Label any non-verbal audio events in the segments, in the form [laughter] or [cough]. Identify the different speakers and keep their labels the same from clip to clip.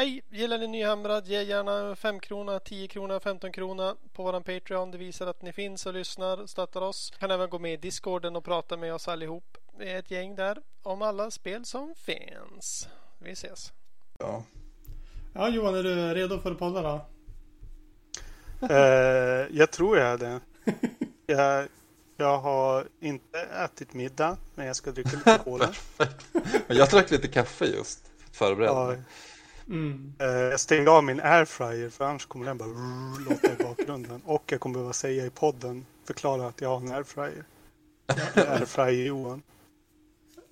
Speaker 1: Hej! Gillar ni Nyhamrad? Ge gärna 5 krona, 10 krona, 15 krona på våran Patreon. Det visar att ni finns och lyssnar och stöttar oss. Kan även gå med i Discorden och prata med oss allihop. Vi är ett gäng där om alla spel som finns. Vi ses!
Speaker 2: Ja.
Speaker 3: Ja Johan, är du redo för att podda då?
Speaker 4: Eh, jag tror jag är det. [laughs] Jag, jag har inte ätit middag, men jag ska dricka lite [laughs] cola.
Speaker 2: Jag drack lite kaffe just. för att Förbereda
Speaker 4: Ja,
Speaker 2: mig.
Speaker 3: Mm.
Speaker 4: eh, jag stängde av min airfryer för annars kommer den bara rrr, låta i bakgrunden. [laughs] Och jag kommer behöva säga i podden, förklara att jag har en airfryer. Airfryer Johan.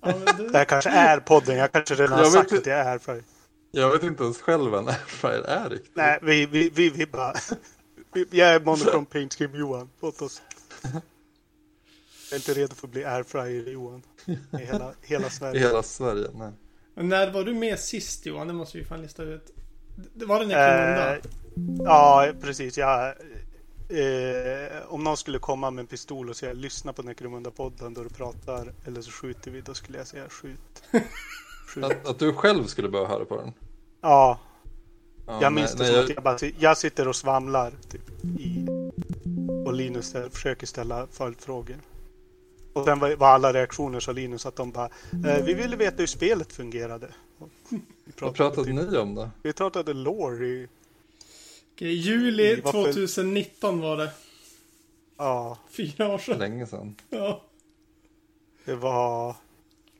Speaker 3: Ja,
Speaker 4: Det
Speaker 3: det,
Speaker 4: här kanske är podden, jag kanske redan har sagt
Speaker 2: inte-
Speaker 4: att jag är airfryer.
Speaker 2: Jag vet inte ens själv vad en airfryer är riktigt.
Speaker 4: Nej, vi, vi, vi, vi bara... [laughs] Jag är Monochrome Paint Scheme Johan. Låt oss... Jag är inte redo för att bli airfryer Johan. I hela, hela [laughs]
Speaker 2: I
Speaker 4: Sverige.
Speaker 2: hela Sverige. Nej.
Speaker 3: När var du med sist Johan? Det måste vi fan lista ut. Det var det Necromunda?
Speaker 4: Eh, ja, precis. Jag, eh, om någon skulle komma med en pistol och säga lyssna på Necromunda-podden då du pratar eller så skjuter vi, då skulle jag säga skjut. skjut. [laughs]
Speaker 2: Att, att du själv skulle behöva höra på den.
Speaker 4: Ja,
Speaker 2: Ja,
Speaker 4: jag
Speaker 2: nej,
Speaker 4: minns det
Speaker 2: nej,
Speaker 4: som
Speaker 2: jag,
Speaker 4: att jag, bara, jag sitter och svamlar typ, i, och Linus ställer, försöker ställa följdfrågor. Och sen var, var alla reaktioner sa Linus att de bara eh, Vi ville veta hur spelet fungerade. Och Vi
Speaker 2: Vad pratade ni om då?
Speaker 4: Vi pratade lore i...
Speaker 3: Okej, juli
Speaker 4: Varför-
Speaker 3: 2019 var det.
Speaker 4: Ja,
Speaker 3: Fyra år sedan.
Speaker 2: Länge sedan.
Speaker 3: Ja.
Speaker 4: det var...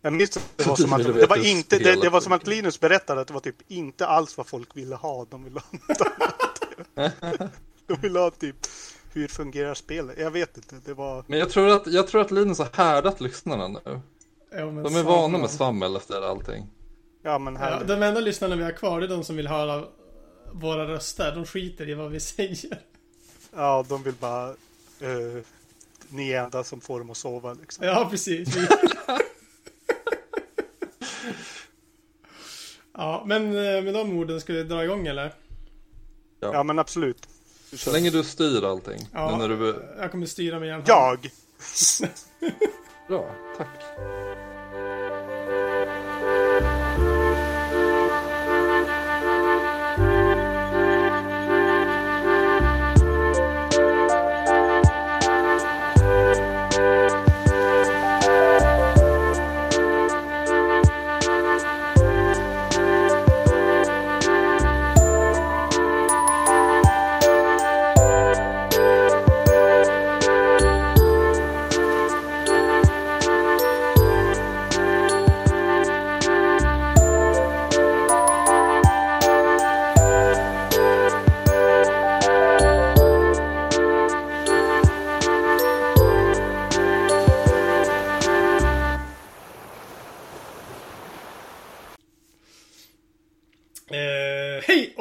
Speaker 4: Jag minns att det var [laughs] som att det var inte det, det var som att. Linus berättade att det var typ inte alls vad folk ville ha. De ville ha något annat. [laughs] De ville ha typ hur fungerar spelet? Jag vet inte. Det var...
Speaker 2: Men jag tror, att, jag tror att Linus har härdat lyssnarna nu.
Speaker 3: Ja, men
Speaker 2: De är vana med
Speaker 3: svammel.
Speaker 2: efter allting.
Speaker 4: Ja men
Speaker 3: Ja,
Speaker 4: här.
Speaker 3: de enda lyssnarna vi har kvar det är de som vill höra våra röster. De skiter i vad vi [laughs] säger.
Speaker 4: Ja, de vill bara... eh, ni är enda som får dem att sova liksom.
Speaker 3: Ja, precis. [laughs] Ja, men eh, med de orden ska vi dra igång eller?
Speaker 4: Ja, men absolut.
Speaker 2: Så länge du styr allting.
Speaker 3: Ja,
Speaker 2: när du...
Speaker 3: jag kommer styra med en hand.
Speaker 4: Jag! [laughs]
Speaker 2: Bra, tack.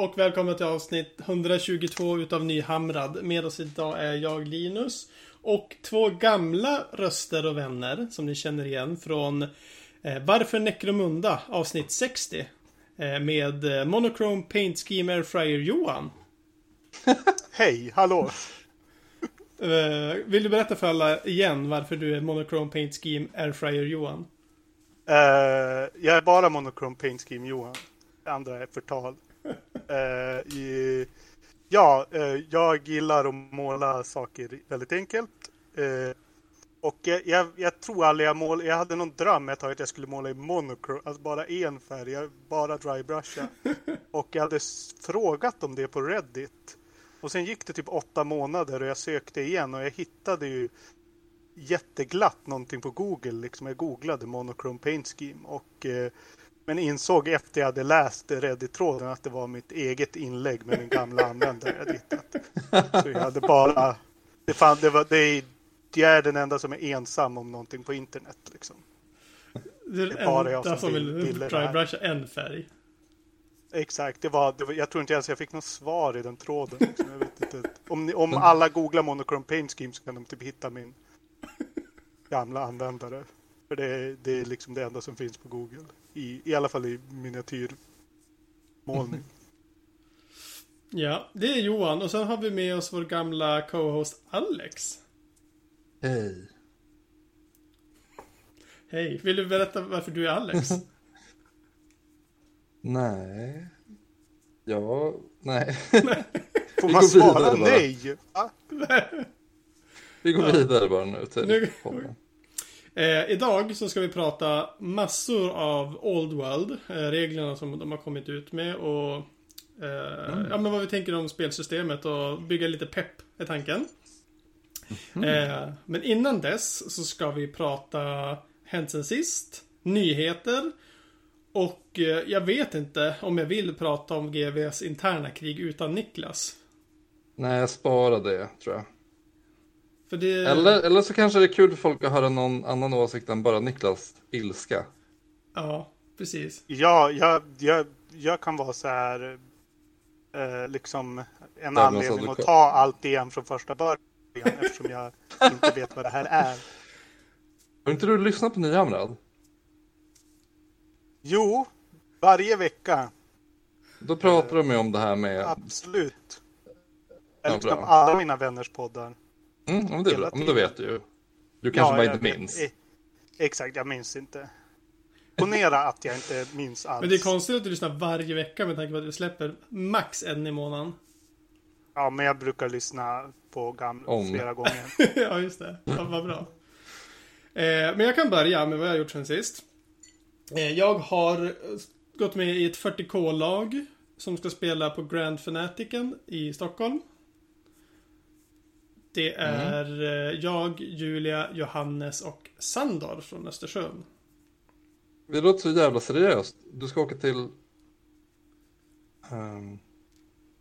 Speaker 3: Och välkomna till avsnitt 122 utav Nyhamrad. Med oss idag är jag Linus. Och två gamla röster och vänner som ni känner igen från eh, Varför Necromunda avsnitt 60. Eh, med eh, Monochrome Paint Scheme Airfryer Johan. [laughs]
Speaker 4: Hej, hallå! [laughs]
Speaker 3: Eh, vill du berätta för alla igen varför du är Monochrome Paint Scheme Airfryer Johan?
Speaker 4: Eh, jag är bara Monochrome Paint Scheme Johan. Det andra är förtal. Eh, i, ja, eh, jag gillar att måla saker väldigt enkelt. Eh, och jag, jag, tror aldrig jag mål, Jag hade någon dröm ett tag att jag skulle måla i monochrome, alltså bara en färg, jag bara drybrusha. [laughs] och jag hade frågat om det på Reddit. Och sen gick det typ åtta månader och jag sökte igen och jag hittade ju jätteglatt någonting på Google. Liksom jag googlade Monochrome Paint Scheme och eh, men insåg efter jag hade läst Reddit-tråden att det var mitt eget inlägg med den gamla användare jag. Så jag hade bara... Det, fan, det, var, det, är, jag är den enda som är ensam om någonting på internet. Liksom.
Speaker 3: Är
Speaker 4: Det är bara jag som
Speaker 3: som
Speaker 4: vill-
Speaker 3: vill drybrusha en färg.
Speaker 4: Exakt, det var, det var, jag tror inte ens jag fick något svar i den tråden. Liksom. Jag vet inte. Om, ni, om alla googlar Monochrome Paint Scheme så kan de typ hitta min gamla användare. För det, är- det är liksom det enda som finns på Google. I, i alla fall i miniatyrmålning. [laughs]
Speaker 3: Ja, det är Johan. Och sen har vi med oss vår gamla co-host Alex.
Speaker 2: Hej.
Speaker 3: Hej, vill du berätta varför du är Alex? [laughs]
Speaker 2: Nej. Ja, nej.
Speaker 4: Får
Speaker 2: Vi
Speaker 4: man
Speaker 2: går
Speaker 4: svara
Speaker 2: vidare bara.
Speaker 4: nej? [laughs] Va?
Speaker 2: Vi går vidare bara nu till
Speaker 3: Nu-. Eh, idag så ska vi prata massor av Old World. Eh, reglerna som de har kommit ut med och eh, ja, men vad vi tänker om spelsystemet och bygga lite pepp är tanken. Eh, men innan dess så ska vi prata Hänt sen sist, nyheter och eh, jag vet inte om jag vill prata om GVs interna krig utan Niklas.
Speaker 2: Nej, spara det tror jag.
Speaker 3: För det...
Speaker 2: Eller, eller så kanske det är kul för folk att höra någon annan åsikt än bara Niklas ilska.
Speaker 3: Ja, precis.
Speaker 4: Ja, jag, jag, jag kan vara så här. Eh, liksom en
Speaker 2: Djävulens
Speaker 4: anledning att ta allt igen från första början. eftersom jag inte vet vad det här är.
Speaker 2: Har inte du lyssnat på Nyhamrad?
Speaker 4: Jo, varje
Speaker 2: Då pratar de ju om det här med...
Speaker 4: Absolut.
Speaker 2: Ja,
Speaker 4: Jag lyssnar på alla mina vänners poddar.
Speaker 2: Mm, bra.
Speaker 4: hela
Speaker 2: Men då vet du ju. Du kanske bara
Speaker 4: jag
Speaker 2: inte minns.
Speaker 4: Exakt, jag minns inte. Ponera att jag inte minns alls.
Speaker 3: Men det är konstigt att du lyssnar varje vecka med tanke på att vi släpper max en i månaden.
Speaker 4: Ja, men jag brukar lyssna på gamla
Speaker 2: Om.
Speaker 4: flera gånger. [laughs]
Speaker 3: ja, just det. Ja, vad bra. Eh, men jag kan börja med vad jag har gjort sen sist. Eh, jag har gått med i ett 40K-lag som ska spela på Grand Fanaticen i Stockholm. Det är eh, jag, Julia, Johannes och Sandor från Östersund.
Speaker 2: Det låter så jävla seriöst. Du ska åka till ehm,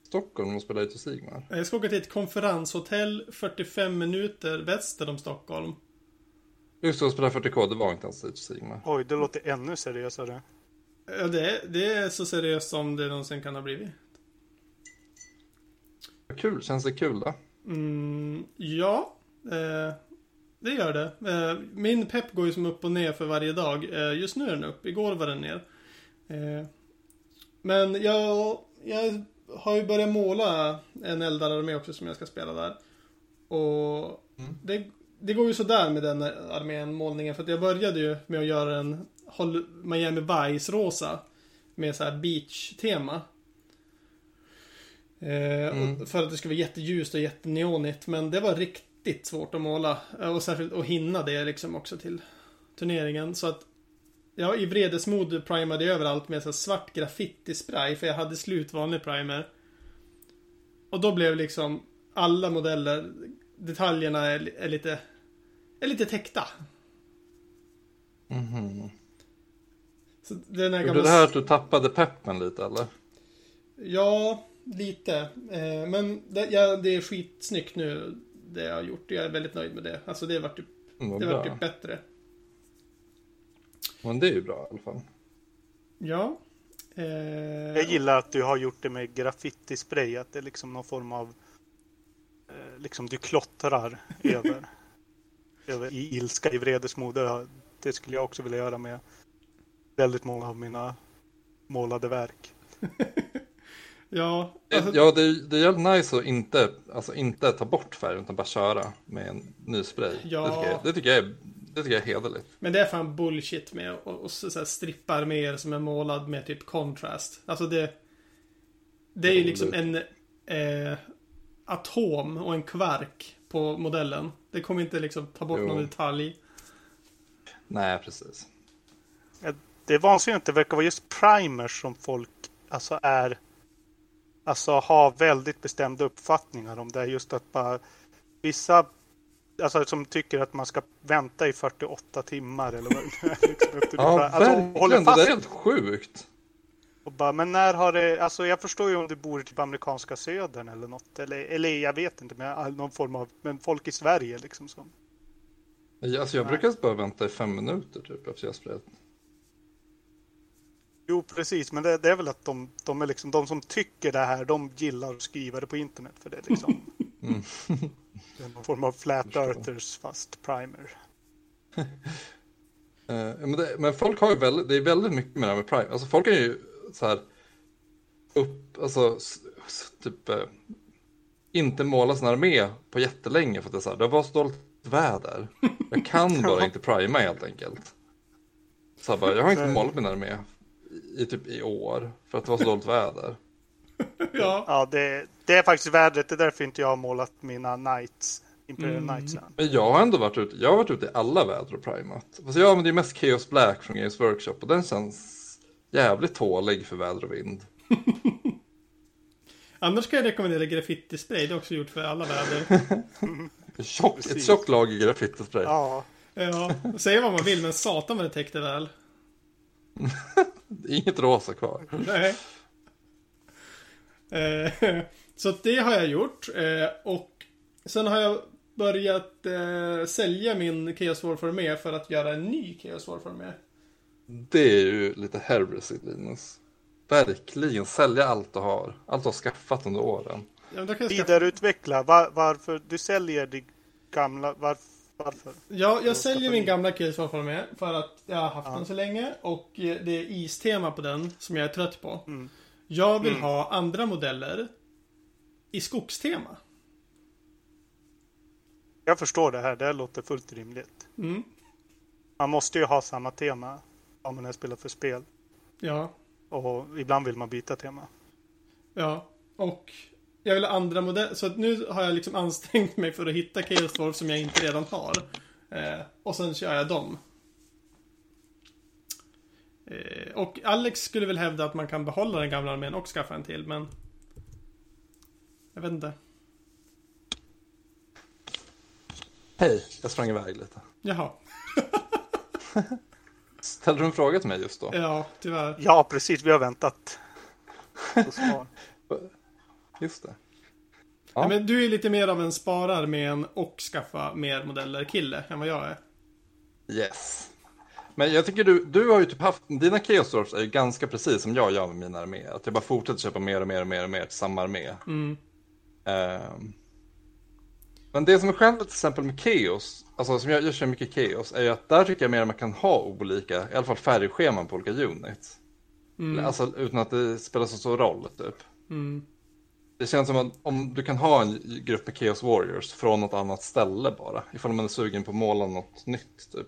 Speaker 2: Stockholm och spela i Sigmar.
Speaker 3: Jag ska åka till ett konferenshotell 45 minuter väster om Stockholm.
Speaker 2: Just det, att spela 40K, det var inte ens i Sigmar.
Speaker 4: Oj, det låter ännu seriösare.
Speaker 3: Ja, det, är- det är så seriöst som det någonsin kan ha blivit.
Speaker 2: Kul, känns det kul då?
Speaker 3: Mm, ja, eh, det gör det. Eh, min pepp går ju som upp och ner för varje dag. Eh, just nu är den upp, igår var den ner. Eh, men jag, jag har ju börjat måla en eldararmé också som jag ska spela där. Och det, det går ju sådär med den armén, målningen. För att jag började ju med att göra en Miami Vice rosa. Med så här beach-tema. Eh, och För att det skulle vara jätteljust och jätteneonigt. Men det var riktigt svårt att måla. Eh, Och särskilt att hinna det liksom också till turneringen. Så att Ja, i vredesmod primade jag överallt med så svart graffiti-spray. För jag hade slut vanlig primer. Och då blev liksom alla modeller, detaljerna är, är lite, är lite täckta.
Speaker 2: Mhm.
Speaker 3: Så den här
Speaker 2: Gjorde
Speaker 3: gamla...
Speaker 2: det här att du tappade peppen lite eller?
Speaker 3: Ja, lite. Eh, men det, ja, det är skitsnyggt nu, det jag har gjort. Jag är väldigt nöjd med det. Alltså det vart typ,
Speaker 2: Mm,
Speaker 3: det vart typ bättre.
Speaker 2: Men det är ju bra i alla fall.
Speaker 3: Ja. Eh,
Speaker 4: Jag gillar att du har gjort det med graffitispray. Att det är liksom någon form av... Eh, liksom du klottrar [laughs] över. över I ilska, i vredesmod. Det- Det skulle jag också vilja göra med väldigt många av mina målade verk. [laughs]
Speaker 3: Ja, alltså,
Speaker 2: Ja, det är, det är jävligt nice att inte, alltså inte ta bort färgen utan bara köra med en ny spray.
Speaker 3: Ja.
Speaker 2: Det, tycker jag, det, tycker jag är, det tycker jag är hederligt.
Speaker 3: Men det är fan bullshit med att och, och så, så här, strippa arméer som är målad med typ contrast. Alltså det... Det är ju liksom en eh, atom och en kvark på modellen. Det kommer inte liksom ta bort
Speaker 2: Jo.
Speaker 3: någon detalj.
Speaker 2: Nej, precis.
Speaker 4: Det är vansinnigt. Det verkar vara just primers som folk alltså är alltså har väldigt bestämda uppfattningar om det. Just att bara vissa alltså, som tycker att man ska vänta i 48 timmar eller vad det är. [laughs] Liksom,
Speaker 2: Ja,
Speaker 4: alltså,
Speaker 2: verkligen. Det där är helt sjukt.
Speaker 4: och bara, men när har det, alltså jag förstår ju om du bor i typ amerikanska södern eller något. Eller, eller jag vet inte, men någon form av, men folk i Sverige liksom som.
Speaker 2: Alltså, jag brukar bara vänta i fem minuter typ efter jag sprayat.
Speaker 4: Jo, precis, men det, det är väl att de, de är liksom, de som tycker det här, de gillar att skriva det på internet för det liksom. [laughs]
Speaker 2: Mm.
Speaker 4: det är någon form av flat earthers fast primer. [laughs]
Speaker 2: Eh, men, det, men folk har ju väldigt, det är väldigt mycket med det här med Prime. Alltså folk är ju så här upp, alltså typ eh, inte måla sin armé på jättelänge för att det är så här, det var så dåligt väder. Jag kan [laughs] bara inte prima helt enkelt. Så här bara, jag har inte målat min armé i, typ i år för att det var så dåligt väder. [laughs]
Speaker 3: Ja.
Speaker 4: Ja, det, det är faktiskt vädret. Det är därför inte jag har målat mina Knights. Imperial
Speaker 3: Mm.
Speaker 4: Knights än.
Speaker 2: Men jag har ändå varit ute, jag har varit ute i alla väder och primat. Fast jag använder ju mest Chaos Black från Games Workshop och den känns jävligt tålig för väder och vind. [laughs]
Speaker 3: Annars kan jag rekommendera graffitispray. Det är också gjort för alla väder.
Speaker 2: Tjock, [laughs] ett tjockt lager graffitispray.
Speaker 4: Ja,
Speaker 3: Ja, säga vad man vill, men satan vad det täckte väl. [laughs]
Speaker 2: Inget rosa kvar.
Speaker 3: Nej. Eh, [laughs] så det har jag gjort. Eh, och sen har jag börjat eh, sälja min Chaos Warfare med för att göra en ny Chaos Warfare med.
Speaker 2: Det är ju lite heresy Linus. Verkligen, sälja allt du har. Allt du har skaffat under åren.
Speaker 3: Ja, men då kan jag skaffa...
Speaker 4: vidareutveckla. Var, varför du säljer det gamla. Var, varför?
Speaker 3: Ja, jag säljer min gamla Warfare med för att jag har haft
Speaker 4: Ja.
Speaker 3: den så länge och eh, det är istema på den som jag är trött på.
Speaker 4: Mm.
Speaker 3: Jag vill
Speaker 4: Mm.
Speaker 3: ha andra modeller i skogstema.
Speaker 4: Jag förstår det här. Det här låter fullt rimligt.
Speaker 3: Mm.
Speaker 4: Man måste ju ha samma tema om man spelar för spel.
Speaker 3: Ja,
Speaker 4: Och ibland vill man byta tema.
Speaker 3: ja. Och jag vill ha andra modeller. Så att nu har jag liksom ansträngt mig för att hitta Chaos Dwarf som jag inte redan har. Eh, och sen kör jag dem. Eh, och Alex skulle väl hävda att man kan behålla den gamla armén och skaffa en till, men... Jag vet inte.
Speaker 2: Hej, jag sprang iväg lite.
Speaker 3: Jaha. [laughs]
Speaker 2: Ställde du en fråga till mig just då?
Speaker 3: Ja, tyvärr.
Speaker 4: Ja, precis. Vi har väntat. på [laughs] svar.
Speaker 2: Just det.
Speaker 3: Ja.
Speaker 2: Ja.
Speaker 3: Men du är lite mer av en sparar med en och skaffa mer modeller kille än vad jag är.
Speaker 2: Yes. Men jag tycker du, du har ju typ haft, dina Chaos är ju ganska precis som jag gör med mina arméer. Att jag bara fortsätter köpa mer och mer och mer och mer till samma armé.
Speaker 3: Mm.
Speaker 2: Ehm. men det som är skönt till exempel med Chaos, alltså som jag, jag kör mycket Chaos, är ju att där tycker jag mer att man kan ha olika, i alla fall färgscheman på olika units.
Speaker 3: Mm.
Speaker 2: Alltså utan att det spelar så stor roll typ.
Speaker 3: Mm.
Speaker 2: Det känns som att om du kan ha en grupp med Chaos Warriors från något annat ställe bara. Ifall man är sugen på att måla något nytt typ.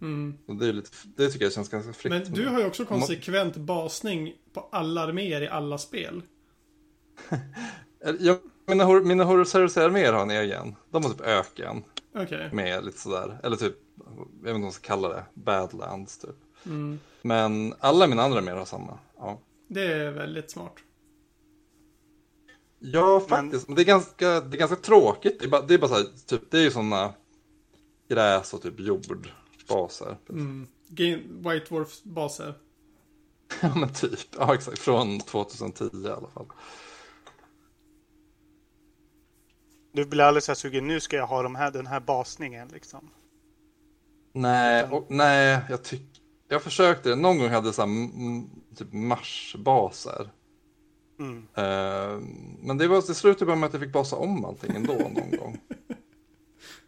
Speaker 3: Mm.
Speaker 2: Det, är lite, det tycker jag känns ganska fritt.
Speaker 3: Men du har ju också konsekvent basning på alla arméer i alla spel. [laughs]
Speaker 2: Jag, mina mina Horus-arméer har en egen. De har typ öken
Speaker 3: Okej.
Speaker 2: med lite sådär. Eller typ, jag vet inte vad man ska kalla det. Badlands typ.
Speaker 3: Mm.
Speaker 2: Men alla mina andra arméer har samma. Ja,
Speaker 3: Det är väldigt smart.
Speaker 2: Ja faktiskt. Men det, är ganska, det är ganska tråkigt. Det är bara, det är bara så här, typ, det är ju sådana gräs och typ jordbaser.
Speaker 3: Mm. White Dwarfs baser. [laughs]
Speaker 2: Ja men typ, ja exakt, från 2010 i alla fall.
Speaker 4: Du blir alldeles så här sugen. Nu ska jag ha de här, den här basningen liksom.
Speaker 2: Nej, och, nej, jag tycker, jag försökte, någon gång hade jag så här, m- typ marsbaser.
Speaker 4: Mm.
Speaker 2: Eh, men det var till slut bara med att jag fick basa om allting ändå någon gång. [laughs]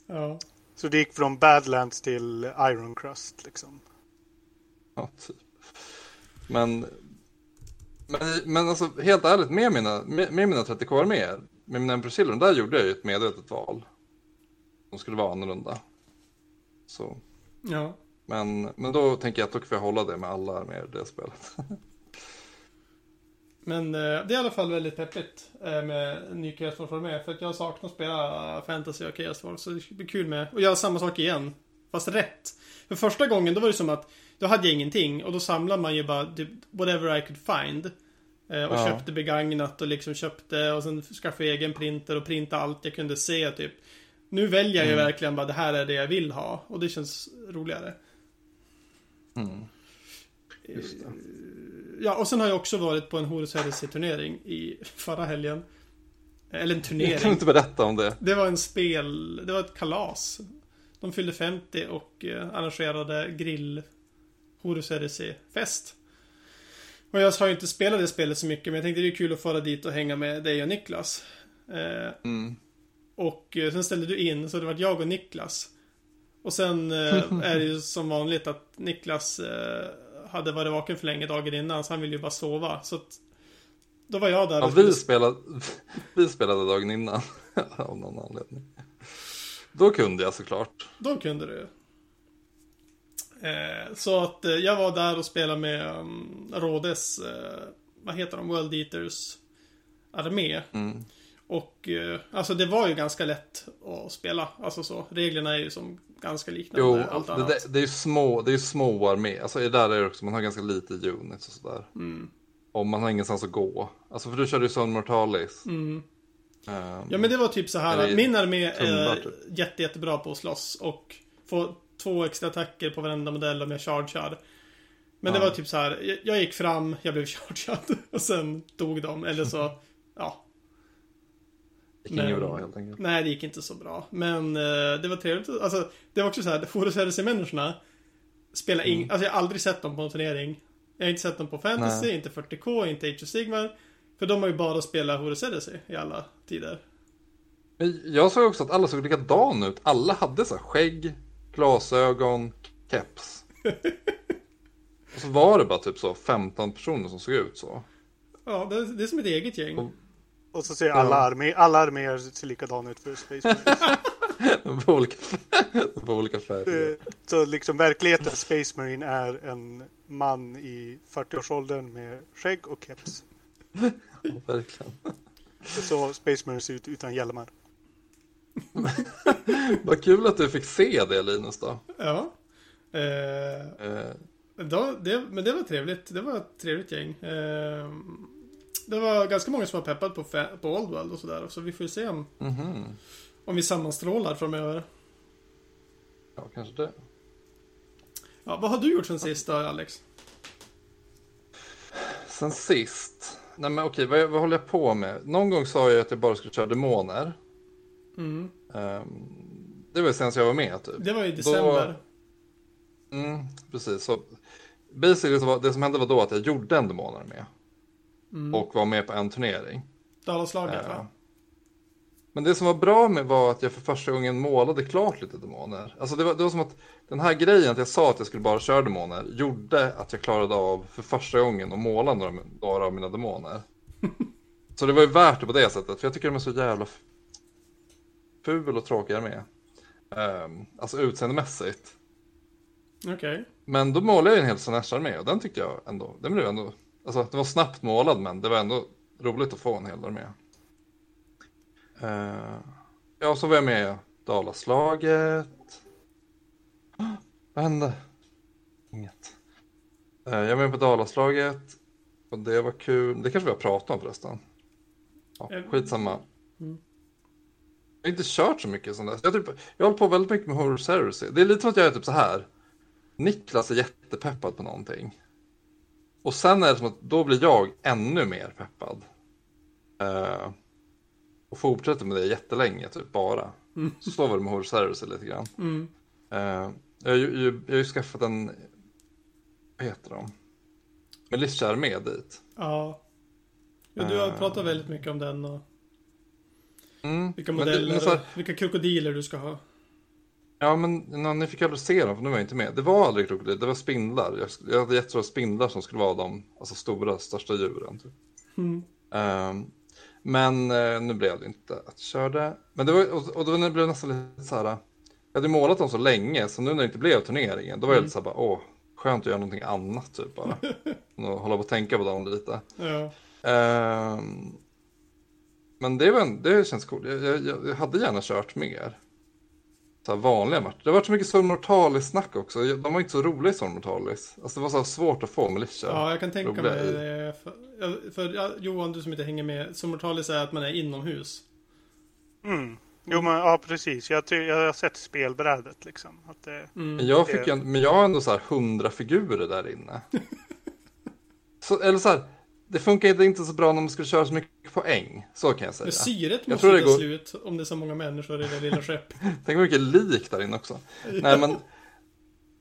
Speaker 3: Ja.
Speaker 4: Så det gick från Badlands till Iron Crust liksom.
Speaker 2: Ja, typ. Men, men, men alltså helt ärligt, med mina, med, med mina 30k-arméer, med mina Emperor Children, där gjorde jag ju ett medvetet val. De skulle vara annorlunda. Så.
Speaker 3: Ja.
Speaker 2: Men, men då tänker jag att då får jag hålla det med alla arméer i det spelet. [laughs]
Speaker 3: Men eh, det är i alla fall väldigt peppigt eh, med ny Chaos med. För att jag saknar att spela Fantasy och Chaos Dwarf. Så det ska bli kul med att göra samma sak igen. Fast rätt. För första gången då var det som att då hade jag ingenting och då samlade man ju bara typ whatever I could find. Eh, och
Speaker 2: Ja.
Speaker 3: köpte begagnat och liksom köpte och sen skaffade jag egen printer och printa allt jag kunde se typ. Nu väljer jag ju
Speaker 2: Mm.
Speaker 3: verkligen bara det här är det jag vill ha och det känns roligare.
Speaker 2: Mm. Just det.
Speaker 3: Ja, och sen har jag också varit på en Horus Heresy-turnering i förra helgen. Eller en
Speaker 2: Jag kan
Speaker 3: turnering.
Speaker 2: inte berätta om det.
Speaker 3: Det var en spel, det var ett kalas. De fyllde 50 och eh, arrangerade grill Horus Heresy-fest. Och jag har ju inte spelat det spelet så mycket, men jag tänkte det är kul att fara dit och hänga med dig och Niklas. Eh,
Speaker 2: Mm.
Speaker 3: och eh, sen ställde du in, så det var jag och Niklas. Och sen eh, [laughs] är det ju som vanligt att Niklas eh, hade varit vaken för länge dagen innan, så han ville ju bara sova. Så att, då var jag där
Speaker 2: Ja, vi, spelade, [laughs] vi spelade dagen innan. [laughs] av någon anledning. Då kunde jag såklart.
Speaker 3: Då kunde du. Eh, så att eh, jag var där och spelade med um, Rådes, eh, vad heter de, World Eaters. armé.
Speaker 2: Mm.
Speaker 3: Och eh, alltså det var ju ganska lätt att spela. Alltså så. Reglerna är ju som ganska liknande
Speaker 2: Jo,
Speaker 3: allt
Speaker 2: det,
Speaker 3: annat.
Speaker 2: det, det är ju små, det är ju små armé. Alltså det där är det också, man har ganska lite units och sådär.
Speaker 3: Mm.
Speaker 2: Och man har ingenstans att gå. Alltså för du körde ju Son Mortalis.
Speaker 3: Mm.
Speaker 2: Ehm,
Speaker 3: Ja men det var typ så här min armé är
Speaker 2: typ.
Speaker 3: jätte, jättebra på att slåss och få två extra attacker på varenda modell om jag chargear. Men det
Speaker 2: Ja.
Speaker 3: var typ så här, jag- jag gick fram, jag blev [laughs] chargead och sen dog de. Eller så, ja.
Speaker 2: Gick inget bra helt enkelt.
Speaker 3: Nej, det gick inte så bra. Men eh, det var trevligt. Alltså, det var också så här, Horus Heresy-människorna spelar ing...
Speaker 2: Mm.
Speaker 3: Alltså jag har aldrig sett dem på en turnering. Jag har inte sett dem på Fantasy,
Speaker 2: Nej.
Speaker 3: inte 40K, inte Age of Sigmar. För de har ju bara spelat Horus Heresy i alla tider.
Speaker 2: Jag såg också att alla såg likadana ut. Alla hade så här skägg, glasögon, keps. [laughs] och så var det bara typ så 15 personer som såg ut så.
Speaker 3: Ja, det, det är som ett eget gäng.
Speaker 2: Och-
Speaker 4: Och så ser alla, armé, alla arméer ser likadana ut för Space Marines. [laughs]
Speaker 2: De var olika, [laughs] de olika färger.
Speaker 4: Eh, Så liksom verkligheten Space Marine är en man i 40-årsåldern med skägg och keps. [laughs]
Speaker 2: Ja, verkligen.
Speaker 4: Så Space Marine ser ut utan hjälmar.
Speaker 2: Vad kul att du fick se det Linus då.
Speaker 3: Ja. Eh,
Speaker 2: Eh,
Speaker 3: då, det, men det var trevligt. Det var ett trevligt gäng. Eh, det var ganska många som var peppad på, på Old World och sådär. Så vi får ju se om,
Speaker 2: mhm.
Speaker 3: om vi sammanstrålar framöver.
Speaker 2: Ja, kanske det.
Speaker 3: Ja, vad har du gjort sen sist då, Alex?
Speaker 2: Sen sist. Nej men okej, vad, vad håller jag på med? Någon gång sa jag att jag bara skulle köra demoner.
Speaker 3: Mm.
Speaker 2: Ehm, det var ju senast jag var med typ.
Speaker 3: Det var i december.
Speaker 2: Mm, precis. Så basically så var, det som hände var då att jag gjorde en demoner med.
Speaker 3: Mm.
Speaker 2: Och var med på en turnering.
Speaker 3: Dalaslaget
Speaker 2: Eh,
Speaker 3: va?
Speaker 2: Men det som var bra med var att jag för första gången målade klart lite demoner. Alltså det var, det var som att den här grejen att jag sa att jag skulle bara köra demoner gjorde att jag klarade av för första gången att måla några, några av mina demoner. [laughs] så det var ju värt det på det sättet, för jag tycker de är så jävla ful och tråkiga med. Um, alltså utseendemässigt.
Speaker 3: Okej.
Speaker 2: Men då målade jag en hel Slanesh-armé och den tyckte jag ändå, den blev ändå, alltså det var snabbt målad men det var ändå roligt att få en hel armé. Uh, ja, så var jag med i Dalaslaget. Vad hände? Inget. Eh, jag var med på Dalaslaget och det var kul. Det kanske vi har pratat om förresten. Ja,
Speaker 3: Eh,
Speaker 2: skitsamma.
Speaker 3: mm.
Speaker 2: Jag har inte kört så mycket sånt där. Jag, har typ, jag hållit på väldigt mycket med Horror Heresy. Det är lite som att jag är typ så här. Niklas är jättepeppad på någonting. Och sen är det som att då blir jag ännu mer peppad. Eh, och fortsätter med det jättelänge, typ bara.
Speaker 3: Mm.
Speaker 2: Så står väl med Horror Heresy lite grann.
Speaker 3: Mm.
Speaker 2: Eh, jag, ju, jag har ju skaffat en, vad heter de? Militia-armé dit.
Speaker 3: Ja. ja. Du har
Speaker 2: Eh.
Speaker 3: pratat väldigt mycket om den och
Speaker 2: Mm.
Speaker 3: vilka
Speaker 2: men det-
Speaker 3: modeller
Speaker 2: men så här-
Speaker 3: vilka krokodiler du ska ha.
Speaker 2: Ja, men ni fick aldrig se dem för nu var jag inte med. Det var aldrig krokodiler, det var spindlar. Jag, jag hade jättestora spindlar som skulle vara de alltså, stora, största djuren. Typ.
Speaker 3: Mm.
Speaker 2: Ehm, men eh, nu blev det inte att köra det. Men det var, och, och då blev det nästan lite så här. Jag hade målat dem så länge så nu när det inte blev turneringen då var jag lite så här bara åh, skönt att göra någonting annat typ bara. [laughs] och hålla på och tänka på dem lite.
Speaker 3: Ja.
Speaker 2: Ehm, men det, var en, det känns coolt. Jag, jag, jag hade gärna kört mer. Så här vanliga matcher. Det har varit så mycket Sol Mortalis-snack också. De var inte så roliga i Sol Mortalis. Alltså det var så här svårt att få militia.
Speaker 3: ja, jag kan tänka
Speaker 2: roliga
Speaker 3: mig det. För, ja, för ja, Johan, du som inte hänger med. Somortalis är att man är inomhus.
Speaker 4: Mm. Jo men ja precis. Jag, jag har sett spelbrädet liksom. Att det,
Speaker 3: Mm.
Speaker 2: Men jag, fick en- men jag har ändå så här hundra figurer där inne. [laughs] så, eller så här, det funkar inte så bra när man skulle köra så mycket poäng. Så kan jag säga.
Speaker 3: Men syret
Speaker 2: Jag
Speaker 3: måste
Speaker 2: tror
Speaker 3: ju
Speaker 2: det går-
Speaker 3: slut om det är så många människor i det lilla skeppet. [laughs]
Speaker 2: Tänk vad mycket lik där inne också. Nej men, nej,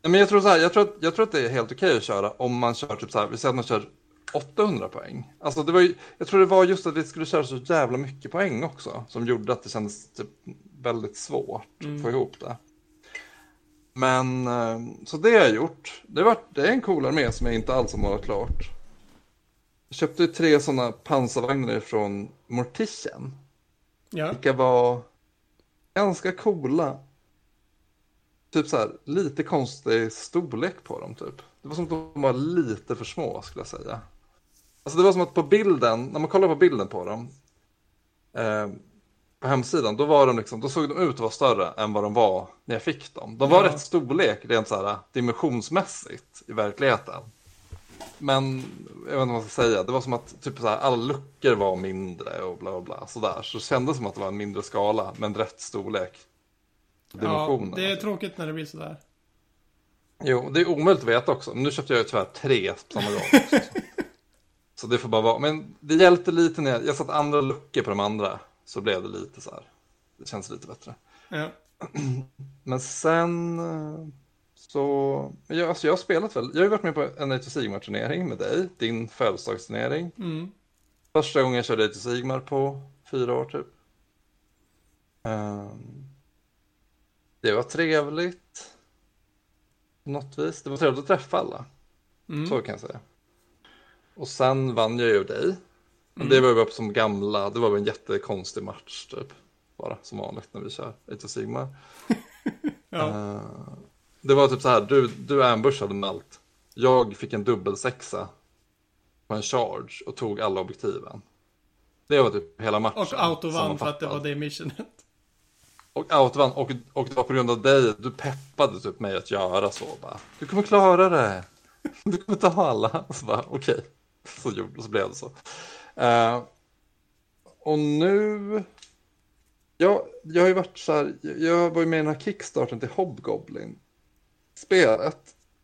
Speaker 2: men jag tror så här, jag tror, att, jag tror att det är helt okej att köra om man kör typ så här, vi säger att man kör 800 poäng. Alltså det var ju, jag tror det var just att vi skulle köra så jävla mycket poäng också. Som gjorde att det kändes typ väldigt svårt att få ihop det. Men, eh, så det har jag gjort. Det, var, det är en cool armé som jag inte alls har målat klart. Jag köpte tre sådana pansarvagnar från Mortician.
Speaker 3: Ja.
Speaker 2: Vilka var ganska coola. Typ så här, lite konstig storlek på dem typ. Det var som att de var lite för små skulle jag säga. Alltså det var som att på bilden, när man kollar på bilden på dem, eh, på hemsidan, då, var de liksom, då såg de ut att vara större än vad de var när jag fick dem. De var
Speaker 3: Ja.
Speaker 2: rätt storlek rent så här dimensionsmässigt i verkligheten. Men jag vet inte vad man ska säga, det var som att typ så här, alla luckor var mindre och bla bla bla. Sådär. Så det kändes som att det var en mindre skala, men rätt storlek.
Speaker 3: Ja,
Speaker 2: Dimensionerna.
Speaker 3: det är tråkigt när det blir sådär.
Speaker 2: Jo, det är omöjligt att veta också. Men nu köpte jag ju tyvärr tre på samma gång. också. [laughs] så det får bara vara. Men det hjälpte lite när jag, jag satte andra luckor på de andra. Så blev det lite så här. Det känns lite bättre.
Speaker 3: Ja.
Speaker 2: Men sen eh, så, jag, alltså jag har spelat väl, jag har ju varit med på en Age Sigmar turnering med dig, din födelsedagsturnering.
Speaker 3: Mm.
Speaker 2: Första gången jag körde Age Sigmar på fyra år typ. Ehm, det var trevligt. På något vis, det var trevligt att träffa alla.
Speaker 3: Mm.
Speaker 2: Så kan jag säga. Och sen vann jag ju dig. Men det var ju bara som gamla, det var väl en jättekonstig match typ. Bara som vanligt när vi kör Age of Sigmar. [laughs]
Speaker 3: Ja.
Speaker 2: Eh, det var typ så här, du, du ambushade med allt. Jag fick en dubbelsexa på en charge och tog alla objektiven. Det var typ hela matchen.
Speaker 3: Och Auto vann för att det var det missionet.
Speaker 2: Och Auto vann och, och det var på grund av dig, du peppade typ mig att göra så bara. Du kommer klara det. [laughs] Du kommer ta alla. Så bara okej. Så gjorde så blev det så. Eh, och nu. Jag, jag har ju varit så här, jag var ju med i den här kickstarten till Hobgoblin. Spelet.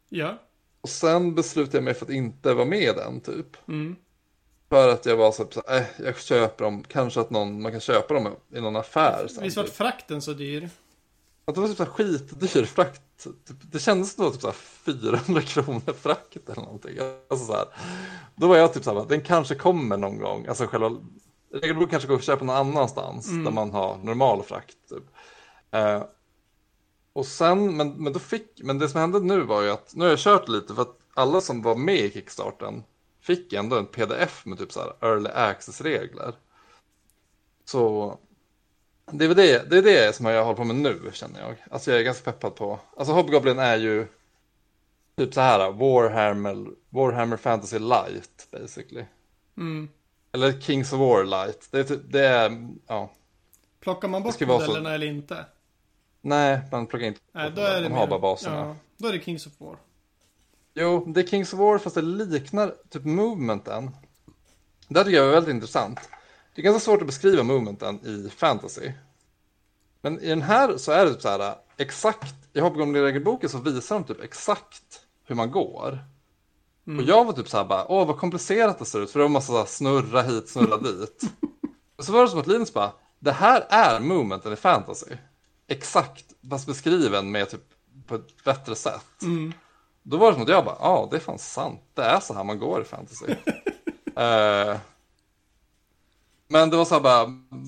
Speaker 3: Ja.
Speaker 2: Och sen beslutade jag mig för att inte vara med i den typ.
Speaker 3: Mm.
Speaker 2: För att jag var så här, äh, jag köper dem, kanske att någon, man kan köpa dem i någon affär. sen,
Speaker 3: Visst var
Speaker 2: typ.
Speaker 3: frakten så dyr?
Speaker 2: Att det var typ så här skitdyr frakt. Typ, det kändes var typ så här 400 kronor frakt eller någonting. Alltså så här. Då var jag typ så här, den kanske kommer någon gång. Alltså själva regelboken kanske går att köpa någon annanstans där man har normal frakt. Typ. Eh, och sen, men, men då fick, men det som hände nu var ju att, nu har jag kört lite för att alla som var med i kickstarten fick ändå en pdf med typ så här early access-regler. Så det är det, det är det som jag håller på med nu känner jag. Alltså jag är ganska peppad på. Alltså Hobgoblin är ju typ så här Warhammer, Warhammer Fantasy Light basically.
Speaker 3: Mm.
Speaker 2: Eller Kings of War Light. Det är, typ, det är ja.
Speaker 3: Plockar man bort modellerna eller inte?
Speaker 2: Nej, man plockar inte
Speaker 3: Nej, då är det
Speaker 2: De
Speaker 3: mer-
Speaker 2: har bara baserna.
Speaker 3: Ja, då är det Kings of War.
Speaker 2: Jo, det är Kings of War fast det liknar typ movementen. Det här tycker jag är väldigt intressant. Det är ganska svårt att beskriva movementen i fantasy. Men i den här så är det typ så här exakt, i Hobgoblin-regelboken så visar de typ exakt hur man går. Och jag var typ så här bara, åh vad komplicerat det ser ut, för det var en massa så här snurra hit, snurra dit. [laughs] Och så var det som att Linus bara, det här är movementen i fantasy. Exakt, fast beskriven med typ på ett bättre sätt.
Speaker 3: Mm.
Speaker 2: Då var det som att jag bara, ja det är fan sant. Det är så här man går i fantasy. [laughs] Eh, men det var så bara,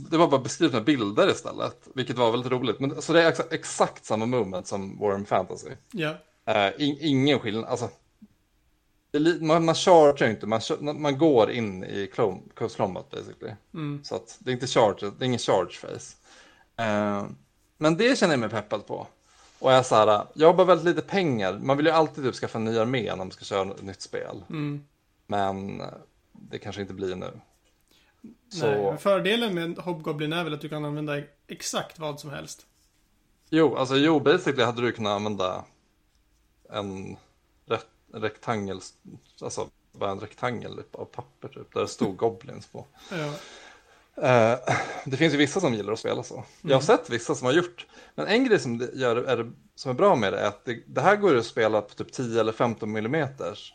Speaker 2: det var bara beskrivet med bilder istället. Vilket var väldigt roligt. Men, så det är exakt, exakt samma moment som Warhammer Fantasy.
Speaker 3: Ja.
Speaker 2: Eh, in, ingen skillnad, alltså. det Man, man chargear ju inte, man, man går in i Close Combat basically.
Speaker 3: Mm.
Speaker 2: Så att det är inte charge, det är ingen charge face. Eh, men det känner jag mig peppad på. Och jag så här, jag har bara väldigt lite pengar. Man vill ju alltid typ skaffa en ny armé när man ska köra ett nytt spel.
Speaker 3: Mm.
Speaker 2: Men det kanske inte blir nu.
Speaker 3: Nej, men fördelen med Hobgoblin är väl att du kan använda exakt vad som helst.
Speaker 2: jo, alltså jo, basically hade du kunnat använda en, rekt, en rektangel, alltså bara en rektangel av papper typ, där det stod [laughs] goblins på.
Speaker 3: Ja.
Speaker 2: Eh, [clears throat] det finns ju vissa som gillar att spela så. Jag har sett vissa som har gjort. Men en grej som, gör, är, som är bra med det är att det, det här går att spela på typ 10 eller 15 millimeters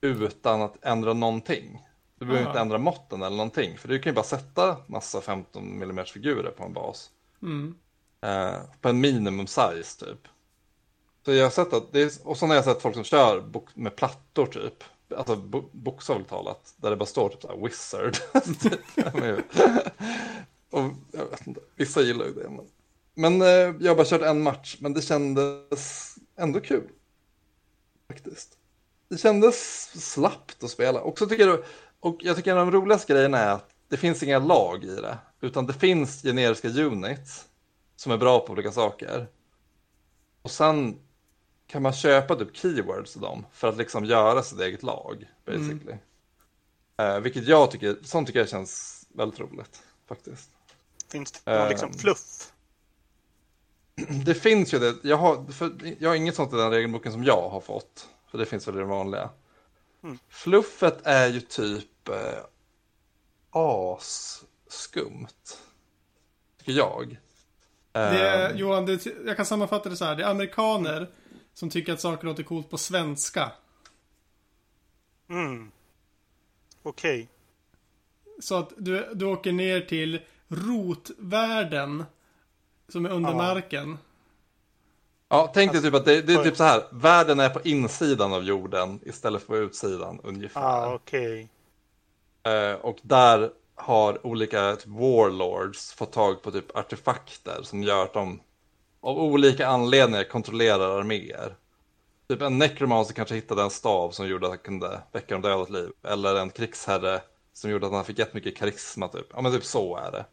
Speaker 2: utan att ändra någonting. Du behöver
Speaker 3: Aha.
Speaker 2: inte ändra måtten eller någonting. För du kan ju bara sätta massa 15 millimeters figurer på en bas.
Speaker 3: Mm.
Speaker 2: Eh, på en minimum size typ. Så jag har sett att är, och så har jag sett folk som kör med plattor typ. Alltså bo, bokstavligt talat. Där det bara står typ så här wizard. [laughs] och jag vet inte, vissa gillar ju det. Men, men eh, jag har bara kört en match. Men det kändes ändå kul. Faktiskt. Det kändes slappt att spela. Och, så tycker jag, och jag tycker en av de roligaste grejerna är att det finns inga lag i det. Utan det finns generiska units som är bra på olika saker. Och sen kan man köpa typ keywords till dem för att liksom göra sitt eget lag, basically. Eh, vilket jag tycker, sånt tycker jag känns väldigt roligt faktiskt.
Speaker 4: Finns det någon liksom
Speaker 2: Ehm.
Speaker 4: fluff?
Speaker 2: Det finns ju det, jag har, för, jag har inget sånt i den regelboken som jag har fått. För det finns väl i den vanliga.
Speaker 4: Mm.
Speaker 2: Fluffet är ju typ eh, asskumt. Tycker jag.
Speaker 3: Det är,
Speaker 2: Ehm,
Speaker 3: Johan, det, jag kan sammanfatta det så här. Det är amerikaner som tycker att saker låter coolt på svenska.
Speaker 4: Mm. Okej.
Speaker 3: Så att du, du åker ner till rotvärlden. Som är under
Speaker 4: Ja.
Speaker 3: marken.
Speaker 2: Ja, tänk dig typ att det, det är typ så här. Världen är på insidan av jorden istället för på utsidan ungefär.
Speaker 4: Ah, okej.
Speaker 2: Eh, och där har olika typ, warlords fått tag på typ artefakter som gör att de av olika anledningar kontrollerar arméer. Typ en necromancer kanske hittade en stav som gjorde att han kunde väcka de döda till liv. Eller en krigsherre som gjorde att han fick jättemycket karisma typ. Ja men typ så är det.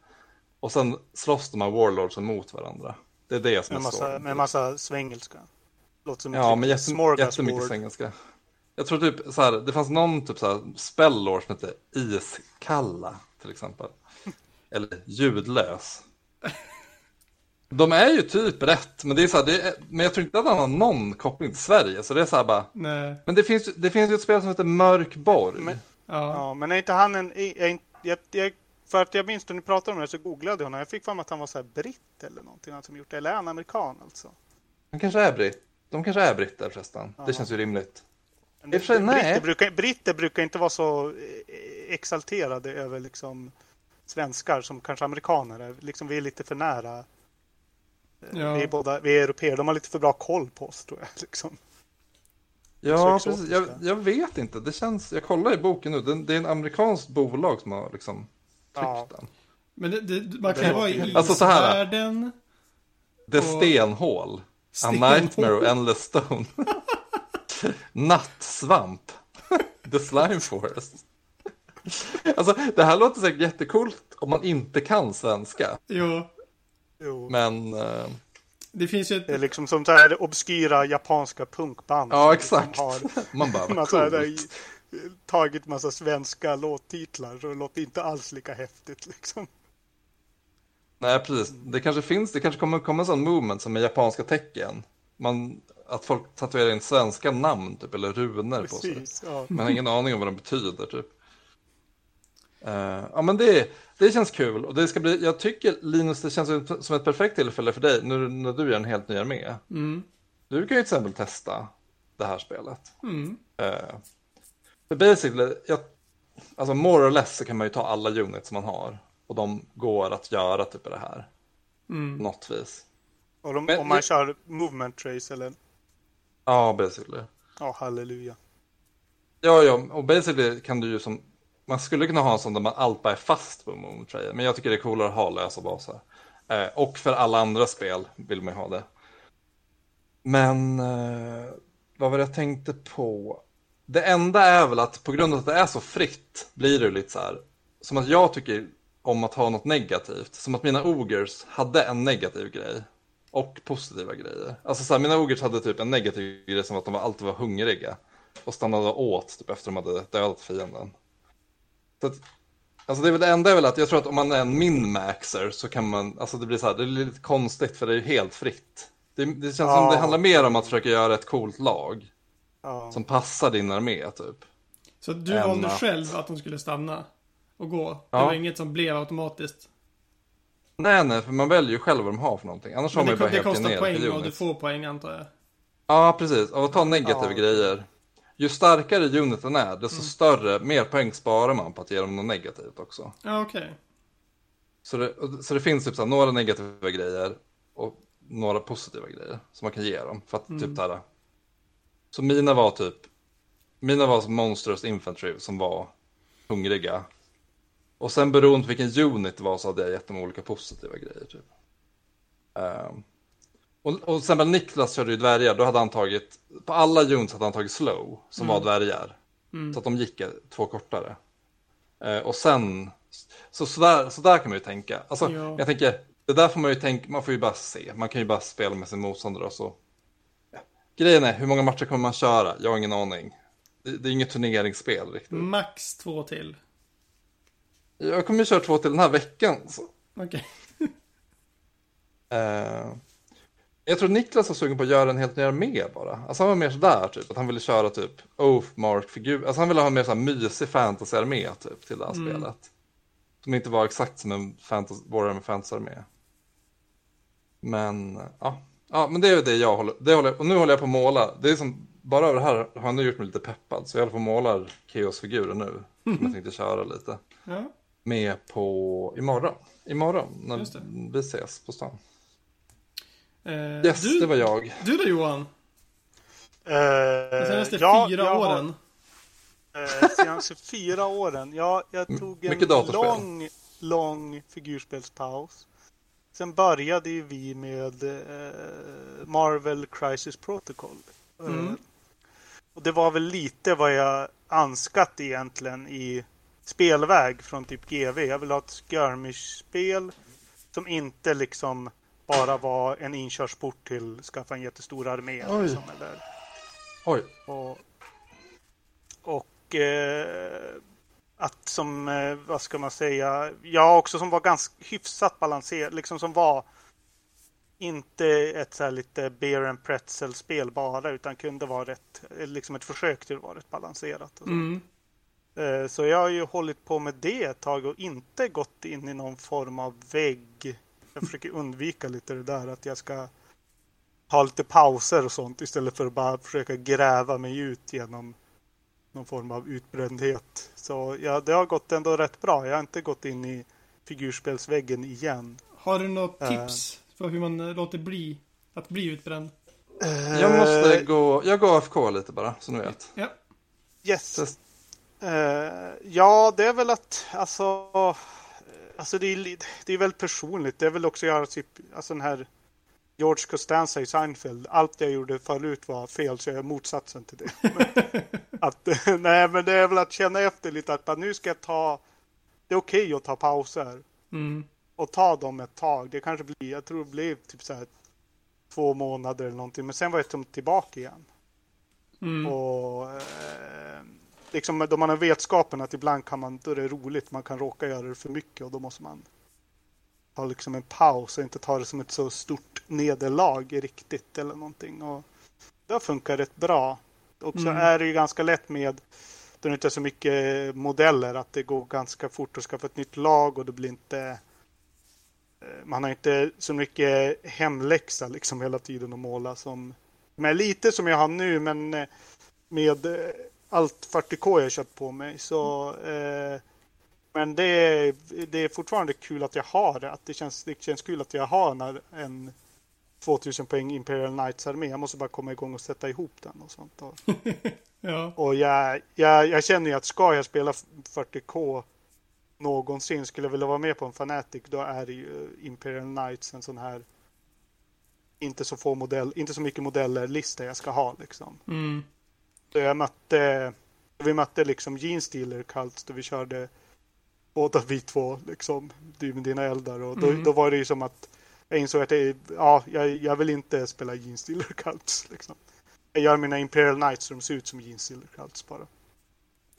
Speaker 2: Och sen slåss de här warlordsen mot varandra. Det är det som
Speaker 4: Med
Speaker 2: är
Speaker 4: massa,
Speaker 2: storyn.
Speaker 4: med massa svengelska. Låter som
Speaker 2: Ja,
Speaker 4: ett
Speaker 2: men jätte,
Speaker 4: smorgasbord.
Speaker 2: jättemycket svengelska. Jag tror typ så här, det fanns någon typ så här spellår som hette iskalla till exempel. [laughs] Eller ljudlös. De är ju typ rätt, men det är så här, det är, men jag tror inte att han har någon koppling till Sverige, så det är så här bara.
Speaker 3: Nej.
Speaker 2: Men det finns, ju- det finns ju ett spel som heter Mörkborg.
Speaker 4: Men-
Speaker 3: Ja.
Speaker 4: Ja, men är inte han en... Är, är, jag, jag, för att jag minns när ni pratade om det så googlade jag honom. Jag fick mig att han var så här britt eller någonting. Han som gjort det. Eller är han amerikan alltså?
Speaker 2: Han kanske är britt. De kanske är britter förresten.
Speaker 4: Ja.
Speaker 2: Det känns ju rimligt.
Speaker 4: Men
Speaker 2: för sig, nej.
Speaker 4: britter, brukar, britter brukar inte vara så eh, exalterade över liksom svenskar som kanske amerikaner är. Liksom, vi är lite för nära. Eh,
Speaker 3: Ja.
Speaker 4: Vi, är båda, vi är europeer. De har lite för bra koll på oss tror jag. [laughs] Liksom.
Speaker 2: Ja, precis. Jag, jag vet inte. Det känns, jag kollar i boken nu. Det, det är en amerikanskt bolag som har liksom tryckt
Speaker 4: Ja.
Speaker 2: den.
Speaker 3: Men det, det, man kan
Speaker 4: Det
Speaker 3: ju vara i
Speaker 2: Alltså så här.
Speaker 3: isvärlden.
Speaker 2: The
Speaker 3: Och-
Speaker 2: Stenhål. A. Nightmare och Endless Stone. [laughs] Nattsvamp. The Slime Forest. Alltså det här låter säkert jättekult om man inte kan svenska.
Speaker 3: Jo.
Speaker 4: Jo.
Speaker 2: Men eh,
Speaker 3: Det finns ju
Speaker 4: Det är
Speaker 3: ett...
Speaker 4: liksom som så här obskyra japanska punkband.
Speaker 2: ja
Speaker 4: som
Speaker 2: exakt.
Speaker 4: liksom Har [laughs]
Speaker 2: Man bara, vad
Speaker 4: massa, där,
Speaker 2: coolt.
Speaker 4: tagit massa svenska låttitlar så det låter inte alls lika häftigt liksom.
Speaker 2: Nej precis. Det kanske finns, det kanske kommer komma en sån movement som med japanska tecken. Man, att folk tatuerar in svenska namn typ, eller runor på sig.
Speaker 4: Ja.
Speaker 2: Man har ingen aning om vad de betyder typ. Eh, ja men det, det känns kul och det ska bli, jag tycker Linus det känns som- ett perfekt tillfälle för dig nu när du gör en helt ny armé.
Speaker 3: Mm.
Speaker 2: Du kan ju till exempel testa det här spelet.
Speaker 3: Mm.
Speaker 2: Eh, för basically, jag, alltså more or less så kan man ju ta alla units som man har och de går att göra typ det här.
Speaker 3: Mm.
Speaker 2: Något vis.
Speaker 4: Och de,
Speaker 2: Men-
Speaker 4: om man kör movement trace eller
Speaker 2: Ja, basically.
Speaker 4: ja, halleluja.
Speaker 2: Ja, ja, och basically kan du ju som, man skulle kunna ha en sån där man allt bara är fast på Moon men jag tycker det är coolare att ha lösa baser. Eh, och för alla andra spel vill man ju ha det. Men eh, vad var det jag tänkte på? Det enda är väl att på grund av att det är så fritt blir det lite så här, som att jag tycker om att ha något negativt, som att mina ogers hade en negativ grej och positiva grejer. Alltså så här, mina ogers hade typ en negativ grej som att de alltid var hungriga och stannade och åt typ, efter de hade dödat fienden. Så att, alltså det, är väl, det enda är väl att jag tror att om man är en min-maxer så kan man, alltså det blir så här, det är lite konstigt för det är ju helt fritt. Det, det känns som
Speaker 4: Ja.
Speaker 2: det handlar mer om att försöka göra ett coolt lag
Speaker 4: Ja.
Speaker 2: som passar din armé typ.
Speaker 3: Så du
Speaker 2: Än
Speaker 3: valde
Speaker 2: att-
Speaker 3: själv att de skulle stanna och gå. Det
Speaker 2: Ja.
Speaker 3: var inget som blev automatiskt.
Speaker 2: Nej, nej, för man väljer ju själv vad de har för någonting. Annars har
Speaker 3: Men
Speaker 2: man
Speaker 3: det,
Speaker 2: ju bara
Speaker 3: det
Speaker 2: helt
Speaker 3: kostar
Speaker 2: generellt
Speaker 3: poäng
Speaker 2: för
Speaker 3: och du får poäng antar jag.
Speaker 2: Ja, precis. Av att ta negativa
Speaker 4: Ja.
Speaker 2: grejer. Ju starkare uniten är, desto
Speaker 3: Mm.
Speaker 2: större, mer poäng sparar man på att ge dem något negativt också.
Speaker 3: Ja, okej.
Speaker 2: Så det, så det finns typ så här, några negativa grejer och några positiva grejer som man kan ge dem. För att
Speaker 3: Mm.
Speaker 2: typ där. Så mina var typ, mina var som Monsters Infantry som var hungriga. Och sen beroende på vilken unit det var så hade jag gett dem olika positiva grejer typ. Ehm, och, och sen när Niklas körde ju dvärgar, då hade han tagit, på alla units hade han tagit slow, som var dvärgar.
Speaker 3: Mm.
Speaker 2: Så att de gick två kortare. Eh, och sen, så, så, där, så där kan man ju tänka. Alltså,
Speaker 3: Ja.
Speaker 2: jag tänker, det där får man ju tänka, man får ju bara se. Man kan ju bara spela med sin motståndare och så. Ja. Grejen är, hur många matcher kommer man köra? Jag har ingen aning. det, det är inget turneringsspel riktigt.
Speaker 3: Max två till.
Speaker 2: Jag kommer ju köra två till den här veckan.
Speaker 3: Okej.
Speaker 2: Eh, jag tror Niklas var sugen på att göra en helt ny armé bara. Alltså han var mer sådär typ, att han ville köra typ Oathmark-figur. Alltså han ville ha en mer såhär mysig fantasy-armé typ till det här
Speaker 3: Mm.
Speaker 2: spelet. Som inte var exakt som en fantasy, Warhammer fantasy-armé. Men ja. ja, men det är det jag håller, det håller, och nu håller jag på att måla. Det är som, bara över det här har jag nu gjort mig lite peppad. Så jag håller på att måla Chaos-figurer nu. Som jag [laughs] tänkte köra lite.
Speaker 3: Ja.
Speaker 2: Med på imorgon. Imorgon när vi ses på stan.
Speaker 3: Eh,
Speaker 2: Yes,
Speaker 3: du,
Speaker 2: det var jag.
Speaker 3: du då Johan?
Speaker 4: Eh,
Speaker 3: De senaste
Speaker 4: ja,
Speaker 3: fyra
Speaker 4: jag har-
Speaker 3: åren?
Speaker 4: Eh, senaste fyra åren. Ja, jag
Speaker 2: M-
Speaker 4: tog en lång, lång figurspelspaus. Sen började ju vi med eh, Marvel Crisis Protocol. Eh,
Speaker 3: Mm.
Speaker 4: och det var väl lite vad jag önskat egentligen i spelväg från typ GV. Jag vill ha ett skirmish-spel som inte liksom bara var en inkörsport till skaffa en jättestor armé.
Speaker 2: Oj.
Speaker 4: Liksom, eller
Speaker 2: Oj,
Speaker 4: och, och eh, att som, eh, vad ska man säga, ja också som var ganska hyfsat balanserad, liksom som var inte ett så här lite beer and pretzel spel bara utan kunde vara rätt, eh, liksom ett försök till att vara rätt balanserat. Så.
Speaker 3: Mm.
Speaker 4: Eh, Så jag har ju hållit på med det ett tag och inte gått in i någon form av vägg. Jag försöker undvika lite det där att jag ska ha lite pauser och sånt istället för att bara försöka gräva mig ut genom någon form av utbrändhet. Så ja, det har gått ändå rätt bra. Jag har inte gått in i figurspelsväggen igen.
Speaker 3: Har du något
Speaker 4: Eh.
Speaker 3: tips för hur man eh, låter bli att bli utbränd?
Speaker 2: jag måste gå, jag går AFK lite bara, så ni vet.
Speaker 3: Ja.
Speaker 4: Yes. Eh, ja, det är väl att alltså, alltså det, är, det är väldigt personligt. Det är väl också göra typ, alltså den här George Costanza i Seinfeld. Allt jag gjorde förut var fel så jag är motsatsen till det. Men [laughs] att, [laughs] nej, men det är väl att känna efter lite att bara, nu ska jag ta. Det är okej att ta pauser
Speaker 3: Mm.
Speaker 4: och ta dem ett tag. Det kanske blir, jag tror det blir typ så här två månader eller någonting. Men sen var jag tillbaka igen.
Speaker 3: Mm.
Speaker 4: Och eh, liksom då man har vetskapen att ibland kan man, då är det roligt, man kan råka göra det för mycket och då måste man ha liksom en paus och inte ta det som ett så stort nederlag riktigt eller någonting. Och det har funkat rätt bra. Och så
Speaker 3: Mm.
Speaker 4: är det ju ganska lätt med då det inte är så mycket modeller att det går ganska fort att skaffa ett nytt lag och det blir inte eh, man har inte så mycket hemläxa liksom hela tiden att måla som men lite som jag har nu men eh, med eh, allt 40K jag köpt på mig så eh, men det är, det är fortfarande kul att jag har det. Att det, känns, det känns kul att jag har en, en 2000 poäng Imperial Knights armé. Jag måste bara komma igång och sätta ihop den och sånt. [laughs]
Speaker 3: Ja.
Speaker 4: och jag, jag, jag känner ju att ska jag spela 40K någonsin skulle jag vilja vara med på en Fanatic då är det ju Imperial Knights en sån här inte så få modell, inte så mycket modeller lista jag ska ha liksom.
Speaker 3: Mm.
Speaker 4: Så jag mötte, vi mötte liksom Gene Stealer Cults då vi körde båda vi två liksom, du med dina eldar och då,
Speaker 3: Mm.
Speaker 4: då var det ju som att jag insåg att det, ja, jag, jag vill inte spela Gene Stealer Cults liksom. Jag gör mina Imperial Knights så de ser ut som Gene Stealer Cults bara.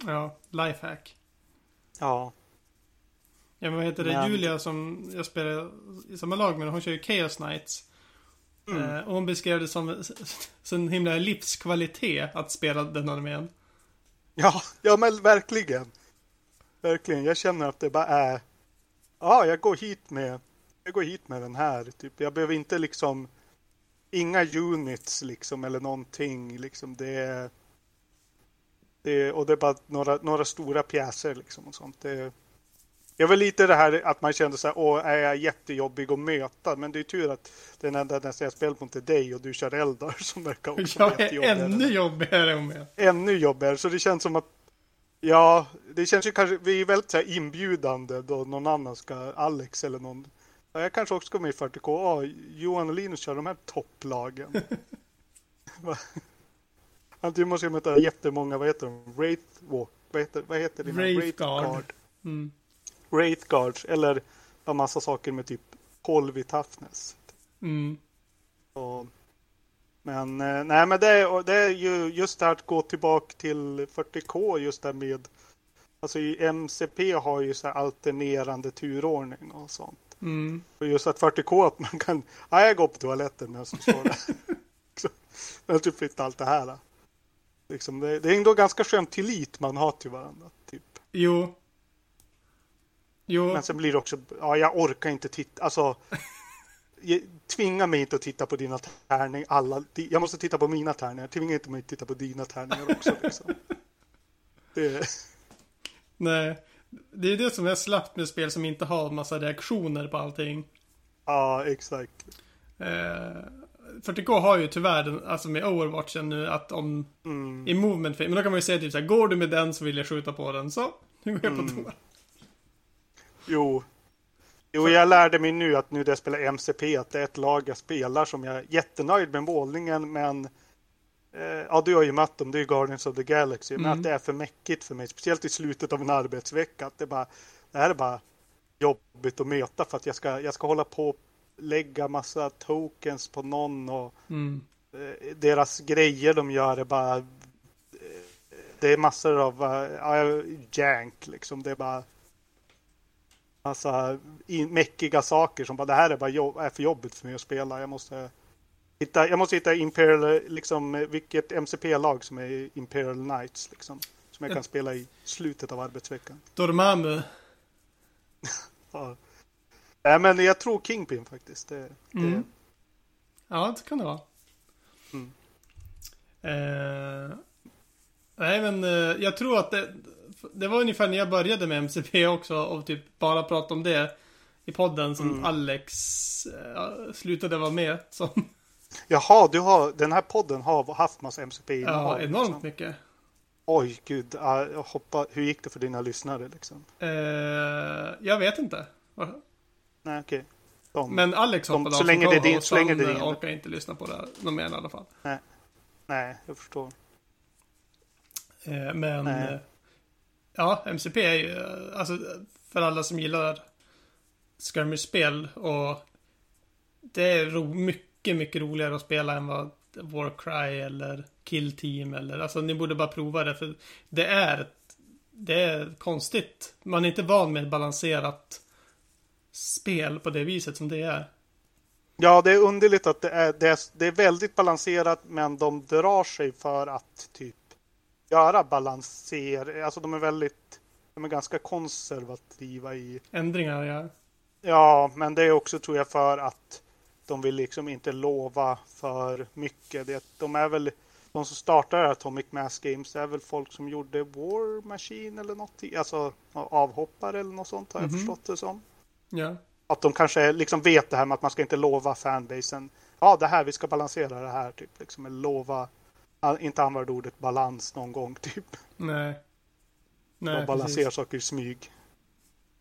Speaker 3: Ja, lifehack.
Speaker 4: Ja.
Speaker 3: Ja, men vad heter det?
Speaker 4: Men-
Speaker 3: Julia som jag spelar i samma lag med, hon kör ju Chaos Knights.
Speaker 4: Mm.
Speaker 3: Eh, och hon beskrev det som [laughs] en himla livskvalitet att spela den armén.
Speaker 4: Ja, ja men verkligen. Verkligen. Jag känner att det bara är. Ja, jag går hit med. Jag går hit med den här. Typ. Jag behöver inte liksom. Inga units liksom eller någonting liksom. Det är. Det är och det är bara några, några stora pjäser liksom och sånt. Det jag var lite det här att man kände så här, åh, är jag jättejobbig att möta? Men det är tur att den enda nästa jag spelat mot är dig och du kör eldar [laughs] som verkar också
Speaker 3: Jag är ännu jobbigare om jag.
Speaker 4: ännu jobbigare. Så det känns som att Ja, det känns ju kanske, vi är väldigt så inbjudande då någon annan ska, Alex eller någon. Ja, jag kanske också ska med i 40K. Ja, Johan och Linus kör de här topplagen. [laughs] Antingen måste jag möta jättemånga, vad heter de? Wraith Walk, vad heter, vad heter det?
Speaker 3: Wraithguard. Mm.
Speaker 4: Wraithguards, eller en massa saker med typ 12 i toughness.
Speaker 3: Mm.
Speaker 4: Och, Men eh, nej, men det är, det är ju just det här att gå tillbaka till 40K just där med Alltså i MCP har ju så alternerande turordning och sånt.
Speaker 3: Mm.
Speaker 4: Och just att 40K att man kan, ja jag går på toaletten medan jag står där. Så, Men typ inte allt det här. Liksom, det, det är ändå ganska skönt tillit man har till varandra. Typ.
Speaker 3: Jo. Jo.
Speaker 4: Men sen blir det också, ja jag orkar inte titta, alltså Tvinga mig inte att titta på dina tärningar, alla, jag måste titta på mina tärningar, tvinga inte mig att titta på dina tärningar också. Liksom. Det,
Speaker 3: Nej. Det är det som är slappt med spel som inte har massa reaktioner på allting.
Speaker 4: ja, exakt.
Speaker 3: Eh, 40K har ju tyvärr, alltså med Overwatchen nu, att om
Speaker 4: Mm.
Speaker 3: i movement men då kan man ju säga typ såhär, går du med den så vill jag skjuta på den. Så, nu går jag på
Speaker 4: Mm. Jo. Jo, jag lärde mig nu att nu när jag spelar MCP att det är ett lag jag spelar som jag är jättenöjd med målningen men eh, Ja, du har ju mött dem, det är ju Guardians of the Galaxy, men
Speaker 3: Mm.
Speaker 4: att det är för mäckigt för mig, speciellt i slutet av en arbetsvecka. Att det, bara, det här är bara jobbigt att möta för att jag ska, jag ska hålla på och lägga massa tokens på någon och
Speaker 3: Mm.
Speaker 4: eh, deras grejer de gör är bara eh, det är massor av eh, ja, jank liksom. Det är bara massa in- mäckiga saker som bara det här är bara jobb, är för jobbigt för mig att spela. Jag måste hitta, jag måste hitta Imperial, liksom vilket MCP-lag som är Imperial Knights liksom. Som jag kan spela i slutet av arbetsveckan.
Speaker 3: Dormammu. [laughs]
Speaker 4: Ja. Nej, men jag tror Kingpin faktiskt. Det, det,
Speaker 3: Mm. Ja, det kan det vara.
Speaker 4: Mm.
Speaker 3: Eh, nej, men eh, jag tror att det, det var ungefär när jag började med MCP också och typ bara prata om det i podden som
Speaker 4: Mm.
Speaker 3: Alex eh, slutade vara med. Som,
Speaker 4: Jaha, du har, den här podden har haft massa MCP
Speaker 3: ja,
Speaker 4: innehåll,
Speaker 3: enormt
Speaker 4: liksom.
Speaker 3: mycket.
Speaker 4: Oj, gud. ja, Jag hoppa, hur gick det för dina lyssnare liksom?
Speaker 3: Eh, jag vet inte.
Speaker 4: Nej, okej. De-
Speaker 3: Men Alex
Speaker 4: De-
Speaker 3: hoppade
Speaker 4: så
Speaker 3: av
Speaker 4: länge
Speaker 3: som
Speaker 4: det är din- så länge det är din-
Speaker 3: eh, orkar inte lyssna på det någon mer i alla fall.
Speaker 4: Nej, jag förstår.
Speaker 3: Eh, men
Speaker 4: Nej
Speaker 3: ja, MCP är ju eh, alltså för alla som gillar skirmish-spel och det är ro, mycket, mycket roligare att spela än vad Warcry eller Kill Team eller alltså ni borde bara prova det för det är ett, det är konstigt. Man är inte van med ett balanserat spel på det viset som det är.
Speaker 4: Ja, det är underligt att det är, det är, det är väldigt balanserat, men de drar sig för att typ göra balanser. Alltså de är väldigt, de är ganska konservativa i.
Speaker 3: Ändringar, ja.
Speaker 4: Ja, men det är också tror jag för att de vill liksom inte lova för mycket. Det, de är väl de som startar Atomic Mass Games är väl folk som gjorde War Machine eller något, alltså avhoppare eller något sånt har jag
Speaker 3: Mhm.
Speaker 4: förstått det som.
Speaker 3: Ja.
Speaker 4: Att de kanske liksom vet det här med att man ska inte lova fanbasen. Ja, det här, vi ska balansera det här typ. Liksom, eller lova, inte använda ordet balans någon gång typ.
Speaker 3: Nej. Nej,
Speaker 4: och balansera
Speaker 3: precis.
Speaker 4: saker i smyg.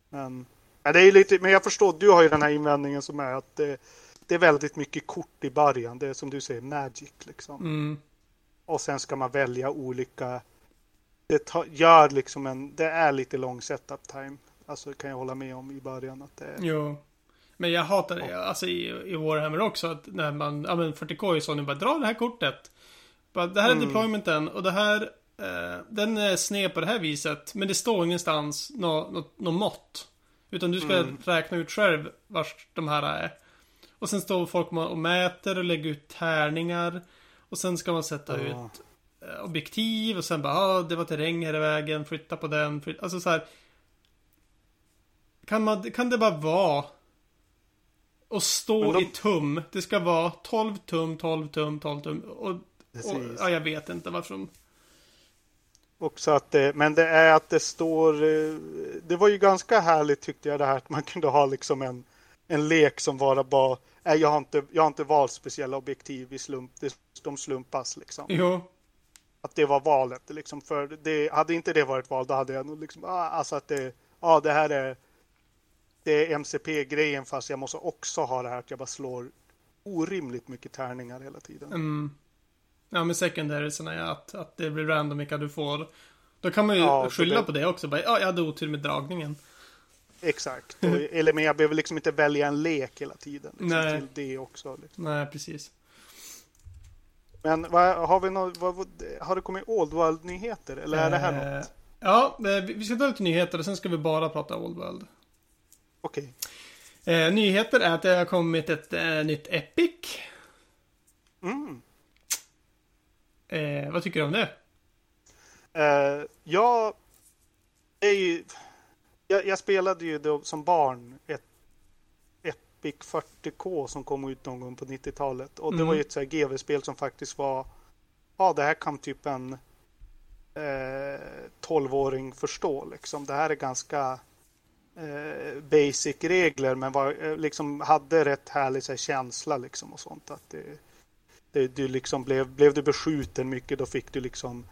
Speaker 4: Men, ja, det är lite, men jag förstår, du har ju den här invändningen som är att det, det är väldigt mycket kort i början. Det är som du säger, magic liksom.
Speaker 3: Mm.
Speaker 4: Och sen ska man välja olika. Det tar, gör liksom en, det är lite lång setup time. Alltså kan jag hålla med om i början att det är.
Speaker 3: Jo. Men jag hatar det, alltså i, i Warhammer också, att när man, ja men 40K är så nu bara dra det här kortet. Bara, det här är
Speaker 4: Mm.
Speaker 3: deploymenten och det här, eh, den är sned på det här viset. Men det står ingenstans något nå, nå mått. Utan du ska
Speaker 4: Mm.
Speaker 3: räkna ut själv vart de här är. Och sen står folk och mäter och lägger ut tärningar. Och sen ska man sätta
Speaker 4: Ja.
Speaker 3: ut eh, objektiv och sen bara, ah, det var terräng här i vägen, flytta på den. Flytta. Alltså så här. Kan, man, kan det bara vara och stå
Speaker 4: de-
Speaker 3: i tum. Det ska vara 12 tum, 12 tum, 12 tum. Och, och ja, jag vet inte varför de...
Speaker 4: Också att det, men det är att det står, eh, det var ju ganska härligt tyckte jag det här att man kunde ha liksom en, en lek som bara bara, nej jag har inte, jag har inte valt speciella objektiv i slump, de slumpas liksom.
Speaker 3: Jo.
Speaker 4: Att det var valet liksom, för det, hade inte det varit val då hade jag nog liksom, ah, alltså att det, ja det här är, det är MCP-grejen fast jag måste också ha det här att jag bara slår orimligt mycket tärningar hela tiden.
Speaker 3: Mm. Ja, men secondariesarna är att, att det blir random vilka du får. Då kan man ju
Speaker 4: Ja,
Speaker 3: skylla
Speaker 4: det-
Speaker 3: på det också. Bara, ja, jag hade otur med dragningen.
Speaker 4: Exakt, [laughs] och, eller men jag behöver liksom inte välja en lek hela tiden. Liksom,
Speaker 3: Nej.
Speaker 4: Till det också. Liksom.
Speaker 3: Nej, precis.
Speaker 4: Men vad, har vi något, vad, har det kommit Old World-nyheter? Eller är det här
Speaker 3: Eh,
Speaker 4: något?
Speaker 3: Ja, eh, vi ska ta lite nyheter och sen ska vi bara prata Old World.
Speaker 4: Okej.
Speaker 3: Eh, nyheter är att det har kommit ett eh, nytt Epic.
Speaker 4: Mm.
Speaker 3: Eh, vad tycker du om det?
Speaker 4: Eh, jag, är ju, jag, jag spelade ju då som barn ett Epic 40K som kom ut någon gång på 90-talet. Och det
Speaker 3: Mm.
Speaker 4: var ju ett så GV-spel som faktiskt var, ja det här kan typ en eh, 12-åring förstå liksom. Det här är ganska eh, basic regler men var, eh, liksom hade rätt härlig här, känsla liksom och sånt. Att det, det, du liksom blev, blev du beskjuten mycket då fick du liksom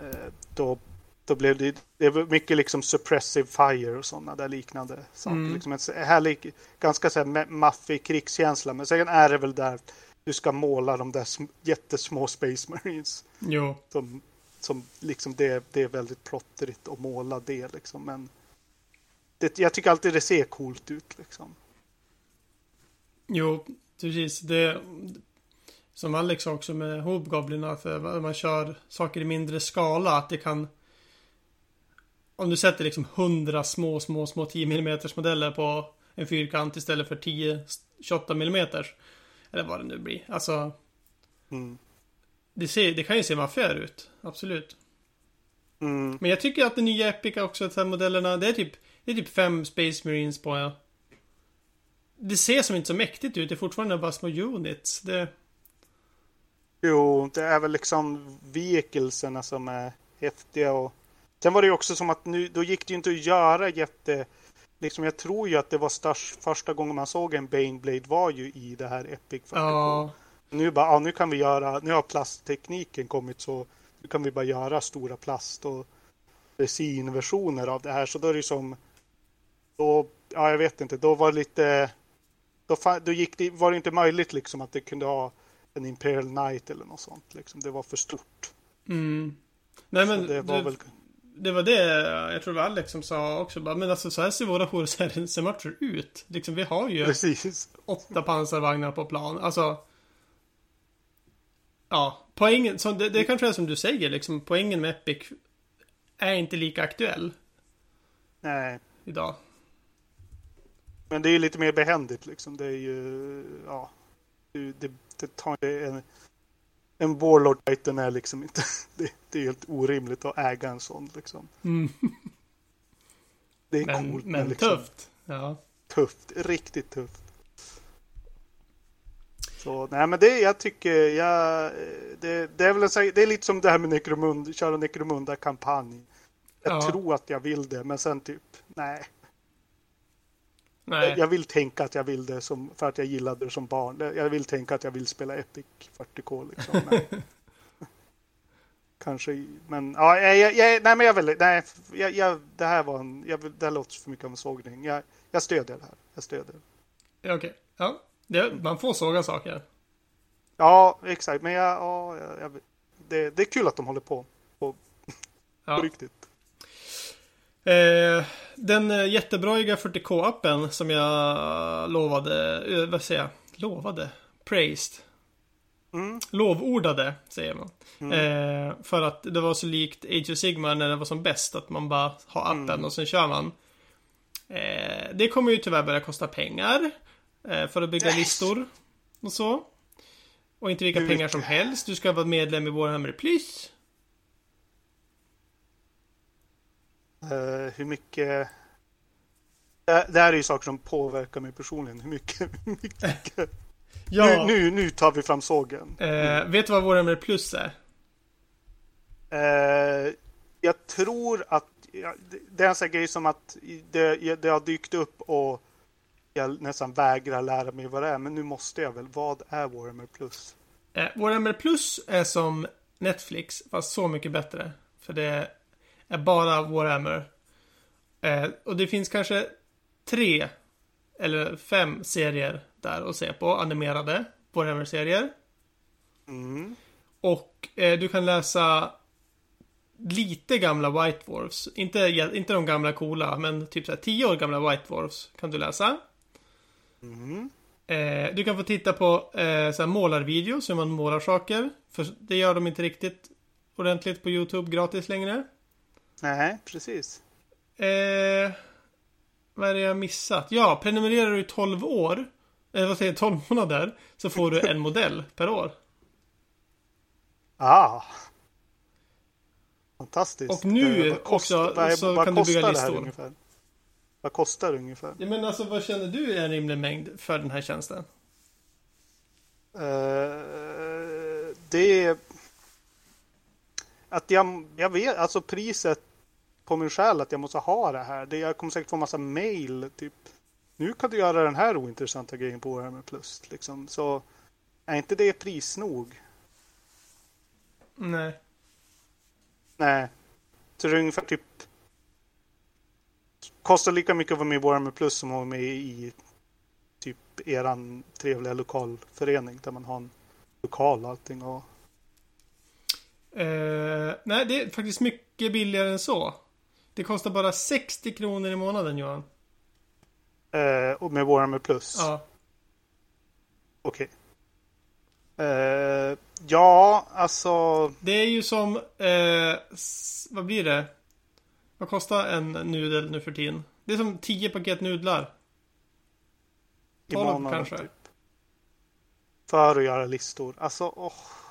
Speaker 4: eh, då, då blev det, det var mycket liksom suppressive fire och sådana där liknande saker.
Speaker 3: Mm.
Speaker 4: Liksom en härlig, ganska så här ma- maffig krigskänsla. Men sen är det väl där du ska måla de där sm- jättesmå Space Marines.
Speaker 3: Jo.
Speaker 4: Som, som liksom det, det är väldigt plottrigt att måla det liksom. Men det, jag tycker alltid det ser coolt ut liksom.
Speaker 3: Jo, precis. Det som Alex sa också med Hobgoblin att eh, man kör saker i mindre skala att det kan om du sätter liksom 100 små, små, små 10 mm modeller på en fyrkant istället för 10 28 mm eller vad det nu blir. Alltså,
Speaker 4: Mm.
Speaker 3: det, ser, det kan ju se maffigare ut. Absolut.
Speaker 4: Mm.
Speaker 3: Men jag tycker att den nya Epic också, de här modellerna, det är typ Det är typ fem Space Marines på Det ser som inte så mäktigt ut, det är fortfarande bara små units. Det...
Speaker 4: Jo, det är väl liksom vehiclesarna som är häftiga och sen var det ju också som att nu, då gick det ju inte att göra jätte Liksom jag tror ju att det var störst, första gången man såg en Baneblade var ju i det här Epic 40K.
Speaker 3: Ja,
Speaker 4: Nu bara, ja, nu kan vi göra, nu har plasttekniken kommit så nu kan vi bara göra stora plast och resinversioner av det här. Så då är det ju som, då, ja jag vet inte, då var det lite, då, då gick det, var det inte möjligt liksom att det kunde ha en Imperial Knight eller något sånt. Liksom. Det var för stort.
Speaker 3: mm. Nej men
Speaker 4: så det var
Speaker 3: det,
Speaker 4: väl,
Speaker 3: det var det, jag tror det var Alex som sa också bara, men alltså så här ser våra Horus ut. Liksom vi har ju
Speaker 4: precis.
Speaker 3: åtta pansarvagnar på plan. Alltså. Ja, poängen, så det, det kanske är som du säger liksom, poängen med Epic är inte lika aktuell
Speaker 4: Nej,
Speaker 3: idag.
Speaker 4: men det är ju lite mer behändigt liksom. Det är ju, ja, det, det, tar en, en Warlord Titan är liksom inte, [laughs] det, det är helt orimligt att äga en sån liksom.
Speaker 3: Mm.
Speaker 4: Det är
Speaker 3: Men,
Speaker 4: coolt
Speaker 3: men
Speaker 4: liksom,
Speaker 3: tufft. Ja.
Speaker 4: tufft, riktigt tufft. Så nej men det jag tycker jag, det, det är väl sån- det är lite som det här med Necromunda, köra Necromunda kampanj. Jag
Speaker 3: Ja.
Speaker 4: tror att jag vill det men sen typ nej.
Speaker 3: Nej.
Speaker 4: Jag vill tänka att jag vill det som, för att jag gillade det som barn. Jag vill tänka att jag vill spela Epic 40K liksom. [laughs] Kanske, men ja, jag, jag, nej men jag vill, nej, jag, jag, det här var en, jag, det här låter för mycket av en sågning. Jag, jag stödjer det här. Jag stödjer.
Speaker 3: Ja, Okej. Ja. Det, man får såga saker.
Speaker 4: Ja, exakt. Men jag, ja, jag, det, det är kul att de håller på. På,
Speaker 3: Ja. [laughs]
Speaker 4: på riktigt.
Speaker 3: Eh, den eh, jättebraiga 40K-appen som jag lovade, eh, vad säger jag? Lovade? Praised.
Speaker 4: Mm.
Speaker 3: Lovordade, säger man.
Speaker 4: Mm.
Speaker 3: Eh, för att det var så likt Age of Sigmar när det var som bäst, att man bara har appen
Speaker 4: Mm.
Speaker 3: och sen kör man. Eh, det kommer ju tyvärr börja kosta pengar. Eh, för att bygga
Speaker 4: Nej.
Speaker 3: listor. Och så. Och inte vilka pengar som helst. Du ska vara medlem i Warhammer Plus.
Speaker 4: Eh, hur mycket... Det, det här är ju saker som påverkar mig personligen. Hur mycket... [laughs] Hur mycket
Speaker 3: Ja.
Speaker 4: nu, nu, nu tar vi fram sågen.
Speaker 3: Eh, vet du vad Warhammer Plus är?
Speaker 4: Eh, jag tror att ja, det- är en sån grej som att det, det har dykt upp och jag nästan vägrar lära mig vad det är. Men nu måste jag väl. Vad är Warhammer Plus?
Speaker 3: Eh, Warhammer Plus är som Netflix, fast så mycket bättre. För det är bara Warhammer. Eh, och det finns kanske tre eller fem serier där att se på, animerade Warhammer-serier.
Speaker 4: Mm.
Speaker 3: Och eh, du kan läsa lite gamla White Dwarfs. Inte, inte de gamla coola, men typ såhär 10 år gamla White Dwarfs kan du läsa.
Speaker 4: Mm.
Speaker 3: Eh, du kan få titta på eh, så här målarvideos hur man målar saker. För det gör de inte riktigt ordentligt på YouTube gratis längre.
Speaker 4: Nej, precis.
Speaker 3: Eh, vad är det jag missat? Ja, prenumererar du i 12 år, eller vad säger jag, 12 månader, så får du en modell per år.
Speaker 4: Ah. Fantastiskt.
Speaker 3: Och nu
Speaker 4: Eh, kostar-
Speaker 3: också
Speaker 4: är-
Speaker 3: så kan du bygga
Speaker 4: det
Speaker 3: listor.
Speaker 4: ungefär? Vad kostar det ungefär?
Speaker 3: Ja, men alltså vad känner du är en rimlig mängd för den här tjänsten?
Speaker 4: Eh, det är... Att jag, jag vet, alltså priset på min själ att jag måste ha det här. Det, jag kommer säkert få massa mail. Typ, nu kan du göra den här ointressanta grejen på Warhammer Plus. Liksom. Så är inte det pris nog?
Speaker 3: Nej.
Speaker 4: Nej. Så det är ungefär typ... Kostar lika mycket att vara med i Warhammer Plus som att vara med i typ eran trevliga lokalförening där man har en lokal och allting. Och,
Speaker 3: Eh, nej, det är faktiskt mycket billigare än så. Det kostar bara 60 kronor i månaden Johan.
Speaker 4: eh, och med Warhammer Plus.
Speaker 3: Ja.
Speaker 4: Okej. Eh, ja, alltså.
Speaker 3: Det är ju som, eh, vad blir det? Vad kostar en nudel nu för tiden? Det är som 10 paket nudlar.
Speaker 4: i
Speaker 3: 12
Speaker 4: månaden,
Speaker 3: kanske.
Speaker 4: Typ. För att göra listor. Alltså, åh. Va-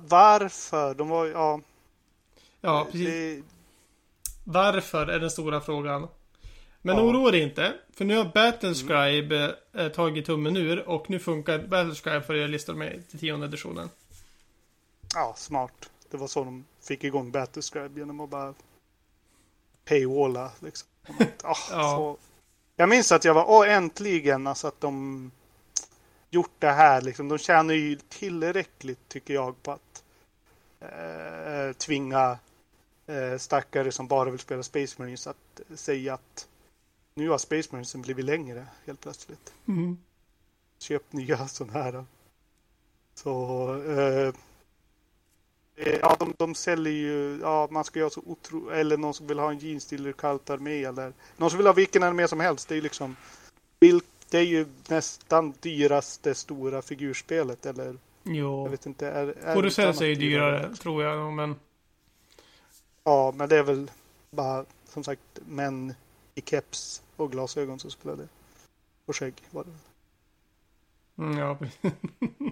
Speaker 4: Varför? De var ja.
Speaker 3: Ja, precis.
Speaker 4: Det,
Speaker 3: Varför är den stora frågan. Men
Speaker 4: Ja.
Speaker 3: oroa dig inte. För nu har Battlescribe eh, tagit tummen ur och nu funkar Battlescribe för att göra listor med till tionde editionen.
Speaker 4: ja, smart. Det var så de fick igång Battlescribe genom att bara paywalla liksom. Att, [laughs]
Speaker 3: Ja.
Speaker 4: så. Jag minns att jag var, åh äntligen, alltså att de gjort det här liksom. De tjänar ju tillräckligt tycker jag på att eh, tvinga eh, stackare som bara vill spela Space Marines att säga att nu har Space Marinesen blivit längre helt plötsligt.
Speaker 3: Mm.
Speaker 4: Köp nya sådana här. Så eh, eh, ja, de, de säljer ju, ja man ska göra så otro, eller någon som vill ha en jeansdealer kalt armé eller någon som vill ha vilken armé som helst. Det är ju liksom, vilk- det är ju nästan dyraste stora figurspelet eller jag
Speaker 3: Jo.
Speaker 4: vet inte. Är, är
Speaker 3: Coruscant är ju
Speaker 4: annat
Speaker 3: dyrare, tror jag men...
Speaker 4: Ja, men det är väl bara som sagt män i keps och glasögon som spelar det. Och skägg var det.
Speaker 3: Mm, ja, [laughs]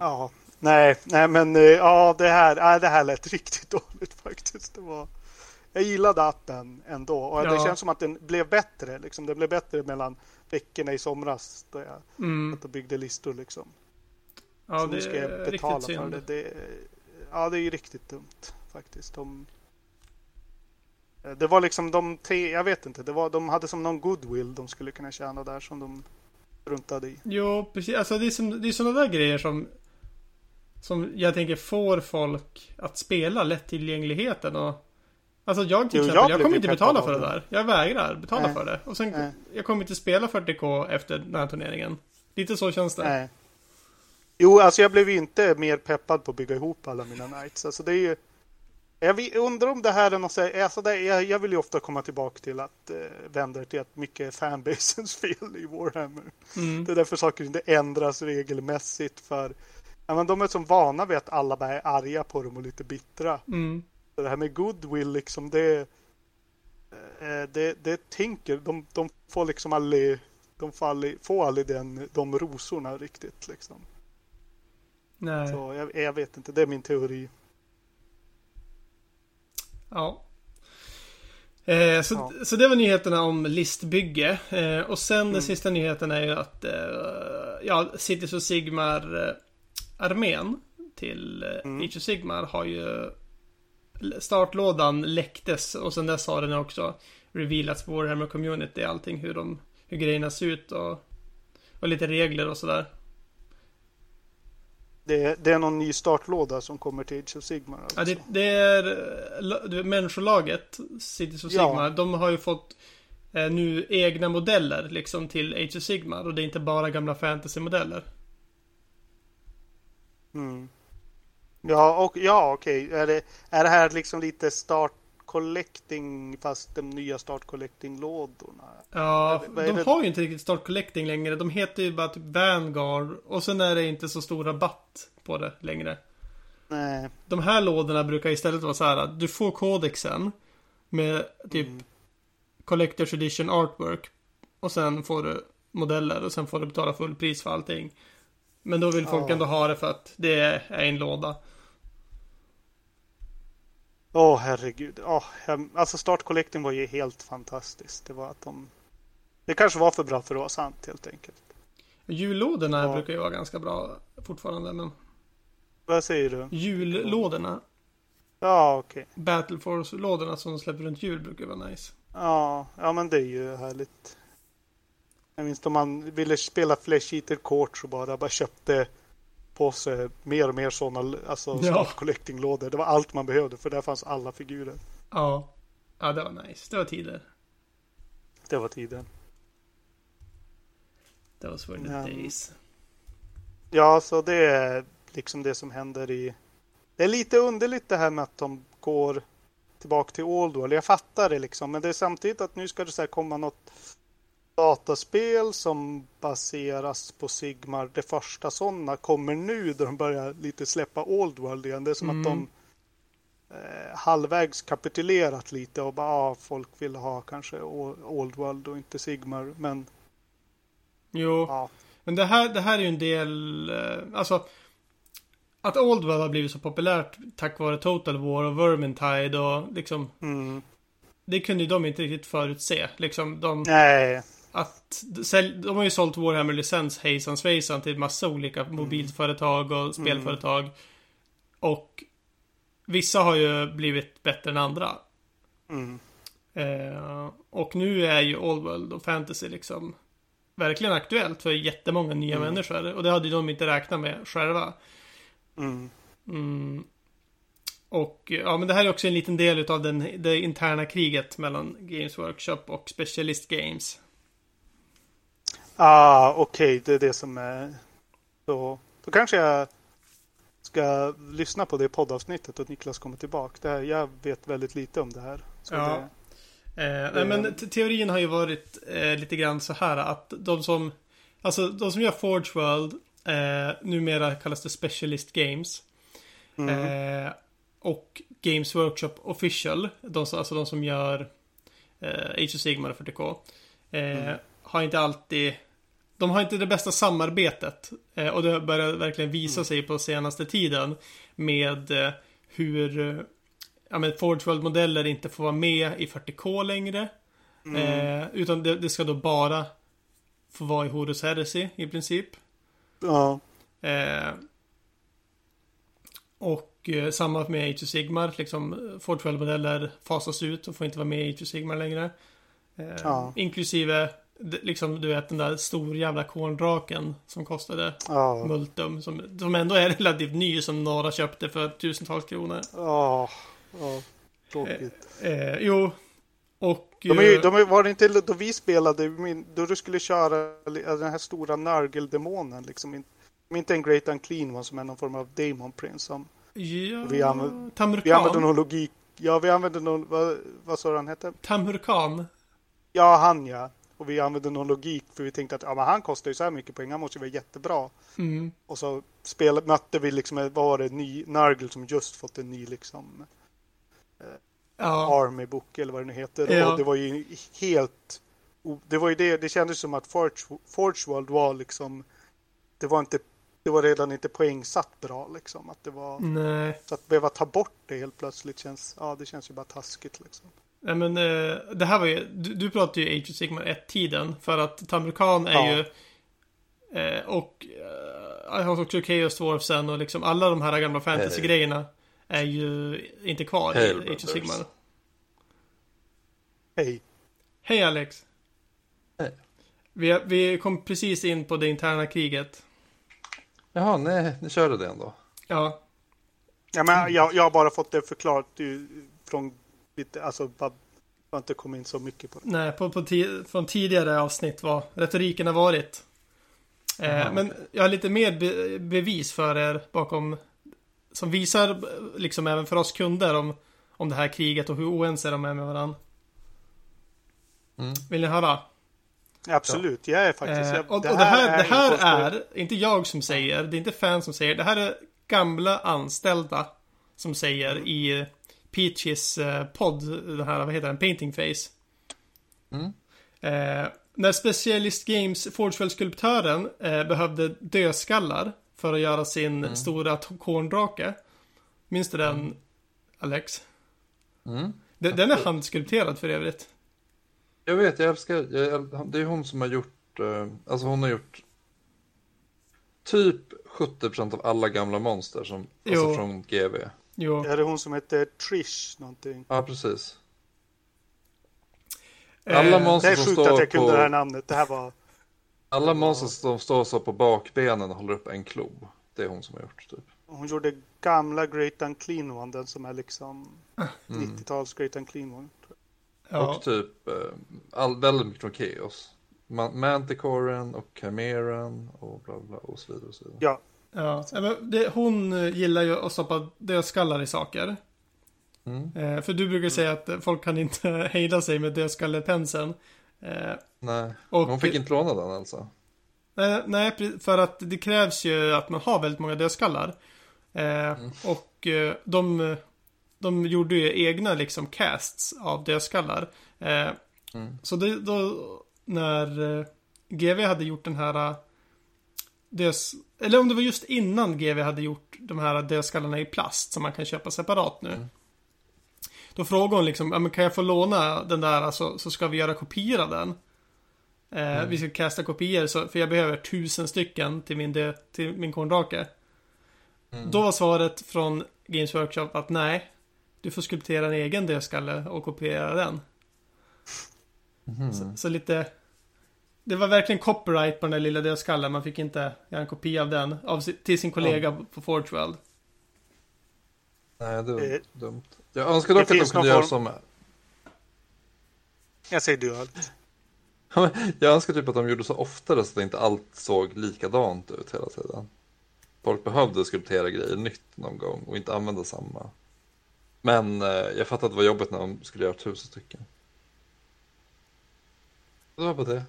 Speaker 4: Ja, nej, nej men eh, ja, det här, nej, det här lät [laughs] riktigt dåligt faktiskt. Det var, jag gillade appen ändå och det
Speaker 3: Ja.
Speaker 4: känns som att den blev bättre. Liksom. Den blev bättre mellan veckorna i somras då jag
Speaker 3: mm.
Speaker 4: och byggde listor. Liksom.
Speaker 3: ja
Speaker 4: Så
Speaker 3: det
Speaker 4: nu ska jag betala för
Speaker 3: synd.
Speaker 4: det. det. Ja, det är ju riktigt dumt faktiskt. De, det var liksom de tre, jag vet inte, det var, de hade som någon goodwill de skulle kunna tjäna där som de struntade i.
Speaker 3: Jo, precis. Alltså det är, som, det är sådana där grejer som... Som jag tänker får folk att spela lättillgängligheten och... Alltså jag till
Speaker 4: Jo,
Speaker 3: exempel,
Speaker 4: jag
Speaker 3: jag, kommer inte betala för det där. Jag vägrar betala
Speaker 4: Nej.
Speaker 3: för det. Och sen,
Speaker 4: Nej.
Speaker 3: jag kommer inte spela 40k efter den här turneringen. Lite så känns det.
Speaker 4: Nej. Jo, alltså jag blev inte mer peppad på att bygga ihop alla mina nights. Alltså det är ju... Jag undrar om det här är något alltså det, jag, jag vill ju ofta komma tillbaka till att eh, vända till att mycket är fanbasens [laughs] fel i Warhammer.
Speaker 3: Mm.
Speaker 4: Det är därför saker inte ändras regelmässigt för ja, men de är så vana vid att alla bara är arga på dem och lite bittra.
Speaker 3: Mm.
Speaker 4: Det här med goodwill liksom det eh, det, det tänker, de, de får liksom aldrig de får aldrig, får aldrig den, de rosorna riktigt liksom.
Speaker 3: Nej.
Speaker 4: Så jag, jag vet inte, det är min teori.
Speaker 3: Ja. Eh, så,
Speaker 4: Ja.
Speaker 3: så det var nyheterna om listbygge. Eh, och sen
Speaker 4: Mm.
Speaker 3: den sista nyheten är ju att eh, ja, Cities och Sigmar eh, till eh,
Speaker 4: Mm.
Speaker 3: Age of Sigmar har ju startlådan läcktes och sen dess har den också revealats på Warhammer Community allting hur de hur grejerna ser ut och, och lite regler och sådär.
Speaker 4: Det, det är någon ny startlåda som kommer till Age of Sigmar. Alltså.
Speaker 3: Ja, det, det är människolaget, Cities of
Speaker 4: Ja.
Speaker 3: Sigmar, de har ju fått eh, nu egna modeller liksom till Age of Sigmar och det är inte bara gamla fantasy-modeller.
Speaker 4: Mm. Ja, och, ja okej. Är, det, är det här liksom lite start Collecting fast de nya Start Collecting-lådorna.
Speaker 3: Ja,
Speaker 4: Vad är
Speaker 3: de har ju inte riktigt Start Collecting längre. De heter ju bara typ Vanguard. Och sen är det inte så stor rabatt på det längre.
Speaker 4: Nej.
Speaker 3: De här lådorna brukar istället vara så här att du får kodexen med typ
Speaker 4: Mm.
Speaker 3: Collector's Edition Artwork. Och sen får du modeller och sen får du betala full pris för allting. Men då vill folk
Speaker 4: Ja.
Speaker 3: ändå ha det för att det är en låda.
Speaker 4: Åh herregud. Åh, hem- alltså Start Collecting var ju helt fantastiskt. Det var att de... Det kanske var för bra för att vara sant helt enkelt.
Speaker 3: Jullådorna
Speaker 4: Ja.
Speaker 3: brukar ju vara ganska bra fortfarande. Men
Speaker 4: Vad säger du?
Speaker 3: jullådorna,
Speaker 4: Ja, okej.
Speaker 3: Battle Force-lådorna som släpper runt jul brukar vara nice.
Speaker 4: Ja, ja, men det är ju härligt. Jag minns om man ville spela Flash Eater Court så bara, bara köpte på sig mer och mer sådana alltså
Speaker 3: Ja.
Speaker 4: Collecting-lådor. Det var allt man behövde för där fanns alla figurer.
Speaker 3: Ja. Ja, det var nice. Det var tider.
Speaker 4: Det var tiden.
Speaker 3: Det var svårt
Speaker 4: Ja.
Speaker 3: days.
Speaker 4: Ja, så det är liksom det som händer i... Det är lite underligt det här med att de går tillbaka till Old World. Jag fattar det liksom, men det är samtidigt att nu ska det så komma något dataspel som baseras på Sigmar. Det första sådana kommer nu då de börjar lite släppa Old World igen. Det är som att de eh, halvvägs kapitulerat lite och bara ah, folk vill ha kanske Old World och inte Sigmar. Men
Speaker 3: Jo,
Speaker 4: ja,
Speaker 3: men det här, det här är ju en del, eh, alltså att Old World har blivit så populärt tack vare Total War och Vermintide och liksom
Speaker 4: mm,
Speaker 3: Det kunde ju de inte riktigt förutse. Liksom de,
Speaker 4: nej,
Speaker 3: att, de har ju sålt Warhammer-licens hejsan svejsan till massa olika mobilföretag och spelföretag. Och vissa har ju blivit bättre än andra.
Speaker 4: mm,
Speaker 3: Eh, och nu är ju Old World och Fantasy liksom verkligen aktuellt för jättemånga nya människor. Och det hade ju de inte räknat med själva.
Speaker 4: mm.
Speaker 3: Mm. Och ja, men det här är också en liten del utav den, det interna kriget mellan Games Workshop och Specialist Games.
Speaker 4: Ah, okej, det är det som är... Så, då kanske jag ska lyssna på det poddavsnittet och Niklas kommer tillbaka. Det här, jag vet väldigt lite om det här.
Speaker 3: Ja.
Speaker 4: det,
Speaker 3: Eh, nej, men te- teorin har ju varit eh, lite grann så här att de som Alltså de som gör Forge World eh, Numera kallas det Specialist Games
Speaker 4: mm,
Speaker 3: eh, Och Games Workshop Official de, Alltså de som gör eh, Age of Sigmar och 40K eh, Har inte alltid De har inte det bästa samarbetet eh, Och det börjar verkligen visa sig på senaste tiden Med eh, hur eh, Ja men Forge World-modeller inte får vara med i 40K längre eh, Utan det, det ska då bara Få vara i Horus Heresy i princip
Speaker 4: ja,
Speaker 3: Eh, och eh, samma med Age of Sigmar. Liksom, Forge World-modeller fasas ut och får inte vara med i Age of Sigmar längre. Eh,
Speaker 4: Ja.
Speaker 3: Inklusive, liksom, du vet den där stor jävla korndraken som kostade
Speaker 4: ja,
Speaker 3: multum. Som, som ändå är relativt ny som några köpte för tusentals kronor.
Speaker 4: ja, ja, tråkigt.
Speaker 3: Eh, jo, och...
Speaker 4: De är, ju-
Speaker 3: eh,
Speaker 4: de är, var det inte då vi spelade, min- då du skulle köra den här stora Nurgle-demonen liksom. in- Inte en Great Unclean One som är någon form av Demon Prince. Som,
Speaker 3: ja,
Speaker 4: vi använder-
Speaker 3: Tamurkan.
Speaker 4: vi använde någon logik. Ja, vi använde någon, vad, vad sa han hette?
Speaker 3: Tamurkan.
Speaker 4: Ja, han ja. Och vi använde någon logik för vi tänkte att ja, men han kostar ju så här mycket poäng, han måste ju vara jättebra.
Speaker 3: Mm.
Speaker 4: Och så spel, mötte vi liksom, vad var det, ny Nurgle som just fått en ny liksom
Speaker 3: Ja.
Speaker 4: Army Book eller vad det nu heter.
Speaker 3: Ja.
Speaker 4: Och det var ju helt... Det var ju det, det kändes som att Forge, Forge World var liksom... Det var inte... Det var redan inte poängsatt bra liksom. Att det var...
Speaker 3: Nej.
Speaker 4: Så att behöva ta bort det helt plötsligt känns... Ja, det känns ju bara taskigt liksom.
Speaker 3: Nej men eh, det här var ju, du, du pratade ju Age of Sigmar 1-tiden för att Tamurkan är
Speaker 4: Ja.
Speaker 3: ju eh, och eh, jag har också Chaos Dwarfsen och liksom alla de här gamla fantasy-grejerna är ju inte kvar
Speaker 2: Hej,
Speaker 3: i Age of. Sigmar.
Speaker 4: Hej.
Speaker 3: Hej Alex!
Speaker 2: Hej.
Speaker 3: Vi, vi kom precis in på det interna kriget.
Speaker 2: Jaha, nej, ni körde det ändå.
Speaker 3: Ja,
Speaker 4: Ja, men jag, jag har bara fått det förklarat ju från lite... Alltså, bara, jag har inte kommit in så mycket på det.
Speaker 3: nej, på, på från tidigare avsnitt vad retoriken har varit. Eh,
Speaker 2: Jaha.
Speaker 3: men jag har lite mer be- bevis för er bakom som visar liksom även för oss kunder om, om det här kriget och hur oense de är med varandra.
Speaker 2: Mm.
Speaker 3: Vill ni höra?
Speaker 4: Absolut, jag är faktiskt...
Speaker 3: Eh, och, och det här, det här
Speaker 4: en konspira-
Speaker 3: är, inte jag som säger, det är inte fans som säger, det här är gamla anställda som säger
Speaker 4: Mm.
Speaker 3: i Peaches eh, podd, den här, vad heter den, Painting Face.
Speaker 2: Mm.
Speaker 3: Eh, när Specialist Games Forgewell-skulptören eh, behövde dödskallar för att göra sin
Speaker 2: Mm.
Speaker 3: stora korndrake. Minns du den, Alex?
Speaker 2: Mm.
Speaker 3: Den, den är handskulpterad för övrigt.
Speaker 2: Jag vet, jag älskar, jag, det är hon som har gjort, eh, alltså hon har gjort typ 70% av alla gamla monster som, alltså
Speaker 3: Jo.
Speaker 2: från GV.
Speaker 3: Jo.
Speaker 4: Är det hon som heter Trish någonting?
Speaker 2: Ja, precis. Alla
Speaker 3: Eh,
Speaker 2: monster
Speaker 4: Det är
Speaker 2: som
Speaker 4: sjukt
Speaker 2: står
Speaker 4: att jag kunde
Speaker 2: på-
Speaker 4: det här namnet. Det här var...
Speaker 2: Alla monster som står så på bakbenen och håller upp en klo. Det är hon som har gjort typ.
Speaker 4: Hon gjorde gamla Great Unclean One, den som är liksom
Speaker 2: Mm.
Speaker 4: 90-tals Great Unclean One.
Speaker 3: ja.
Speaker 2: Och typ eh, all, väldigt mycket från Chaos. Ma- Manticoren och Chimeran och bla bla och så vidare. Och så vidare.
Speaker 4: Ja,
Speaker 3: Ja, men det, hon eh, gillar ju att stoppa dödskallar i saker.
Speaker 2: Mm.
Speaker 3: Eh, för du brukar säga att folk kan inte [laughs] hejda sig med dödskallepenseln. Eh,
Speaker 2: Nej,
Speaker 3: och,
Speaker 2: hon fick inte låna den alltså.
Speaker 3: Nej, nej, för att det krävs ju att man har väldigt många dödskallar. Eh, Och eh, de, de gjorde ju egna liksom casts av dödskallar. Eh,
Speaker 2: Mm.
Speaker 3: Så det, då, när GV hade gjort den här döds... Eller om det var just innan GV hade gjort de här dödskallarna i plast som man kan köpa separat nu. Då frågade hon liksom, kan jag få låna den där så, så ska vi göra kopior av den. Eh, Vi ska kasta kopior, så, för jag behöver tusen stycken till min, dö, till min korndrake. Då var svaret från Games Workshop att nej, du får skulptera en egen dödskalle och kopiera den. Så, så lite... Det var verkligen copyright på den där lilla dödskallen. Man fick inte göra en kopia av den av, till sin kollega på Forge World.
Speaker 2: Nej, det var
Speaker 4: Eh,
Speaker 2: dumt. Jag önskar dock att de kunde göra som...
Speaker 4: jag säger du allt.
Speaker 2: Jag önskar typ att de gjorde så oftare så att inte allt såg likadant ut hela tiden. Folk behövde skulptera grejer nytt någon gång och inte använda samma. Men eh, jag fattar att det var jobbigt när de skulle göra tusen stycken. Det var bara det.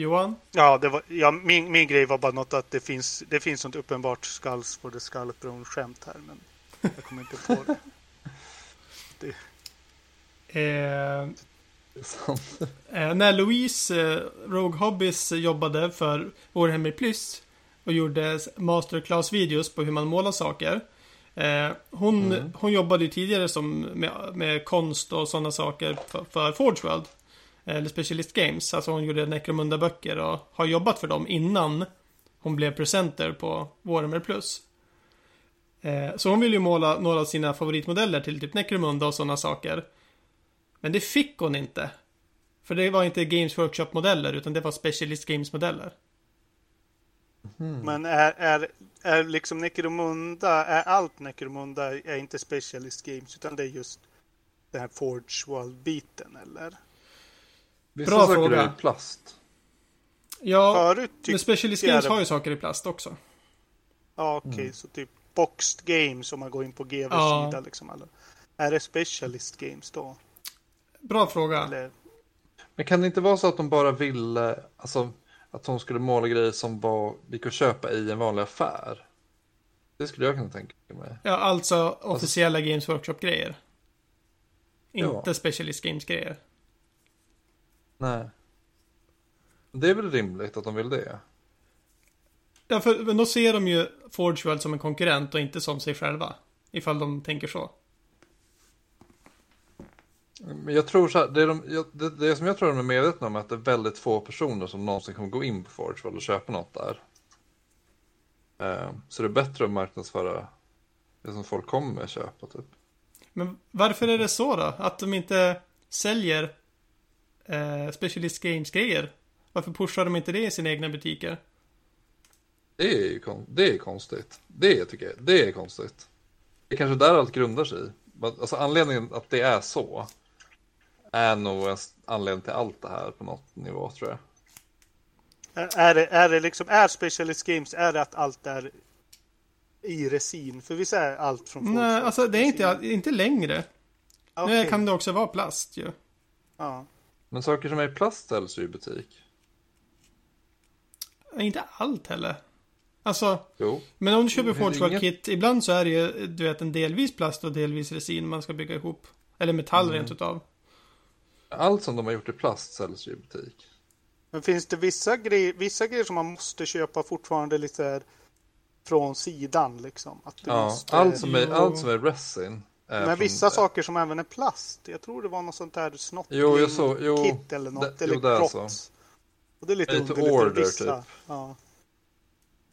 Speaker 3: Johan?
Speaker 4: Ja, det var, ja min, min grej var bara något att det finns, det finns något uppenbart Skulls for the Skullthrone skämt här, men jag kommer inte på det. [laughs]
Speaker 3: Eh,
Speaker 2: Det sant.
Speaker 3: Eh, när Louise eh, Rogue Hobbies jobbade för Warhammer Plus och gjorde masterclass-videos på hur man målar saker. Eh, hon,
Speaker 2: Mm.
Speaker 3: hon jobbade ju tidigare som med, med konst och sådana saker för, för Forge World. Eh, Eller Specialist Games. Alltså hon gjorde Necromunda-böcker och har jobbat för dem innan hon blev presenter på Warhammer Plus. Eh, så hon ville ju måla några av sina favoritmodeller till typ Necromunda och sådana saker. Men det fick hon inte. För det var inte Games Workshop-modeller utan det var Specialist Games-modeller.
Speaker 4: Men är, är, är liksom Necromunda, är allt Necromunda är inte Specialist Games, utan det är just den här Forge World-biten, eller?
Speaker 2: Vissa
Speaker 3: Bra
Speaker 2: saker
Speaker 3: fråga.
Speaker 2: är i plast.
Speaker 3: Ja,
Speaker 4: Förut
Speaker 3: men Specialist Games har ju saker i plast också.
Speaker 4: Ja, okej, så typ Boxed Games om man går in på GVs
Speaker 3: Ja.
Speaker 4: sida liksom. Eller? Är det Specialist Games då?
Speaker 3: Bra fråga.
Speaker 4: Eller?
Speaker 2: Men kan det inte vara så att de bara ville, alltså att de skulle måla grejer som var, gick att köpa i en vanlig affär? Det skulle jag kunna tänka mig.
Speaker 3: Ja, alltså officiella Games Workshop-grejer.
Speaker 2: Ja.
Speaker 3: Inte Specialist Games-grejer.
Speaker 2: Nej. Det är väl rimligt att de vill det?
Speaker 3: Ja, för men då ser de ju Forge World som en konkurrent och inte som sig själva. Ifall de tänker så.
Speaker 2: Men jag tror så här, det, är de, det, det som jag tror de är medvetna om är att det är väldigt få personer som någonsin kommer gå in på Forge och köpa något där. Eh, så det är bättre att marknadsföra det som folk kommer köpa typ.
Speaker 3: Men varför är det så då? Att de inte säljer eh, Specialist Games-grejer? Varför pushar de inte det i sina egna butiker?
Speaker 2: Det är ju kon- det är konstigt. Det tycker jag, det är konstigt. Det är kanske där allt grundar sig Alltså anledningen att det är så är nog en s- anledning till allt det här på något nivå tror jag.
Speaker 4: Är, det, är det liksom, är Specialist Games, är det att allt är i resin? För visst är allt från Forge
Speaker 3: Nej, alltså det är inte, inte längre.
Speaker 4: Okej.
Speaker 3: Nu kan det också vara plast ju.
Speaker 4: Ja.
Speaker 2: Men saker som är i plast säljs ju i butik.
Speaker 3: Inte allt heller. Alltså,
Speaker 2: Jo.
Speaker 3: men om du köper Forge Kit, ibland så är det ju, du vet, en delvis plast och delvis resin man ska bygga ihop. Eller metall
Speaker 2: Mm.
Speaker 3: rent utav.
Speaker 2: Allt som de har gjort i plast säljs ju i butik.
Speaker 4: Men finns det vissa, grej, vissa grejer som man måste köpa fortfarande lite från sidan liksom? Att du
Speaker 2: Ja,
Speaker 4: måste...
Speaker 2: allt som är, allt som är resin. Är
Speaker 4: Men
Speaker 2: från
Speaker 4: vissa saker som även är plast. Jag tror det var något sånt där snottling
Speaker 2: Jo, jag såg- jo,
Speaker 4: kit eller något.
Speaker 2: det-
Speaker 4: eller
Speaker 2: jo, det är.
Speaker 4: Och det är lite
Speaker 2: Det är lite
Speaker 4: underligt.
Speaker 2: order,
Speaker 4: vissa.
Speaker 2: typ.
Speaker 4: Ja.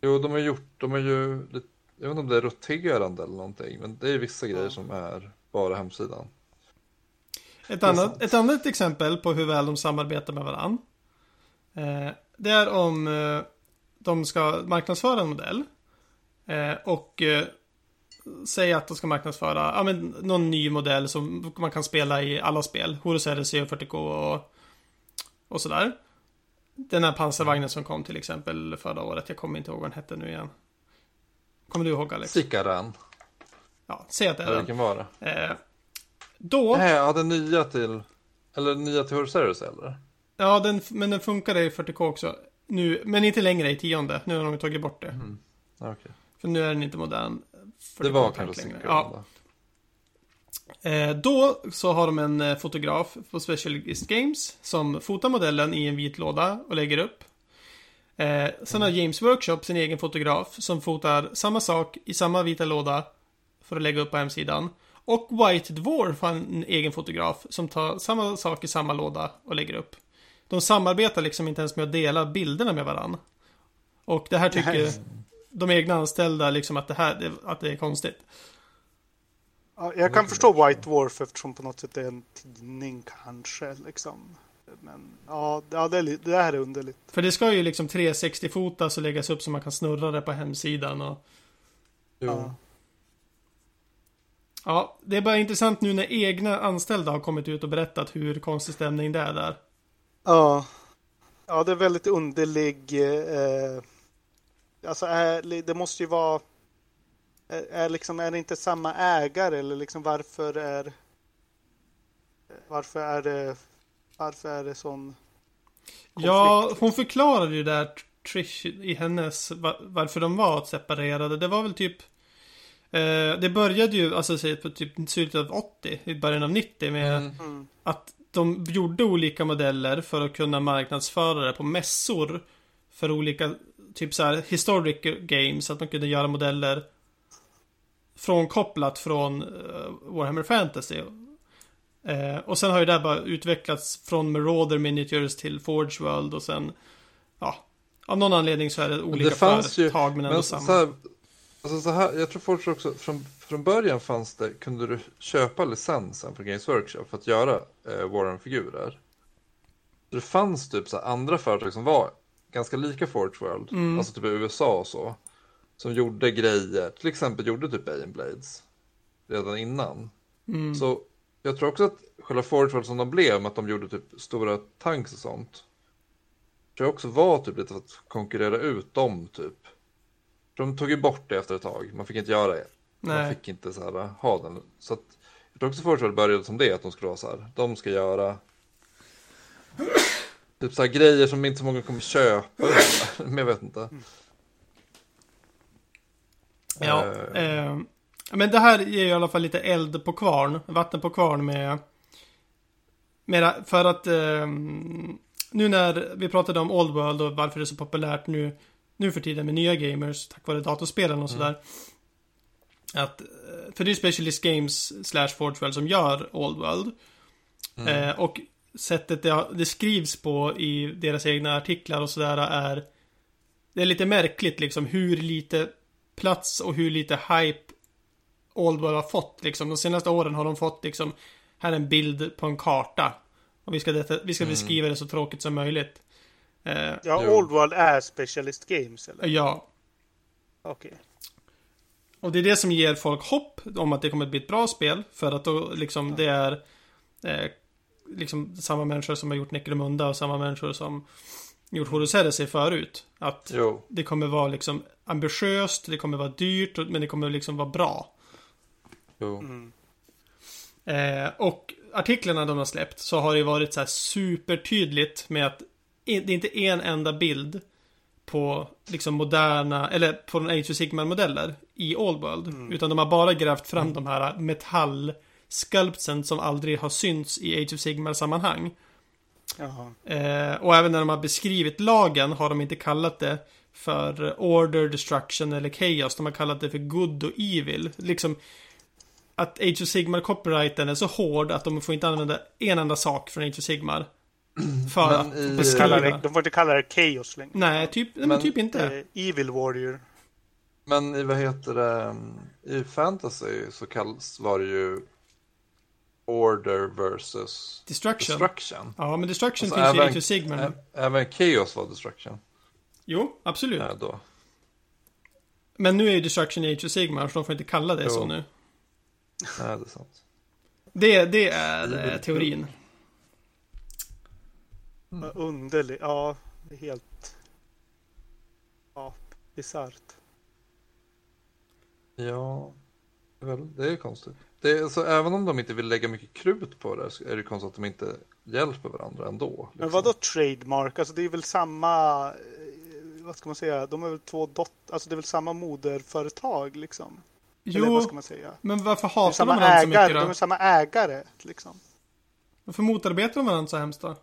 Speaker 2: Jo, de har gjort, de har ju, jag vet inte om det är roterande eller någonting, men det är vissa grejer som är bara hemsidan.
Speaker 3: Ett
Speaker 2: är
Speaker 3: annat, ett annat exempel på hur väl de samarbetar med varandra. Eh, det är om eh, de ska marknadsföra en modell. Eh, och säga att de ska marknadsföra ja, men, någon ny modell som man kan spela i alla spel. Horus och 40K och, och sådär. Den här pansarvagnen som kom till exempel förra året. Jag kommer inte ihåg vad den hette nu igen. Kommer du ihåg Alex?
Speaker 2: Sikaran,
Speaker 3: Ja, säg att det är den.
Speaker 2: vilken var det?
Speaker 3: Eh, då...
Speaker 2: Nej, ja, den nya till, eller nya till Horserus eller?
Speaker 3: Ja, den, men den funkade i 40K också. Nu, men inte längre i tionde. Nu har de tagit bort det.
Speaker 2: Ja, Okej.
Speaker 3: För nu är den inte modern. 40K
Speaker 2: Det var kanske
Speaker 3: längre. Ja.
Speaker 2: då.
Speaker 3: Eh, då så har de en eh, fotograf på Specialist Games som fotar modellen i en vit låda och lägger upp. Eh, sen har James Workshop sin egen fotograf som fotar samma sak i samma vita låda för att lägga upp på hemsidan. Och White Dwarf har en egen fotograf som tar samma sak i samma låda och lägger upp. De samarbetar liksom inte ens med att dela bilderna med varandra. Och det här tycker
Speaker 4: Nej.
Speaker 3: De egna anställda liksom att det här det, att det är konstigt.
Speaker 4: Ja, jag kan förstå White Dwarf eftersom på något sätt det är en tidning kanske. Liksom. Men ja, ja det, det här är underligt.
Speaker 3: För det ska ju liksom 360-fotas och läggas upp så man kan snurra det på hemsidan och...
Speaker 2: Jo.
Speaker 4: Ja.
Speaker 3: Ja, det är bara intressant nu när egna anställda har kommit ut och berättat hur konstig stämning det är där.
Speaker 4: Ja. Ja, det är väldigt underlig. Eh, alltså, är, det måste ju vara. Är, är, liksom, är det inte samma ägare eller liksom varför är. Varför är det. Varför är det sån.
Speaker 3: Ja,
Speaker 4: konflikt?
Speaker 3: hon förklarade ju där, Trish, i hennes, va- varför de var separerade. Det var väl typ... Eh, det började ju, alltså säg på typ slutet av 80, i början av 90 med
Speaker 2: Mm.
Speaker 4: Mm.
Speaker 3: att de gjorde olika modeller för att kunna marknadsföra det på mässor. För olika, typ så här historic games, att man kunde göra modeller frånkopplat från eh, Warhammer Fantasy. Eh, och sen har ju det här bara utvecklats från Marauder Miniatures till Forge World och sen, ja, av någon anledning så är det olika
Speaker 2: ju-
Speaker 3: företag men ändå samma.
Speaker 2: så här, alltså så här, jag tror folk också, från, från början fanns det, kunde du köpa licensen för Games Workshop för att göra eh, Warren-figurer. Det fanns typ så andra företag som var ganska lika Forge World,
Speaker 3: Mm.
Speaker 2: alltså typ i USA och så, som gjorde grejer, till exempel gjorde typ Bane Blades redan innan.
Speaker 3: Mm.
Speaker 2: Så jag tror också att själva Forge World som de blev, med att de gjorde typ stora tanks och sånt, tror jag också var typ lite för att konkurrera ut dem typ. De tog ju bort det efter ett tag, man fick inte göra det. Man
Speaker 3: Nej.
Speaker 2: fick inte så här, ha den. Så att, jag tror också Forge World började som det, att de skulle vara så här, de ska göra typ så här grejer som inte så många kommer köpa. [laughs] Men jag vet inte.
Speaker 3: Ja,
Speaker 2: Eh.
Speaker 3: eh, men det här ger ju i alla fall lite eld på kvarn, vatten på kvarn med... med för att eh, nu när vi pratade om Old World och varför det är så populärt nu, nu för tiden med nya gamers tack vare datorspelen och sådär. Att, eh, för det är ju Specialist Games slash Forge som gör Old World. Eh, och sättet det, det skrivs på i deras egna artiklar och sådär är Det är lite märkligt liksom hur lite plats och hur lite hype Old World har fått liksom. De senaste åren har de fått liksom Här är en bild på en karta. Och vi ska, detta, vi ska beskriva det så tråkigt som möjligt. Eh,
Speaker 4: Ja,
Speaker 2: Jo.
Speaker 4: Old World är Specialist Games eller?
Speaker 3: ja.
Speaker 4: Okej.
Speaker 3: Och det är det som ger folk hopp om att det kommer att bli ett bra spel. För att då liksom det är eh, liksom samma människor som har gjort Necromunda och samma människor som gjort Horus Heresy förut. Att
Speaker 2: Jo,
Speaker 3: det kommer vara liksom ambitiöst, det kommer vara dyrt, men det kommer liksom vara bra.
Speaker 2: jo.
Speaker 4: Mm.
Speaker 3: Eh, och artiklarna de har släppt så har det varit så här supertydligt med att det är inte en enda bild på liksom moderna, eller på en Age of Sigmar-modeller i All World. Utan de har bara grävt fram de här metallskulptsen som aldrig har synts i Age of Sigmar-sammanhang.
Speaker 4: Jaha.
Speaker 3: Eh, och även när de har beskrivit lagen har de inte kallat det för Order, Destruction eller Chaos. De har kallat det för Good och Evil. Liksom att Age of Sigmar copyrighten är så hård att de får inte använda en enda sak från Age of Sigmar. [clears throat] För
Speaker 2: Men
Speaker 3: att
Speaker 2: i-
Speaker 4: De, kallar det,
Speaker 3: beskriva.
Speaker 4: de får inte kalla det Chaos längre.
Speaker 3: Nej, typ, nej, men
Speaker 2: Men-
Speaker 3: typ inte.
Speaker 4: Eh, Evil Warrior.
Speaker 2: Men i vad heter det, i fantasy så kallas, var det ju Order versus
Speaker 3: Destruction.
Speaker 2: Destruction.
Speaker 3: Ja, men Destruction
Speaker 2: Alltså,
Speaker 3: finns ju i
Speaker 2: även-
Speaker 3: Age of Sigmar.
Speaker 2: Ä- Även Chaos var Destruction.
Speaker 3: Jo, absolut.
Speaker 2: Ja, då.
Speaker 3: Men nu är ju Destruction i Age of Sigmar, så de får inte kalla det så
Speaker 2: Jo.
Speaker 3: nu.
Speaker 2: Nej, det är sant.
Speaker 3: Det, det är eh, teorin.
Speaker 4: Vad Underligt. Ja, helt... Ja, bisarrt.
Speaker 2: Ja, det är väl- det är konstigt. Det är, så även om de inte vill lägga mycket krut på det så är det konstigt att de inte hjälper varandra ändå.
Speaker 4: Men
Speaker 2: liksom.
Speaker 4: vadå trademark? Alltså det är väl samma... eh, Vad ska man säga? De är väl två dot... Alltså det är väl samma moderföretag liksom? Eller vad
Speaker 3: Jo,
Speaker 4: ska man säga?
Speaker 3: men varför hatar de
Speaker 4: samma
Speaker 3: varandra så
Speaker 4: ägare,
Speaker 3: mycket
Speaker 4: de
Speaker 3: då?
Speaker 4: är samma ägare liksom.
Speaker 3: Varför motarbetar de varandra så hemskt då?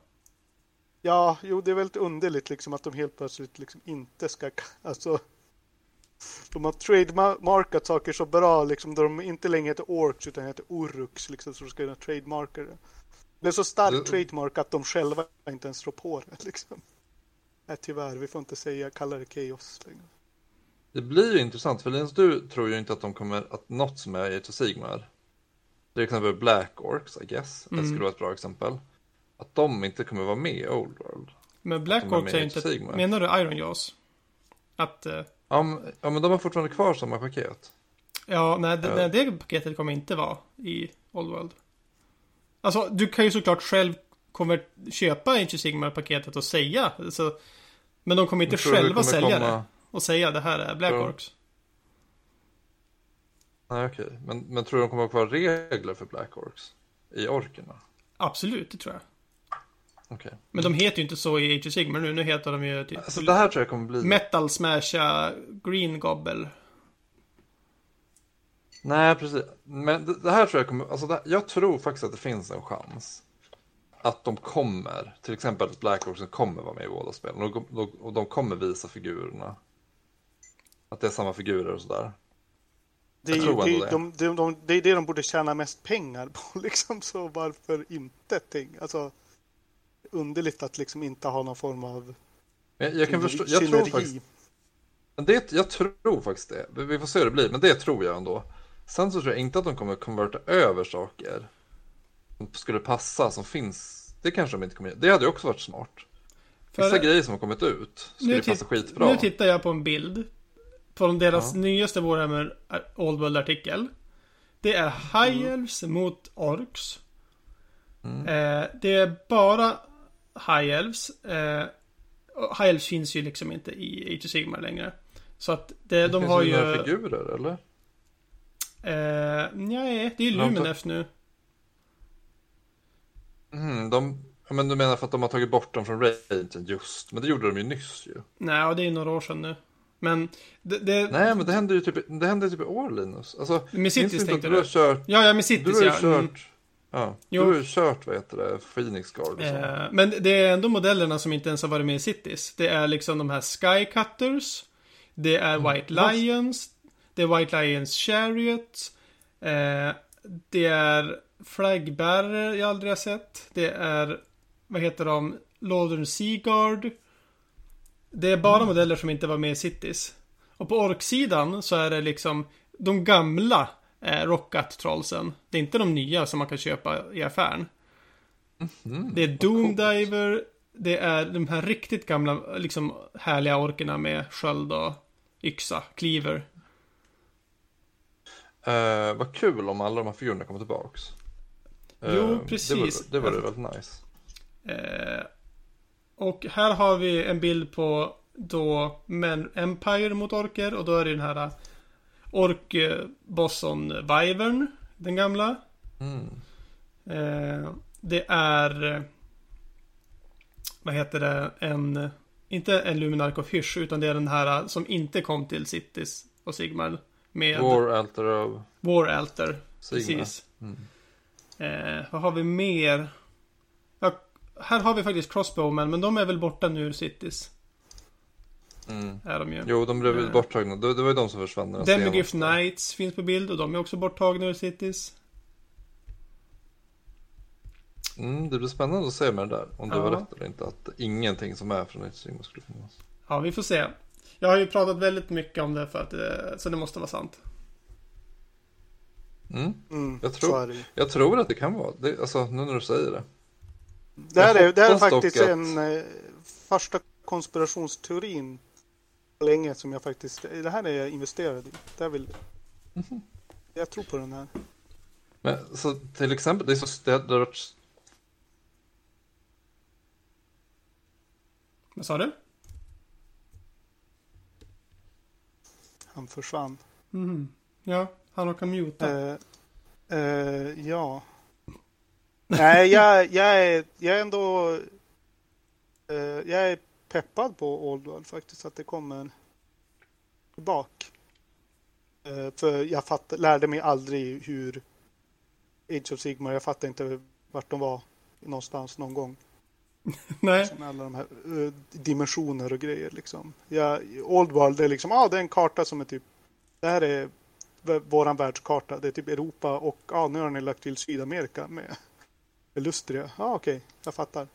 Speaker 4: Ja, jo det är väldigt underligt liksom att de helt plötsligt liksom inte ska... [laughs] Alltså... De har trademarkat saker så bra liksom, då de inte längre heter Orks utan heter Orux liksom, så de ska kunna trademarka det. Det är så stark
Speaker 2: Det-
Speaker 4: trademark att de själva inte ens rår på det liksom. Nej, tyvärr, vi får inte säga, kalla det Chaos längre.
Speaker 2: Det blir ju intressant, för Linus, du tror ju inte att de kommer, att något som är Age of Sigmar, till exempel Black Orcs, I guess, det
Speaker 3: Mm.
Speaker 2: skulle vara ett bra exempel, att de inte kommer vara med i Old World.
Speaker 3: Men Black
Speaker 2: är
Speaker 3: Orcs
Speaker 2: med
Speaker 3: är inte...
Speaker 2: Sigmar.
Speaker 3: Menar du Iron Jaws? Att... eh,
Speaker 2: Ja, men, de har fortfarande kvar samma paket.
Speaker 3: Ja, nej, det, nej, det paketet kommer inte vara i Old World. Alltså, du kan ju såklart själv kommer köpa Age of Sigmar-paketet och säga. Så, men de kommer inte
Speaker 2: tror det
Speaker 3: själva
Speaker 2: kommer
Speaker 3: sälja det.
Speaker 2: komma-
Speaker 3: Och säga det här är Black
Speaker 2: Ja.
Speaker 3: Orcs.
Speaker 2: Nej, okej. Men, men tror du de kommer ha kvar regler för Black Orcs? I orkerna?
Speaker 3: Absolut, det tror jag.
Speaker 2: Okej.
Speaker 3: Men de heter ju inte så i Age of Sigmar nu. Nu heter de ju typ
Speaker 2: Alltså det här tror jag kommer bli...
Speaker 3: Metal Smasha Green Gobble.
Speaker 2: Nej, precis. Men det, det här tror jag kommer... Alltså det, jag tror faktiskt att det finns en chans. Att de kommer, till exempel att Black Orcs kommer vara med i båda spelen. Och, de- och de kommer visa figurerna. Att det är samma figurer och sådär.
Speaker 4: Det är, ju- det. de, de, de, det är det de borde tjäna mest pengar på [laughs] liksom, så varför inte? Tänk? Alltså, underligt att liksom inte ha någon form av
Speaker 2: Men jag, jag kan förstå, jag tror faktiskt... Men det, jag tror faktiskt det. Vi- får se hur det blir, men det tror jag ändå. Sen så tror jag inte att de kommer konverta över saker som skulle passa, som finns. Det kanske de inte kommer göra. Det hade ju också varit smart. Vissa
Speaker 3: För-
Speaker 2: grejer som har kommit ut skulle
Speaker 3: Nu,
Speaker 2: passa skitbra.
Speaker 3: nu tittar jag på en bild. Från deras
Speaker 2: Ja.
Speaker 3: nyaste Warhammer Old World-artikel. Det är High
Speaker 2: Mm.
Speaker 3: Mot Orcs. Eh, det är bara High Elves. Eh, High Elves finns ju liksom inte i Age of Sigmar längre. Så att det,
Speaker 2: Det
Speaker 3: de
Speaker 2: finns
Speaker 3: har
Speaker 2: ju
Speaker 3: ju...
Speaker 2: några figurer, eller?
Speaker 3: Eh, nej, det är
Speaker 2: De tar-
Speaker 3: Luminef nu.
Speaker 2: Mm, de... Ja, men du menar för att de har tagit bort dem från Ragent just. Men det gjorde de ju nyss ju.
Speaker 3: Nej, och det är några år sedan nu. Men det... det
Speaker 2: Nej, men det hände ju typ, det hände typ i år, Linus. Alltså,
Speaker 3: Med Cities
Speaker 2: du
Speaker 3: tänkte
Speaker 2: du
Speaker 3: du?
Speaker 2: har kört
Speaker 3: Ja, ja, med
Speaker 2: Du
Speaker 3: Cities
Speaker 2: har ju
Speaker 3: ja. Mm.
Speaker 2: Ja, du
Speaker 3: Jo.
Speaker 2: har ju kört, vad heter det, Phoenix Guard och.
Speaker 3: Eh, men det är ändå modellerna som inte ens har varit med i Cities. Det är liksom de här Skycutters. Det är
Speaker 2: Mm.
Speaker 3: White Lions. Det är White Lions Chariot. Eh, det är flaggbärare jag aldrig har sett. Det är, vad heter de, Northern Sea Guard. Det är bara modeller som inte var med i Cities. Och på orksidan så är det liksom de gamla eh, Rockat-trollsen. Det är inte de nya som man kan köpa i affären.
Speaker 2: Mm,
Speaker 3: Det är Doomdiver. Det är de här riktigt gamla, liksom härliga orkerna med sköld och yxa, cleaver.
Speaker 2: Eh, vad kul om alla de här figurerna kommer tillbaks.
Speaker 3: Jo,
Speaker 2: Eh,
Speaker 3: precis.
Speaker 2: Det var, det var väldigt nice.
Speaker 3: Eh, och här har vi en bild på då Men Empire mot orker och då är det den här Ork-bossen Wyvern, den gamla.
Speaker 2: Mm.
Speaker 3: Eh, det är... eh, Vad heter det? En... Inte en Luminark of Hysh utan det är den här som inte kom till Cities och Sigmar. Med War,
Speaker 2: War Altar of
Speaker 3: Altar.
Speaker 2: Sigma.
Speaker 3: Precis.
Speaker 2: Mm.
Speaker 3: Eh, vad har vi mer? Ja, här har vi faktiskt Crossbowmen men de är väl borta nu ur Cities.
Speaker 2: Mm.
Speaker 3: Är de ju.
Speaker 2: Jo, de blev väl
Speaker 3: Eh.
Speaker 2: borttagna. Det, det var ju de som försvann. senaste.
Speaker 3: Knights finns på bild och de är också borttagna ur Cities.
Speaker 2: Mm, det blir spännande att se med det där. Om det
Speaker 3: Ja.
Speaker 2: var rätt eller inte. Att ingenting som är från Sigmar skulle finnas.
Speaker 3: Ja, vi får se. Jag har ju pratat väldigt mycket om det för att det, så det måste vara sant.
Speaker 2: Mm.
Speaker 4: Mm,
Speaker 2: Jag tror-. Jag tror att det kan vara. Det, alltså, nu när du säger det.
Speaker 4: Det här är, det här är faktiskt
Speaker 2: att-
Speaker 4: en eh, första konspirationsteorin länge som jag faktiskt, det här är jag investerad i. Det här vill,
Speaker 2: Mhm.
Speaker 4: jag tror på den här.
Speaker 2: Men så till exempel, det är så... Varit,
Speaker 3: Vad sa du?
Speaker 4: Han försvann.
Speaker 3: Mhm. Ja, han råkar muta.
Speaker 4: Eh, eh, ja. Nej, jag, jag, är, jag är ändå... Eh, jag är peppad på Old World faktiskt, att det kommer tillbaka. Eh, för jag fatt, lärde mig aldrig hur Age of Sigmar, jag fattade inte vart de var någonstans någon gång. [laughs]
Speaker 3: Nej.
Speaker 4: Som alla de här eh, dimensioner och grejer liksom. Ja, Old World är liksom, ja ah, det är en karta som är typ, det här är våran världskarta. Det är typ Europa och ja, ah, nu har ni lagt till Sydamerika med Illustria. Ja, ah, okej, jag fattar.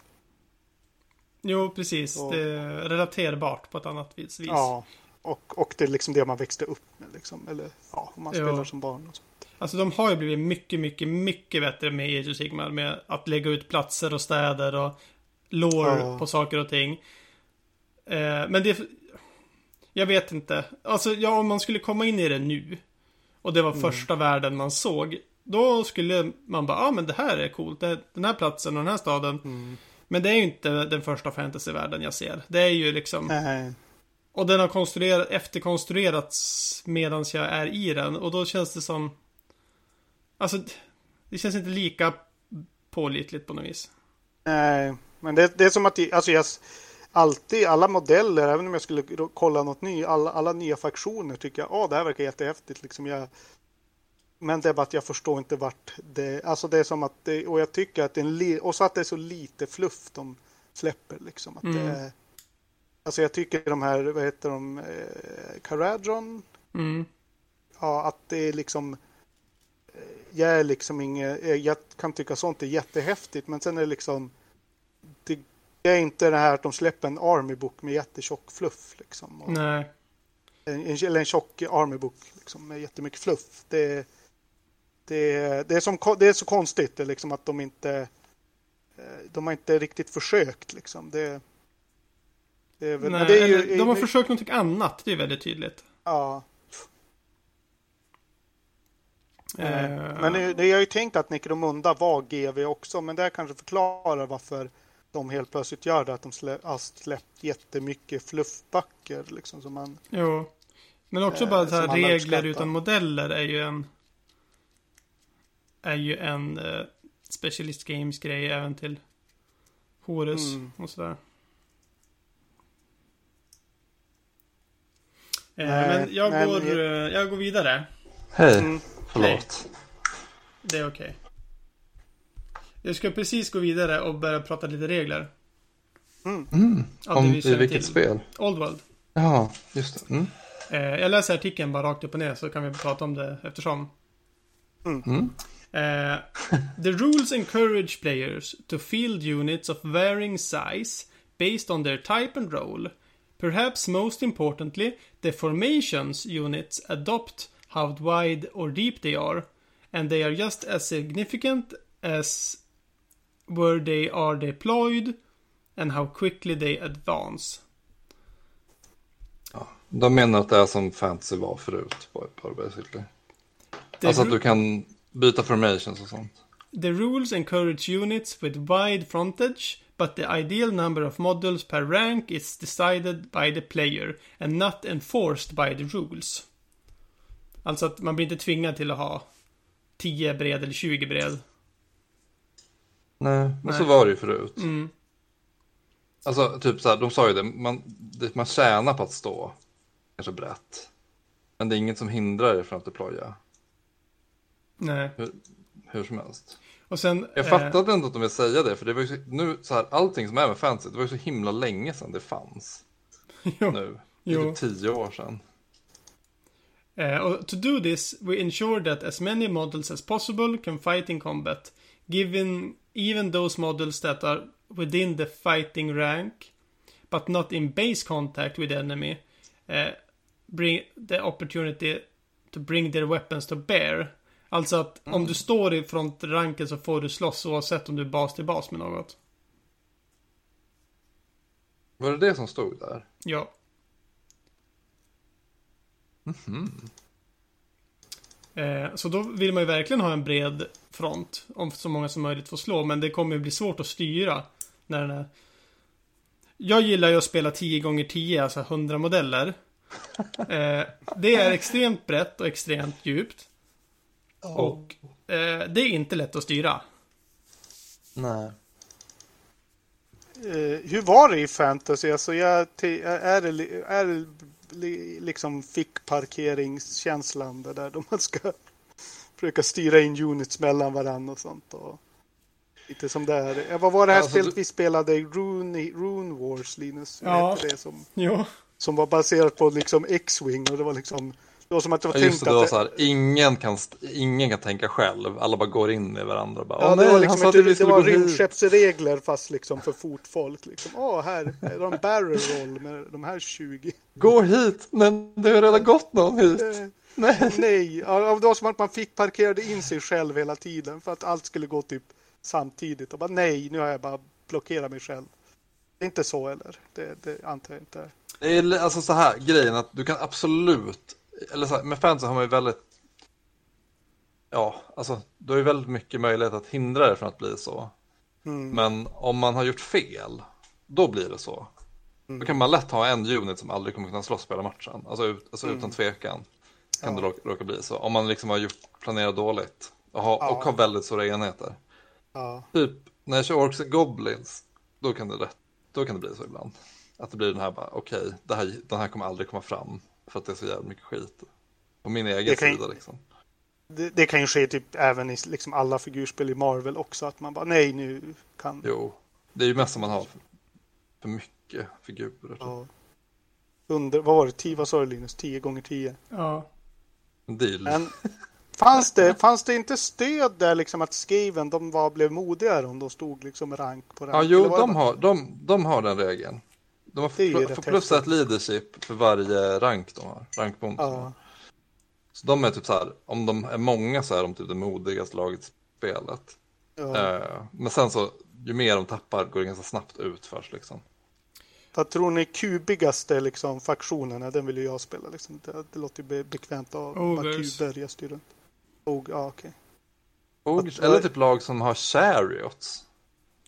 Speaker 3: Jo, precis.
Speaker 4: Så-
Speaker 3: Det är relaterbart på ett annat vis.
Speaker 4: Ja, och, och det är liksom det man växte upp med liksom. Eller ja, om man spelar som barn och så.
Speaker 3: Alltså de har ju blivit mycket, mycket, mycket bättre med Age of Sigmar. Med att lägga ut platser och städer och lore
Speaker 4: Ja.
Speaker 3: på saker och ting. Eh, men det... Jag vet inte. Alltså, ja, om man skulle komma in i det nu. Och det var
Speaker 4: Mm.
Speaker 3: första världen man såg. Då skulle man bara, ja ah, men det här är coolt. Det, den här platsen och den här staden.
Speaker 4: Mm.
Speaker 3: Men det är ju inte den första fantasyvärlden jag ser. Det är ju liksom...
Speaker 4: Nej,
Speaker 3: Och den har konstruerat, efterkonstruerats medan jag är i den. Och då känns det som... Alltså, det känns inte lika pålitligt på något vis.
Speaker 4: nej. Men det, det är som att alltså jag alltid, alla modeller, även om jag skulle kolla något nytt, alla, alla nya faktioner tycker jag, åh det här verkar jättehäftigt. Liksom jag, men det är bara att jag förstår inte vart det, alltså det är som att det, och jag tycker att det är en, och så att det är så lite fluff de släpper liksom. Att det
Speaker 3: Mm.
Speaker 4: är, alltså jag tycker de här, vad heter de, eh, Caradron,
Speaker 3: Mm.
Speaker 4: ja att det är liksom eh, jag är liksom inget, eh, jag kan tycka sånt är jättehäftigt men sen är det liksom det, det är inte det här att de släpper en army book med jättetjock fluff liksom. Och
Speaker 3: Nej.
Speaker 4: en, eller en tjock army book liksom, med jättemycket fluff. Det, det, det, är som, det är så konstigt det är liksom att de inte eh, de har inte riktigt försökt liksom. Det, det är väl,
Speaker 3: Nej
Speaker 4: det är ju,
Speaker 3: de har försökt någonting annat. Det är väldigt tydligt.
Speaker 4: ja,
Speaker 3: Eh,
Speaker 4: Men det, det, jag har ju tänkt att Necromunda var GV också, men det kanske förklarar varför de helt plötsligt gör det. Att de slä, har släppt jättemycket fluffböcker. Liksom, som man,
Speaker 3: Jo. Men också
Speaker 4: Eh,
Speaker 3: bara så här regler utan modeller är ju en... Är ju en eh, Specialist Games grej även till Horus
Speaker 4: Mm.
Speaker 3: och sådär. Eh,
Speaker 4: Nej,
Speaker 3: men jag
Speaker 4: men-
Speaker 3: går, eh, jag går vidare.
Speaker 2: Hej,
Speaker 4: Mm.
Speaker 2: förlåt.
Speaker 3: Det är okej. Jag ska precis gå vidare och börja prata lite regler.
Speaker 2: Mm.
Speaker 3: Av
Speaker 2: Om, I vilket
Speaker 3: till.
Speaker 2: spel?
Speaker 3: Old World.
Speaker 2: Ja, just det. Mm.
Speaker 3: Eh, jag läser artikeln bara rakt upp och ner så kan vi prata om det eftersom.
Speaker 2: Mm.
Speaker 3: Eh, the rules encourage players to field units of varying size based on their type and role. Perhaps most importantly, the formations units adopt how wide or deep they are, and they are just as significant as where they are deployed and how quickly they advance.
Speaker 2: De menar att det är som fantasy var förut. Basically.
Speaker 3: The
Speaker 2: Alltså att du kan byta formations och sånt.
Speaker 3: The rules encourage units with wide frontage but the ideal number of models per rank is decided by the player and not enforced by the rules. Alltså att man blir inte tvingad till att ha 10 bred eller 20 bred.
Speaker 2: Nej, men så
Speaker 3: Nej.
Speaker 2: var det ju förut.
Speaker 3: Mm.
Speaker 2: Alltså, typ så här, de sa ju det man, det, man tjänar på att stå kanske brett. Men det är inget som hindrar er från att deploya.
Speaker 3: Nej.
Speaker 2: Hur som helst.
Speaker 3: Och sen...
Speaker 2: Jag
Speaker 3: eh,
Speaker 2: fattade inte att de ville säga det, för det var ju så, nu så här, allting som är med fantasy, det var ju så himla länge sedan det fanns. [laughs]
Speaker 3: jo.
Speaker 2: Nu. Det är typ tio år sedan.
Speaker 3: Uh, och to do this, we ensure that as many models as possible can fight in combat, given even those models that are within the fighting rank, but not in base contact with enemy, uh, bring the opportunity to bring their weapons to bear. Alltså att om du står i frontranken så får du slåss oavsett om du är bas till bas med något.
Speaker 2: Var det det som stod där?
Speaker 3: Ja. Eh, så då vill man ju verkligen ha en bred front. Om så många som möjligt får slå. Men det kommer ju bli svårt att styra. När den är... Jag gillar ju att spela 10 gånger 10 alltså 100 modeller. [laughs] Eh, det är extremt brett och extremt djupt. Och eh, det är inte lätt att styra.
Speaker 2: Nej.
Speaker 4: Eh, hur var det i fantasy? Alltså jag, är det, är det li- liksom fickparkeringskänslan det där då man ska [laughs] försöka styra in units mellan varandra och sånt. Och lite som det är. Eh, Vad var det här
Speaker 2: Alltså,
Speaker 4: spelet
Speaker 2: du-
Speaker 4: vi spelade? Rune, Rune Wars, Linus?
Speaker 3: Ja.
Speaker 4: det som,
Speaker 3: Jo.
Speaker 4: som var baserat på liksom X-Wing och det var liksom det var som att det var
Speaker 2: Ja,
Speaker 4: tänkt
Speaker 2: det, det
Speaker 4: att
Speaker 2: så här, ingen kan, ingen kan tänka själv. Alla bara går in i varandra. Bara,
Speaker 4: Ja, det var liksom inte, det
Speaker 2: skulle
Speaker 4: var rymdskeppsregler fast liksom för fotfolk. Liksom. Åh, här är de barrel roll med de här 20.
Speaker 2: Gå hit, men det har redan gått någon hit.
Speaker 4: Eh,
Speaker 2: Nej.
Speaker 4: Nej, ja, det var som att man fick parkerade in sig själv hela tiden för att allt skulle gå typ samtidigt. Och bara nej, nu har jag bara blockerat mig själv. Det är inte så eller? Det, det antar jag inte.
Speaker 2: Det är alltså så här, grejen att du kan absolut, eller så här, med fans har man ju väldigt, ja, alltså du har ju väldigt mycket möjlighet att hindra det från att bli så.
Speaker 4: Mm.
Speaker 2: Men om man har gjort fel, då blir det så.
Speaker 4: Mm.
Speaker 2: Då kan man lätt ha en unit som aldrig kommer kunna slåss hela matchen. Alltså, ut, alltså
Speaker 4: Mm.
Speaker 2: utan tvekan kan det råka, råka bli så. Om man liksom har gjort, planerat dåligt och, ha,
Speaker 4: Ja.
Speaker 2: och har väldigt stora enheter.
Speaker 4: Ja,
Speaker 2: Typ när jag kör Orcs and Goblins, då kan det, då kan det bli så ibland. Att det blir den här bara, okej, det här, den här kommer aldrig komma fram. För att det är så jävla mycket skit. På min egen
Speaker 4: kan-
Speaker 2: sida liksom.
Speaker 4: det, det kan ju ske typ även i liksom alla figurspel i Marvel också. Att man bara nej, nu kan...
Speaker 2: Jo, det är ju mest som man har för, för mycket figurer.
Speaker 4: Ja. Under, vad var det? 10, vad sa du Linus? 10 gånger 10.
Speaker 3: Ja.
Speaker 2: En deal.
Speaker 4: Men fanns det, fanns det inte stöd där liksom att Skaven, de var, blev modigare om de stod liksom rank på rank?
Speaker 2: Ja, jo, de har, de, de har den regeln. De har pl-
Speaker 4: rätt
Speaker 2: får plus
Speaker 4: häftigt.
Speaker 2: ett leadership för varje rank de har. Rankbonus.
Speaker 4: Ja,
Speaker 2: Så de är typ så här, om de är många så är de typ det modigaste laget i spelet.
Speaker 4: ja.
Speaker 2: Eh, men sen så, ju mer de tappar går det ganska snabbt ut först liksom.
Speaker 4: Vad tror ni kubigaste liksom, faktionen är? Den vill ju jag spela. Liksom. Det, det låter ju be, bekvämt att ha bara kuber jag styr runt. Og, ja, okej.
Speaker 2: Ogres,
Speaker 4: Att-
Speaker 2: eller typ lag som har chariots.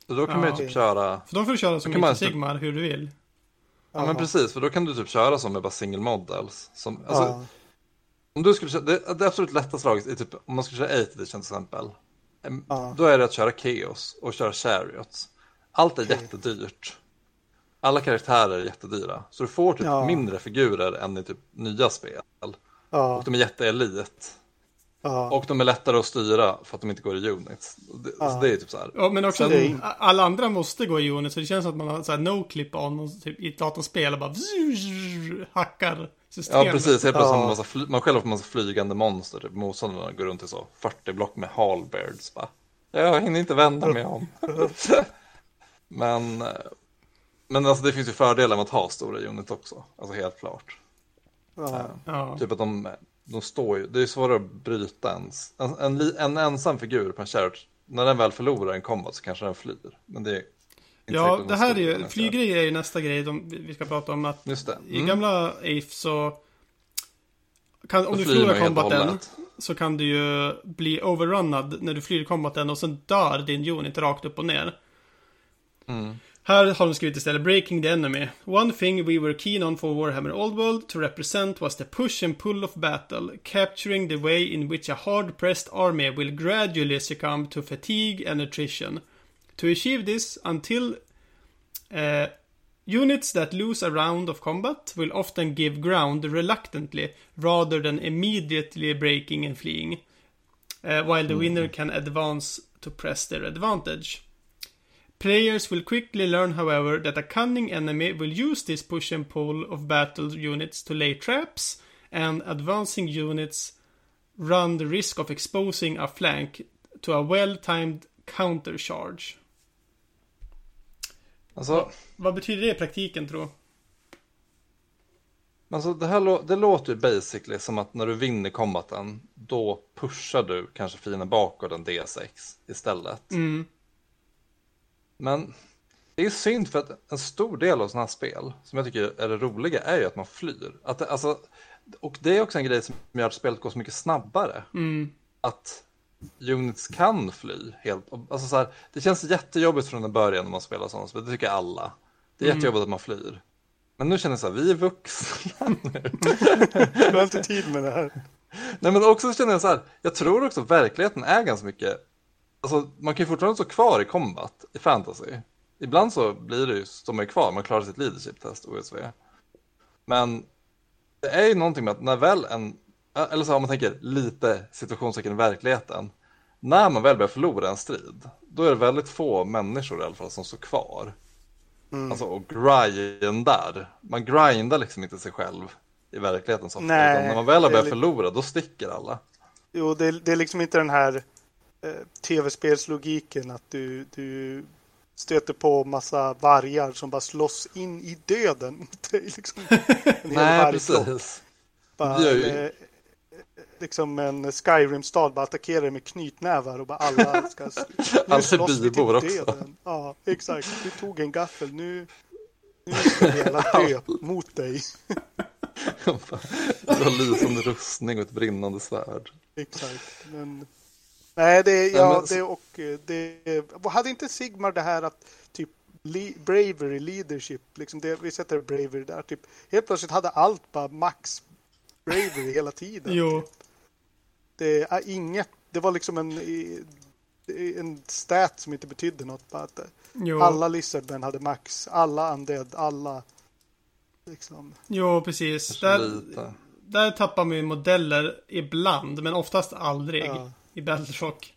Speaker 2: Så då kan man
Speaker 3: Ja.
Speaker 2: ju typ köra,
Speaker 3: För de får du köra som
Speaker 2: kan man
Speaker 3: mycket
Speaker 2: typ-
Speaker 3: Sigmar hur du vill.
Speaker 2: Ja men precis, för då kan du typ köra som med bara single models. Som, alltså,
Speaker 4: Ja,
Speaker 2: Om du skulle köra, det, det absolut lättaste laget är typ, om man skulle köra 8 edition till exempel. em,
Speaker 4: Ja.
Speaker 2: Då är det att köra Chaos och köra Chariots. Allt är
Speaker 4: Okej.
Speaker 2: jättedyrt. Alla karaktärer är jättedyra. Så du får typ mindre figurer än i typ nya spel. Och de är jätteelit.
Speaker 4: Ja.
Speaker 2: Och de är lättare att styra för att de inte går i units. Det,
Speaker 4: Ja.
Speaker 2: så det är typ så här.
Speaker 3: Ja, men också att alla andra måste gå i unit. Så det känns som att man har så här no-clip on och typ, i ett datorspel och bara [laughs] hackar systemet.
Speaker 2: Ja precis, helt plötsligt
Speaker 4: Ja.
Speaker 2: man, massa fly, man själv har massa flygande monster. Typ motståndarna går runt i så 40 block med halberds. Bara. Jag hinner inte vända mig om. [laughs] men eh, men alltså, det finns ju fördelar med att ha stora unit också. Alltså helt klart.
Speaker 4: ja.
Speaker 3: Ja.
Speaker 2: Typ att de, de står ju, det är svårare att bryta ens. En, en, en ensam figur på en chariot, när den väl förlorar en combat så kanske den flyr. Men det är
Speaker 3: Ja, det här är ju,
Speaker 2: står
Speaker 3: flyggrej är ju nästa grej de, vi ska prata om. Att
Speaker 2: det.
Speaker 3: i
Speaker 2: Mm.
Speaker 3: gamla AIF så kan, om du förlorar combaten så kan du ju bli overrunnad när du flyr combaten och sen dör din unit rakt upp och ner. Här har de skrivit istället Breaking the Enemy. One thing we were keen on for Warhammer Old World to represent was the push and pull of battle, capturing the way in which a hard-pressed army will gradually succumb to fatigue and attrition. To achieve this, until uh, units that lose a round of combat will often give ground reluctantly rather than immediately breaking and fleeing, uh, while the winner can advance to press their advantage. Players will quickly learn, however, that a cunning enemy will use this push and pull of battle units to lay traps, and advancing units run the risk of exposing a flank to a well-timed countercharge.
Speaker 2: Alltså,
Speaker 3: Vad betyder det i praktiken, tro?
Speaker 2: alltså det här det låter ju basically som att när du vinner kombaten, då pushar du kanske fienden bakåt en D6 istället.
Speaker 3: Mm.
Speaker 2: Men det är synd för att en stor del av sådana här spel, som jag tycker är det roliga, är ju att man flyr. Att det, alltså, och det är också en grej som gör att spelet går så mycket snabbare.
Speaker 3: Mm.
Speaker 2: Att units kan fly helt. Alltså så här, det känns jättejobbigt från den början när man spelar sådana spel, det tycker alla. Det är
Speaker 3: Mm.
Speaker 2: jättejobbigt att man flyr. Men nu känner jag så här, vi är vuxna nu.
Speaker 4: Du har inte tid med det här.
Speaker 2: Nej men också känner jag så här, jag tror också att verkligheten är ganska mycket, alltså man kan ju fortfarande stå kvar i combat i fantasy. Ibland så blir det ju, står man kvar, man klarar sitt leadership test, OSV. Men det är ju någonting med att när väl en, eller så om man tänker lite situationstecken i verkligheten, när man väl börjar förlora en strid, då är det väldigt få människor i alla fall som står kvar.
Speaker 4: Mm.
Speaker 2: Alltså och grindar. Man grindar liksom inte sig själv i verkligheten så ofta.
Speaker 4: Nej,
Speaker 2: utan när man väl har börjat
Speaker 4: li-
Speaker 2: förlora, då sticker alla.
Speaker 4: Jo, det, är- det är liksom inte den här tv-spelslogiken att du, du stöter på massa vargar som bara slåss in i döden [laughs] mot dig. Liksom. [laughs]
Speaker 2: Nej, precis.
Speaker 4: Bara,
Speaker 2: ju-
Speaker 4: eh, liksom en Skyrim-stad bara attackerar dig med knytnävar och bara alla ska... [laughs]
Speaker 2: Alla bybor också.
Speaker 4: döden. Ja, exakt. Du tog en gaffel. Nu, nu ska vi alla dö mot dig.
Speaker 2: Du har lysande rustning och ett brinnande svärd.
Speaker 4: Exakt. Men... Nej, det, ja,
Speaker 2: men
Speaker 4: det och eh, det... Hade inte Sigmar det här att typ le, bravery, leadership, liksom det, vi sätter bravery där, typ helt plötsligt hade allt bara max bravery hela tiden. [laughs]
Speaker 3: Jo.
Speaker 4: Det är inget, det var liksom en, en stat som inte betydde något. Bara att
Speaker 3: Jo.
Speaker 4: alla lizardmen hade max, alla undead, alla liksom.
Speaker 3: Jo, precis. Där, där tappar man ju modeller ibland, men oftast aldrig
Speaker 4: Ja.
Speaker 3: I Battleshock.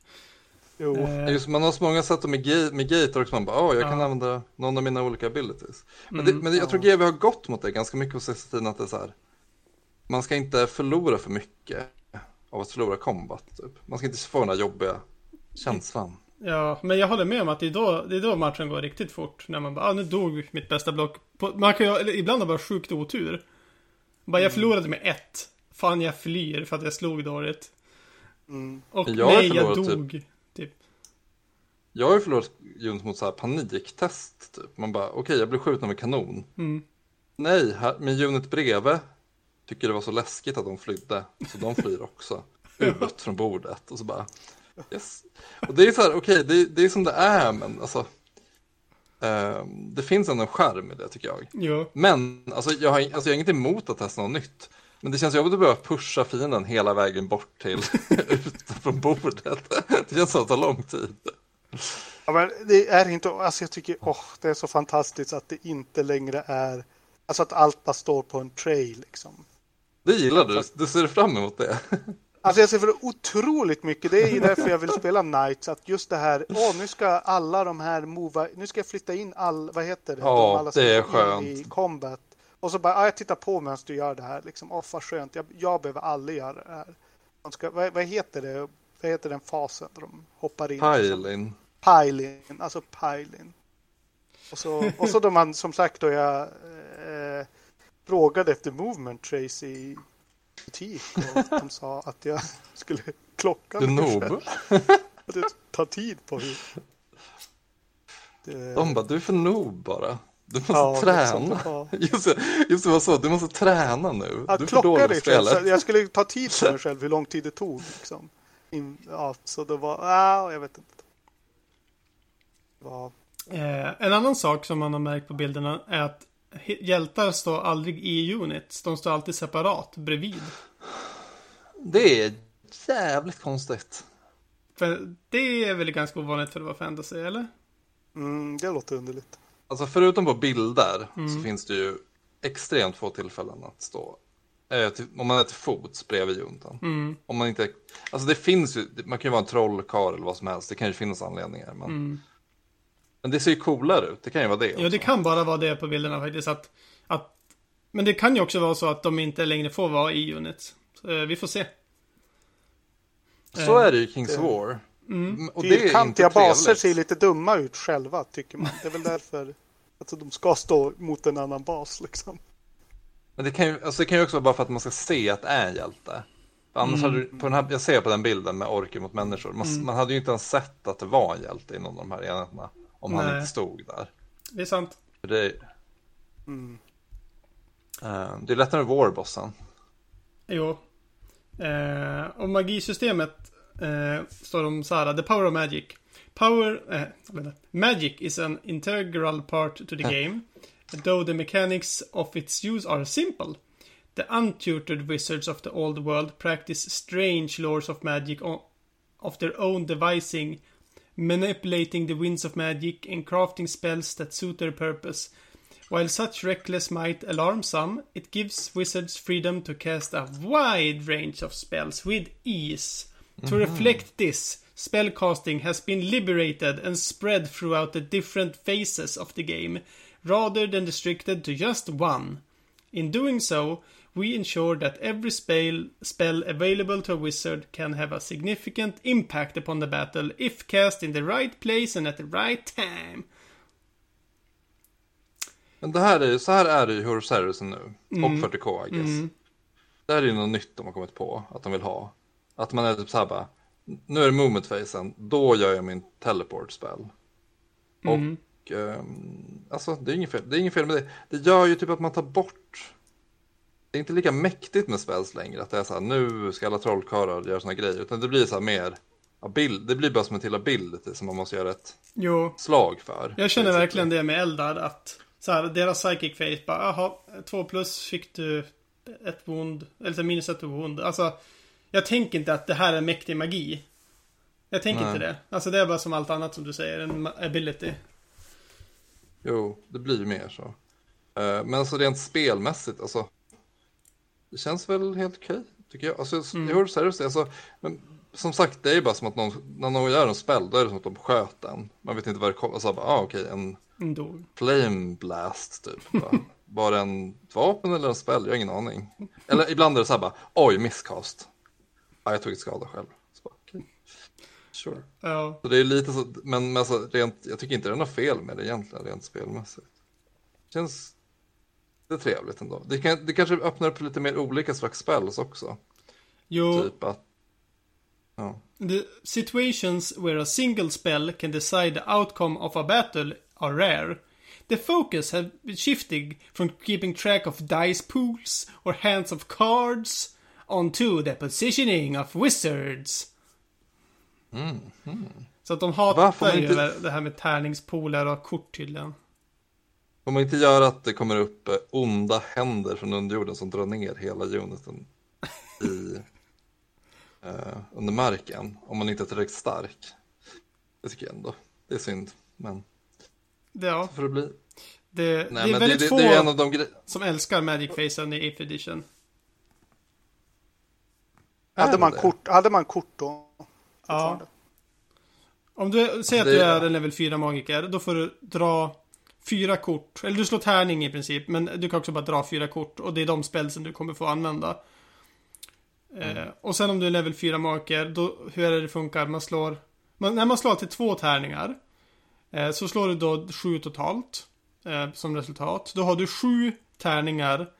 Speaker 4: Jo,
Speaker 3: Eh,
Speaker 2: Just, man har så många sätt med, ga- med gator också, man bara, åh, jag kan
Speaker 3: Ja.
Speaker 2: använda någon av mina olika abilities. Men,
Speaker 3: Mm,
Speaker 2: det, men jag tror GW har gått mot det ganska mycket på senaste tiden, att det är så här, man ska inte förlora för mycket av att förlora combat, typ. Man ska inte få den där jobbiga känslan.
Speaker 3: Ja, men jag håller med om att det är då, det är då matchen går riktigt fort. När man bara, ah, nu dog mitt bästa block. På, man kan ju, eller ibland har bara sjukt otur. Bara, jag förlorade med ett. Fan, jag flyr för att jag slog dåligt.
Speaker 4: Mm,
Speaker 3: Och
Speaker 2: Jag
Speaker 3: nej, jag
Speaker 2: förlorat,
Speaker 3: dog. Typ.
Speaker 2: Jag har ju förlorat units mot så här paniktest, typ. Man bara, okej, jag blev skjuten med kanon.
Speaker 3: Mm.
Speaker 2: Nej, här, min unit bredvid tycker det var så läskigt att de flydde, så de flyr också [laughs] ut från bordet och så bara yes. Och det är så här, okej, det, det är som det är, men alltså ehm, det finns ändå en charm i det tycker jag.
Speaker 3: Jo.
Speaker 2: Men alltså jag, har, alltså jag har inget emot att testa något nytt. Men det känns jobbigt att behöva pusha fienden hela vägen bort till [laughs] ut från bordet. Det känns som att det tar lång tid.
Speaker 4: Ja, men det är inte, alltså jag tycker, åh, det är så fantastiskt att det inte längre är, alltså att allt bara står på en tray liksom.
Speaker 2: Det gillar du, du ser fram emot det.
Speaker 4: Alltså jag ser för otroligt mycket, det är ju därför jag vill [laughs] spela Knights, att just det här, åh nu ska alla de här mova, nu ska jag flytta in all, vad heter det?
Speaker 2: Ja,
Speaker 4: de alla
Speaker 2: det är skönt.
Speaker 4: I combat. Och så bara, ah, jag tittar på medan du gör det här, liksom, åh vad skönt, jag, jag behöver aldrig göra det här. De ska, vad, vad heter det? Vad heter den fasen där de hoppar in?
Speaker 2: Pile-in.
Speaker 4: Pile-in, alltså pile-in. Och så, och så då man, som sagt då jag eh, frågade efter movement trace i butik och de sa att jag skulle klocka mig själv. [laughs] Att det tar tid på hur... Det,
Speaker 2: De bara, du är för noob bara. Du måste
Speaker 4: Ja,
Speaker 2: träna.
Speaker 4: Ja.
Speaker 2: Just det, just det var så, du måste träna nu.
Speaker 4: att
Speaker 2: du är för dålig
Speaker 4: jag skulle ta tid på mig [laughs] själv hur lång tid det tog. Liksom. In, ja, så det var, ah, jag vet inte. Var,
Speaker 3: Eh, en annan sak som man har märkt på bilderna är att hjältar står aldrig i units. De står alltid separat bredvid.
Speaker 2: Det är jävligt konstigt.
Speaker 3: För det är väl ganska ovanligt för att vara fantasy, eller?
Speaker 4: Mm, det låter underligt.
Speaker 2: Alltså förutom på bilder
Speaker 3: Mm.
Speaker 2: så finns det ju extremt få tillfällen att stå. Eh, till, om man är till fots bredvid juntan.
Speaker 3: Mm.
Speaker 2: Om man inte, alltså det finns ju, man kan ju vara en trollkarl eller vad som helst. Det kan ju finnas anledningar. Men,
Speaker 3: Mm.
Speaker 2: men det ser ju coolare ut, det kan ju vara det.
Speaker 3: Ja, det
Speaker 2: också.
Speaker 3: kan bara vara det på bilderna faktiskt. Att, att, men det kan ju också vara så att de inte längre får vara i units. Så, eh, vi får se.
Speaker 2: Så är det ju i Kings War. Mm. Och det är inte
Speaker 4: Fyrkantiga baser ser lite dumma ut själva, tycker man. Det är väl därför alltså, de ska stå mot en annan bas liksom.
Speaker 2: Men det kan, ju, alltså det kan ju också vara bara för att man ska se att det är en hjälte. För annars hade du, på den här, jag ser på den bilden med orker mot människor. Man, man hade ju inte ens sett att det var en hjälte i någon av de här enheterna. Om han
Speaker 3: Nej.
Speaker 2: inte stod där.
Speaker 3: Det är sant.
Speaker 2: För det,
Speaker 4: Mm.
Speaker 2: eh, det är lättare med Warbossen.
Speaker 3: Jo. Eh, och magisystemet eh, står de så här. The power of magic. Power... Eh, vänta. Magic is an integral part to the game. Though the mechanics of its use are simple. The untutored wizards of the old world practice strange laws of magic o- of their own devising, manipulating the winds of magic and crafting spells that suit their purpose. While such reckless might alarm some, it gives wizards freedom to cast a wide range of spells with ease. To mm-hmm. reflect this, spellcasting has been liberated and spread throughout the different phases of the game, rather than restricted to just one. In doing so, we ensure that every spell, spell available to a wizard can have a significant impact upon the battle if cast in the right place and at the right time.
Speaker 2: Men det här är, så här är det ju i Horserusen nu.
Speaker 3: Mm.
Speaker 2: Och 40K I guess. Det här är ju något nytt de har kommit på att de vill ha. Att man är typ så här bara. Nu är det movement phasen. Då gör jag min teleport spell.
Speaker 3: Mm.
Speaker 2: Och ehm, alltså det är inget fel. Det är inget fel med det. Det gör ju typ att man tar bort. Det är inte lika mäktigt med spells längre. Att det är så här nu ska alla trollkarlar göra såna grejer. Utan det blir så här mer. abil- Det blir bara som en till ability som man måste göra ett
Speaker 3: Jo,
Speaker 2: slag för.
Speaker 3: jag känner verkligen det med Eldar att så här, deras psychic face bara, jaha, två plus fick du ett wound, eller minus ett wound. Alltså, jag tänker inte att det här är mäktig magi. Jag tänker
Speaker 2: Nej.
Speaker 3: inte det. Alltså det är bara som allt annat som du säger, en ability.
Speaker 2: Jo, det blir ju mer så. Eh, Men alltså rent spelmässigt, alltså. Det känns väl helt okej, tycker jag. Alltså,
Speaker 3: Mm.
Speaker 2: jag hör seriöst, alltså. Men som sagt, det är ju bara som att någon, när någon gör en spel, då är det som att de sköt den. Man vet inte vad det kommer, alltså bara, ah, okej, en
Speaker 3: En dog.
Speaker 2: flame blast typ. Bara, Var det en vapen eller en spel? Jag har ingen aning. Eller ibland är det så här bara, oj, miscast. Ja, jag tog skada själv. Så okej. Sure.
Speaker 3: Ja.
Speaker 2: Så det är lite så, men, men alltså, rent, jag tycker inte det är något fel med det egentligen, rent spelmässigt. Känns det är trevligt ändå. Det, kan, det kanske öppnar upp för lite mer olika slags spells också.
Speaker 3: Jo,
Speaker 2: Typ att, ja.
Speaker 3: The situations where a single spell can decide the outcome of a battle are rare. The focus has been shifting from keeping track of dice pools or hands of cards onto the positioning of wizards. Så att de hatar ju
Speaker 2: inte-
Speaker 3: det- här med tärningspooler och kort tydligen.
Speaker 2: Får man inte göra att det kommer upp eh, onda händer från underjorden som drar ner hela uniten i, [laughs] eh, under marken. Om man inte är tillräckligt stark. Det tycker jag ändå. Det är synd. Men
Speaker 3: ja,
Speaker 2: så får det bli.
Speaker 3: det,
Speaker 2: Nej,
Speaker 3: det är
Speaker 2: men det,
Speaker 3: väldigt
Speaker 2: det,
Speaker 3: få
Speaker 2: är en av de grejerna.
Speaker 3: som älskar Magic Facen i 8th edition.
Speaker 4: Hade man,
Speaker 2: det?
Speaker 4: kort, hade man kort då?
Speaker 3: Ja. Om du säger att du är en level 4 magiker, då får du dra fyra kort. Eller du slår tärning i princip, men du kan också bara dra fyra kort. Och det är de spelsen du kommer få använda. Eh, och sen om du är level 4 magiker, då, hur är det det funkar? Man slår... Man, när man slår till två tärningar, eh, så slår du då sju totalt. Eh, som resultat. Då har du sju tärningar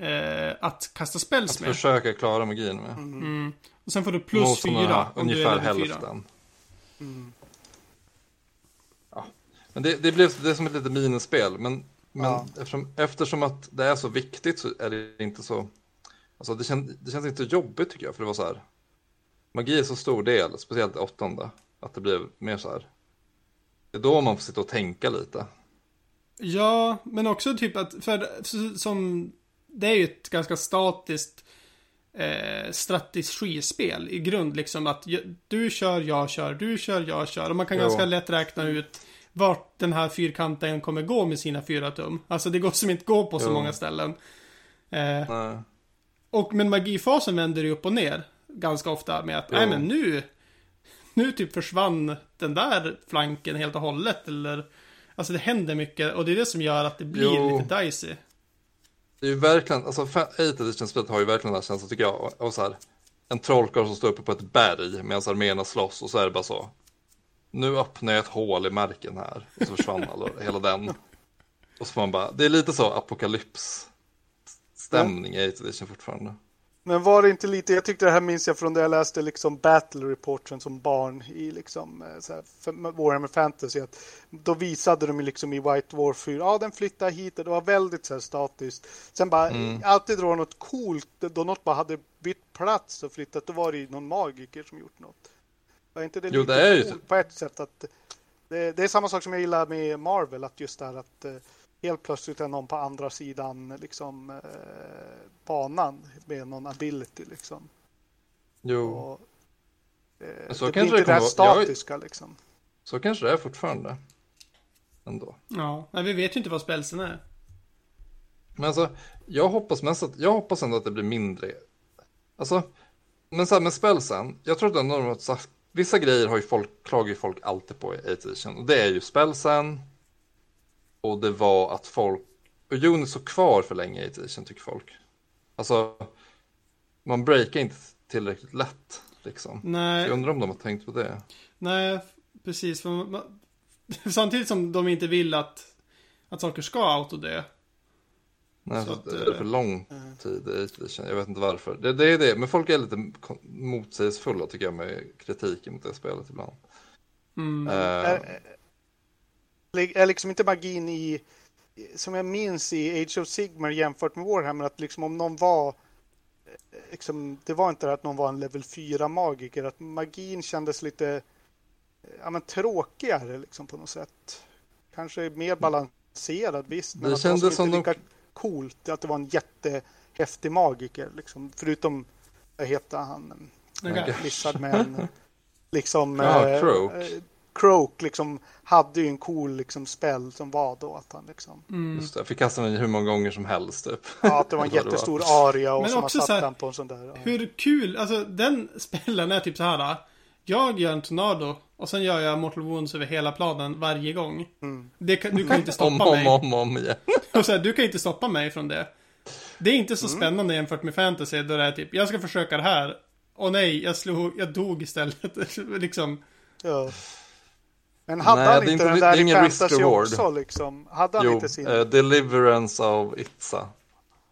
Speaker 3: eh, att kasta spels
Speaker 2: Att
Speaker 3: med.
Speaker 2: försöka klara magin med.
Speaker 3: Mm. Och sen får du plus
Speaker 2: Mot såna
Speaker 3: fyra
Speaker 2: här,
Speaker 3: om du är
Speaker 2: ungefär
Speaker 3: level 4.
Speaker 2: hälften.
Speaker 4: Mm.
Speaker 2: Ja. Men det, det blev det är som ett litet minispel. Men, men
Speaker 4: Ja.
Speaker 2: eftersom, eftersom att det är så viktigt så är det inte så... Alltså det, kän, det känns inte jobbigt tycker jag. För det var så här. Magi är så stor del, speciellt i åttonde. Att det blev mer så här. Det är då man får sitta och tänka lite.
Speaker 3: Ja, men också typ att, för som, det är ju ett ganska statiskt eh, strategispel i grund liksom att du kör, jag kör, du kör, jag kör och man kan jo. ganska lätt räkna ut vart den här fyrkanten kommer gå med sina fyra tum. Alltså det går som inte gå på så jo. många ställen. Eh, och men magifasen vänder ju upp och ner ganska ofta med att, nej men nu, nu typ försvann den där flanken helt och hållet eller Alltså det händer mycket och det är det som gör att det blir jo. lite dicey.
Speaker 2: Det är ju verkligen, alltså 8 edition-spelet har ju verkligen den här känslan tycker jag. Och så här, en trollkarl som står uppe på ett berg medan arméerna slåss och så är det bara så. Nu öppnar jag ett hål i marken här och så försvann alla, [laughs] hela den. Och så får man bara, det är lite så apokalyps stämning i 8 edition fortfarande.
Speaker 4: Men var det inte lite, jag tyckte det här minns jag från det jag läste liksom Battle Reporten som barn i liksom eh, så här, Warhammer Fantasy. Att då visade de liksom i White War 4, ja den flyttar hit och det var väldigt så här, statiskt. Sen bara, mm. alltid då något coolt, då något bara hade bytt plats och flyttat, då var det någon magiker som gjort något. Var inte det jo, lite det är coolt ju... på ett sätt att det, det, är samma sak som jag gillar med Marvel, att just det här att eh, helt plötsligt är någon på andra sidan liksom, eh, banan med någon ability. Liksom.
Speaker 2: Jo.
Speaker 4: Och, eh, så det kanske blir inte det statiska jag... liksom.
Speaker 2: Så kanske det är fortfarande. Ändå.
Speaker 3: Ja, men vi vet ju inte vad spelsen är.
Speaker 2: Men alltså, jag hoppas mest att, jag hoppas ändå att det blir mindre. Alltså, men så här med spelsen, jag tror att ändå sagt, vissa grejer har ju folk, klagar ju folk alltid på i 8 edition. Och det är ju spelsen, och det var att folk, och Unit såg kvar för länge i edition tycker folk. Alltså, man breakar inte tillräckligt lätt liksom. Nej. Jag undrar om de har tänkt på det.
Speaker 3: Nej, precis. För man, [laughs] samtidigt som de inte vill att, att saker ska autodö.
Speaker 2: Nej, så att, det är för lång tid i edition. Jag vet inte varför. Det, det är det, men folk är lite motsägelsefulla tycker jag med kritiken mot det spelet ibland.
Speaker 3: Mm. Uh,
Speaker 4: är liksom inte magin i, som jag minns i Age of Sigmar jämfört med Warhammer, att liksom om någon var eh, Liksom, det var inte det att någon var en level 4 magiker, att magin kändes lite ja, men tråkigare liksom på något sätt. Kanske mer balanserad visst, men
Speaker 2: det
Speaker 4: att
Speaker 2: kändes
Speaker 4: det
Speaker 2: som
Speaker 4: lika de... coolt att det var en jättehäftig magiker. Liksom. Förutom, vad heter han? Okay. Lizard Man. [laughs] liksom,
Speaker 2: ja, eh,
Speaker 4: Croak liksom hade ju en cool liksom spel som var då att han liksom.
Speaker 2: Mm. Just det, fick kasta den hur många gånger som helst typ.
Speaker 4: Ja, att det var en [laughs] jättestor aria och Men som också satt den på en sån där. Ja.
Speaker 3: Hur kul, alltså den spelen är typ så här. Jag gör en tornado och sen gör jag Mortal Wounds över hela planen varje gång. Mm. Det kan, du kan inte [laughs] stoppa
Speaker 2: om,
Speaker 3: mig.
Speaker 2: Om, om, om igen. [laughs]
Speaker 3: och så här, du kan inte stoppa mig från det. Det är inte så mm. spännande jämfört med fantasy då det är typ, jag ska försöka det här. Och nej, jag slog, jag dog istället. liksom.
Speaker 4: Ja. Men hade Nej, han inte, den där i fantasy också liksom? Hade han jo, inte sin? Uh,
Speaker 2: Deliverance of Itza.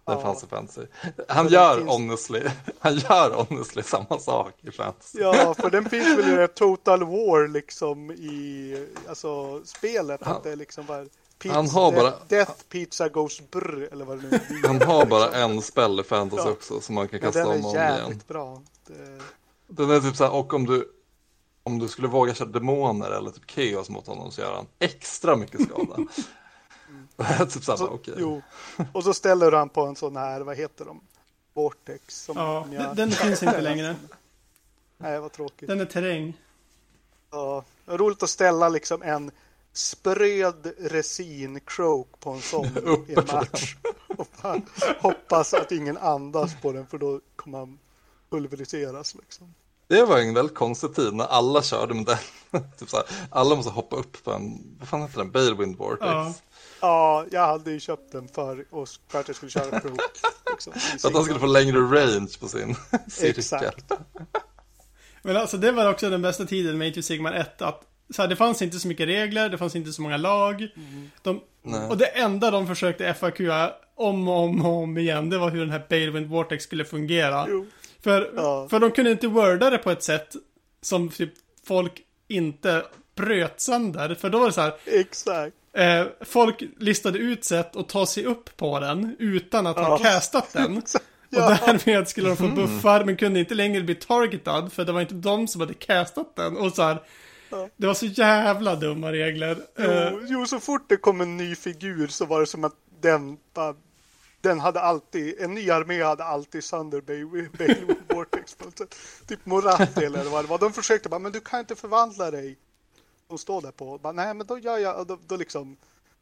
Speaker 2: Ja. fanns i fantasy. Han gör finns... honestly, [laughs] han gör honestly samma sak i fantasy.
Speaker 4: Ja, för den finns väl i Total War liksom i alltså spelet. Han, att det liksom var pizza, han har bara, Death Pizza Goes Brr eller vad det nu
Speaker 2: är. Han har bara en spel i fantasy ja. också som man kan kasta om och om igen. Den är jävligt
Speaker 4: bra. Det...
Speaker 2: Den är typ så här, och om du om du skulle våga köra demoner eller typ Chaos mot honom så gör han extra mycket skada. [laughs] mm. [laughs] typ samma, okej.
Speaker 4: Okay. Och så ställer han på en sån här, vad heter de? Vortex.
Speaker 3: Som ja, jag... den finns inte längre. [laughs]
Speaker 4: Nej, vad tråkigt.
Speaker 3: Den är terräng.
Speaker 4: Ja, roligt att ställa liksom en spröd resin croak på en sån i en match. Och hoppas att ingen andas på den för då kommer han pulveriseras liksom.
Speaker 2: Det var en väldigt konstig tid när alla körde med den. [laughs] typ så här, alla måste hoppa upp på en, vad fan heter den, Balewind Vortex.
Speaker 4: Ja. ja, jag hade ju köpt den för, för att jag skulle köra Proke.
Speaker 2: Liksom, att han skulle få längre range på sin [laughs] cirkel. Exakt. [laughs]
Speaker 3: Men alltså det var också den bästa tiden med Age of Sigmar 1. Att så här, det fanns inte så mycket regler, det fanns inte så många lag. Mm. De, och det enda de försökte FAQ om och om och om igen, det var hur den här Balewind Vortex skulle fungera. Jo. För, ja. för de kunde inte worda det på ett sätt som typ folk inte bröt sönder. För då var det så här.
Speaker 4: Exakt.
Speaker 3: Eh, folk listade ut sätt att ta sig upp på den utan att ja. ha castat den. [laughs] Ja. Och därmed skulle de få mm. buffar men kunde inte längre bli targetad för det var inte de som hade castat den. Och så här, Det var så jävla dumma regler. Eh,
Speaker 4: Jo, jo, så fort det kom en ny figur så var det som att den bara, den hade alltid, en ny armé hade alltid sönder Bale [laughs] Vortex på något sätt. Typ Moratti eller vad det var. De försökte bara, men du kan inte förvandla dig. De står där på, bara, nej men då gör jag, då, då liksom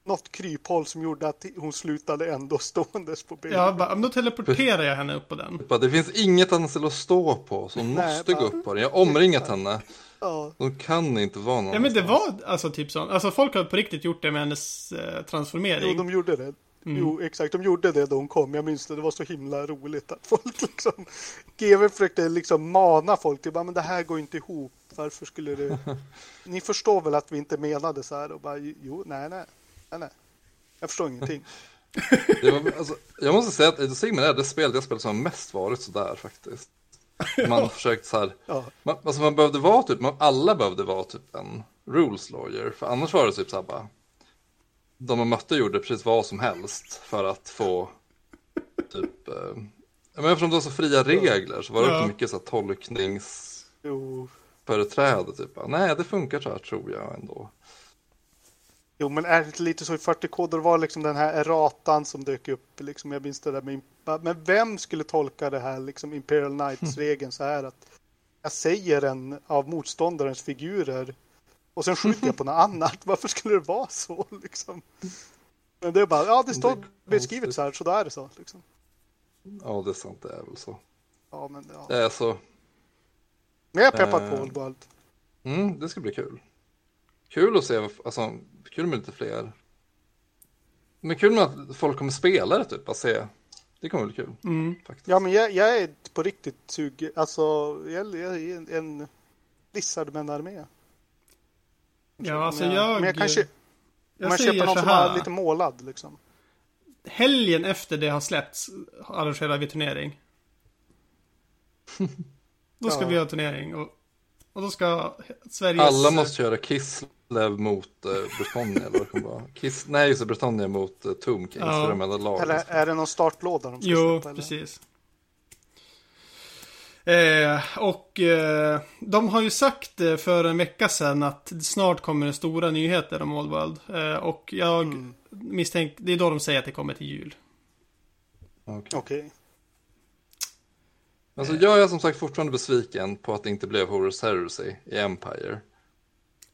Speaker 4: något kryphål som gjorde att hon slutade ändå ståendes på Bale.
Speaker 3: jag bara, men då teleporterar jag henne upp på den.
Speaker 2: Det finns inget annat ställe att stå på, så hon
Speaker 4: Nej,
Speaker 2: måste
Speaker 4: bara-
Speaker 2: gå upp på den. Jag har omringat henne.
Speaker 4: Ja,
Speaker 2: De kan inte vara någon
Speaker 3: Ja men det var alltså typ så. Alltså folk har på riktigt gjort det med hennes eh, transformering.
Speaker 4: jo, de gjorde det.
Speaker 3: Mm.
Speaker 4: Jo, exakt. De gjorde det då hon kom. Jag minns det. Det var så himla roligt att folk liksom... GW försökte liksom mana folk till men det här går inte ihop. Varför skulle det... [laughs] Ni förstår väl att vi inte menade så här? Och bara, jo, nej, nej. nej, nej. Jag förstår ingenting. [laughs]
Speaker 2: Var, alltså, jag måste säga att Sigmar är det spelet jag spelat som mest varit sådär faktiskt. Man har försökt så här,
Speaker 4: Ja,
Speaker 2: man, alltså man behövde vara typ, man, alla behövde vara typ en rules lawyer, för annars var det typ så här bara, de man mötte gjorde precis vad som helst för att få typ, eh, men eftersom det var så fria regler så var det
Speaker 3: Ja.
Speaker 2: också mycket så här tolkningsföreträde typ, nej det funkar så här tror jag ändå.
Speaker 4: jo, men är det inte lite så i 40-koder var liksom den här erratan som dök upp. Liksom, jag minns det där med... Men vem skulle tolka det här liksom Imperial Knights-regeln så här att jag säger en av motståndarens figurer och sen skjuter jag på något annat. [laughs] Varför skulle det vara så liksom? Men det är bara, ja det står beskrivet så här, så då är det så. Liksom.
Speaker 2: Ja det är sant, det är väl så.
Speaker 4: Ja, men, ja.
Speaker 2: Det är så,
Speaker 4: Men jag är peppad på
Speaker 2: Eh.
Speaker 4: Old World.
Speaker 2: mm, det ska bli kul. Kul att se, alltså, kul med lite fler. Men kul med att folk kommer spela det typ, att se. Det kommer bli kul.
Speaker 3: Mm.
Speaker 2: Faktiskt.
Speaker 4: Ja, men jag, jag är på riktigt sugen. Alltså, jag, jag är en, en Blizzard med en armé.
Speaker 3: Ja, alltså
Speaker 4: Men
Speaker 3: jag...
Speaker 4: Men jag kanske,
Speaker 3: jag
Speaker 4: jag köper någon som
Speaker 3: här.
Speaker 4: är lite målad liksom.
Speaker 3: Helgen efter det har släppts arrangerar vi turnering. [laughs] Då ska
Speaker 4: Ja.
Speaker 3: vi ha turnering och, och då ska Sveriges...
Speaker 2: Alla måste köra Kislev mot uh, Britannia, eller vad det kommer vara. Kiss, nej, just det, Britannia mot uh, Tomb Kings,
Speaker 3: Ja.
Speaker 2: lagen.
Speaker 4: Eller är det någon startlåda de ska
Speaker 3: Jo,
Speaker 4: släppa?
Speaker 3: Precis. Eh, och eh, de har ju sagt eh, för en vecka sedan att snart kommer det stora nyheter om Old World. Eh, och jag
Speaker 4: Mm.
Speaker 3: misstänker, det är då de säger att det kommer till jul.
Speaker 2: Okej.
Speaker 4: Okej.
Speaker 2: Alltså, jag är som sagt fortfarande besviken på att det inte blev Horus Heresy i Empire.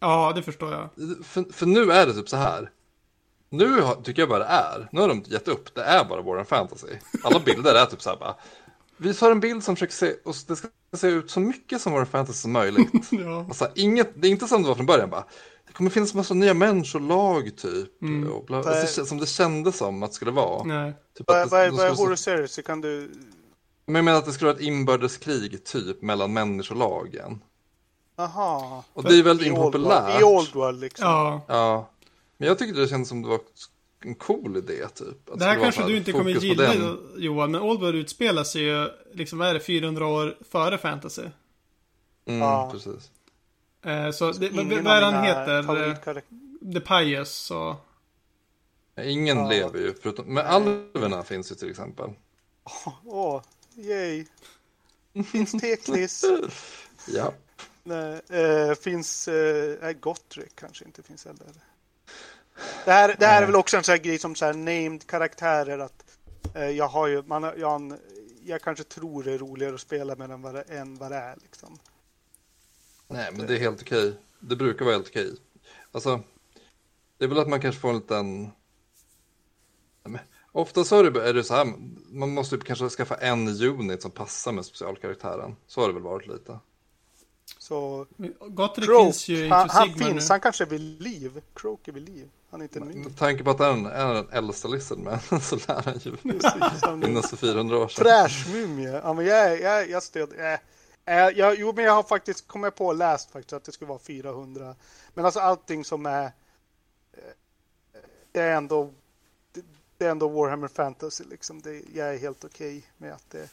Speaker 3: Ja, det förstår jag.
Speaker 2: För, för nu är det typ så här. Nu har, tycker jag bara det är. Nu har de gett upp. Det är bara Warren Fantasy. Alla bilder är typ så här bara. Vi tar en bild som försöker se, och det ska se ut så mycket som Warren Fantasy som möjligt. [laughs]
Speaker 3: Ja.
Speaker 2: Alltså, inget, det är inte som det var från början bara. Det kommer finnas massa nya människolag typ.
Speaker 3: Mm.
Speaker 2: Och bla, alltså, som det kändes som att det skulle vara.
Speaker 3: Nej.
Speaker 2: Typ
Speaker 4: Vad är, är, är Horus Heresy? Kan du...
Speaker 2: Men jag menar att det skulle vara ett inbördeskrig typ mellan människolagen.
Speaker 4: Aha.
Speaker 2: Och det är väldigt impopulärt.
Speaker 4: I Old World liksom.
Speaker 3: Ja.
Speaker 2: Ja. Men jag tyckte det kändes som det var en cool idé typ. Att
Speaker 3: Det här kanske du inte kommer gilla. Johan, men Old World utspelar sig ju, liksom vad är det, 400 år före fantasy.
Speaker 2: Mm,
Speaker 4: Ja.
Speaker 2: precis.
Speaker 3: Eh, så det, vad, är han heter? Eh, The Pious och...
Speaker 2: Ingen
Speaker 4: Ja.
Speaker 2: lever ju, förutom, men alverna finns ju till exempel.
Speaker 4: Åh, yay. [laughs] Finns Teklis.
Speaker 2: Ja.
Speaker 4: Nej, eh, finns... Eh, Gotrek kanske inte finns heller. Det här, det här är väl också en sån här grej som så här named karaktärer att eh, jag har ju, man har, jag, har en, jag kanske tror det är roligare att spela med än vad det, än vad det är liksom.
Speaker 2: Nej, men det är helt okej. Det brukar vara helt okej. Alltså, det är väl att man kanske får en liten... Ofta så är det, är det så här, man måste ju kanske skaffa en unit som passar med specialkaraktären. Så har det väl varit lite.
Speaker 4: Så Croak,
Speaker 3: finns ju
Speaker 4: han, han finns,
Speaker 3: nu.
Speaker 4: han kanske är vid liv. Croak är vid liv. Han är inte ny.
Speaker 2: Med tanke på att han är den äldsta listen [laughs] så lär han ju finnas för 400 år sedan.
Speaker 4: Träschmumie. Ja, men jag, jag, jag stöder... Äh, äh, jag, jo, men jag har faktiskt kommit på och läst faktiskt att det skulle vara 400. Men alltså allting som är... eh, Det är ändå... det- Det är ändå Warhammer Fantasy liksom. Det, jag är helt okej med att det...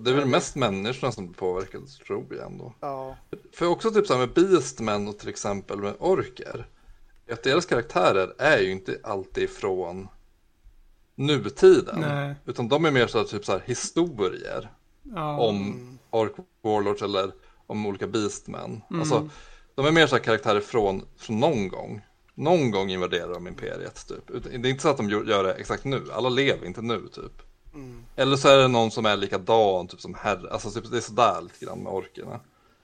Speaker 2: Det är väl mest människorna som blir påverkade, tror jag ändå.
Speaker 4: Ja,
Speaker 2: För också typ så här med Beastmen och till exempel med orker. Att deras karaktärer är ju inte alltid från nutiden.
Speaker 3: Nej.
Speaker 2: Utan de är mer så här, typ så här historier
Speaker 3: Ja.
Speaker 2: om Ork Warlords eller om olika Beastmen.
Speaker 3: Mm.
Speaker 2: Alltså, De är mer så här karaktärer från, från någon gång. Någon gång invaderar de imperiet typ. Det är inte så att de gör gör det exakt nu. Alla lever inte nu typ.
Speaker 4: Mm.
Speaker 2: Eller så är det någon som är likadan, typ som herre. Alltså typ, det är sådär lite grann med orkerna.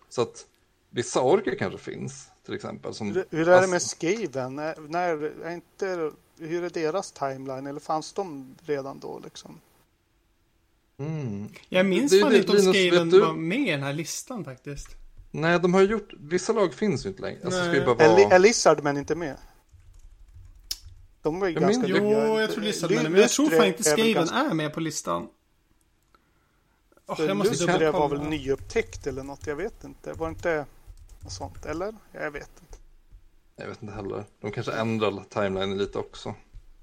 Speaker 2: Så att vissa orker kanske finns till exempel. Som,
Speaker 4: Hur, hur är det
Speaker 2: alltså-
Speaker 4: med Skaven? Är, när, är inte, hur är deras timeline? Eller fanns de redan då liksom?
Speaker 2: Mm.
Speaker 3: Jag minns
Speaker 2: Det är
Speaker 3: fan
Speaker 2: det,
Speaker 3: inte om
Speaker 2: Linus,
Speaker 3: Skaven var med i den här listan faktiskt.
Speaker 2: Nej, de har gjort, vissa lag finns ju inte längre. Alltså, ska
Speaker 3: Nej.
Speaker 2: bara
Speaker 4: Är, Li-
Speaker 2: vara...
Speaker 4: är Lizardmen inte med? De var ju
Speaker 2: Jag
Speaker 4: ganska
Speaker 3: Jo, jag tror är med. Men jag tror fan inte
Speaker 4: är
Speaker 3: Skaven
Speaker 4: ganska-
Speaker 3: är med på listan. Oh, jag måste
Speaker 4: Lustre var väl nyupptäckt eller något, jag vet inte. Var det inte något sånt, eller? Jag vet inte.
Speaker 2: Jag vet inte heller. De kanske ändrar timelinen lite också.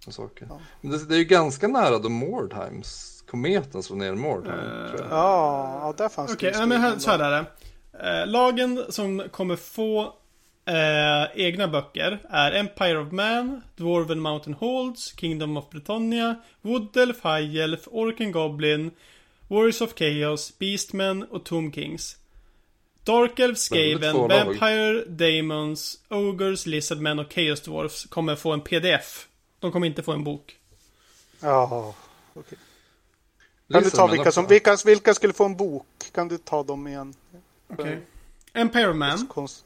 Speaker 2: Och saker.
Speaker 4: Ja.
Speaker 2: Men det, det är ju ganska nära då Mordheims. Kometen slår ner Mordheim.
Speaker 3: Eh,
Speaker 2: tror jag.
Speaker 4: Ja, där fanns
Speaker 3: Okej,
Speaker 4: det ju
Speaker 3: nej, men här, så här är det. Eh, lagen som kommer få eh, egna böcker är Empire of Man, Dwarven Mountain Holds, Kingdom of Britannia, Woodelf, High Elf, Orken Goblin, Warriors of Chaos, Beastmen och Tomb Kings. Dark Elf, Skaven. Vampire, Demons, Ogres, Lizardmen och Chaos Dwarfs kommer få en pdf. De kommer inte få en bok.
Speaker 4: Ja, okej. Kan du ta vilka som, vilka, vilka skulle få en bok? Kan du ta dem igen?
Speaker 3: Okej. Empire of Man.
Speaker 4: Konst...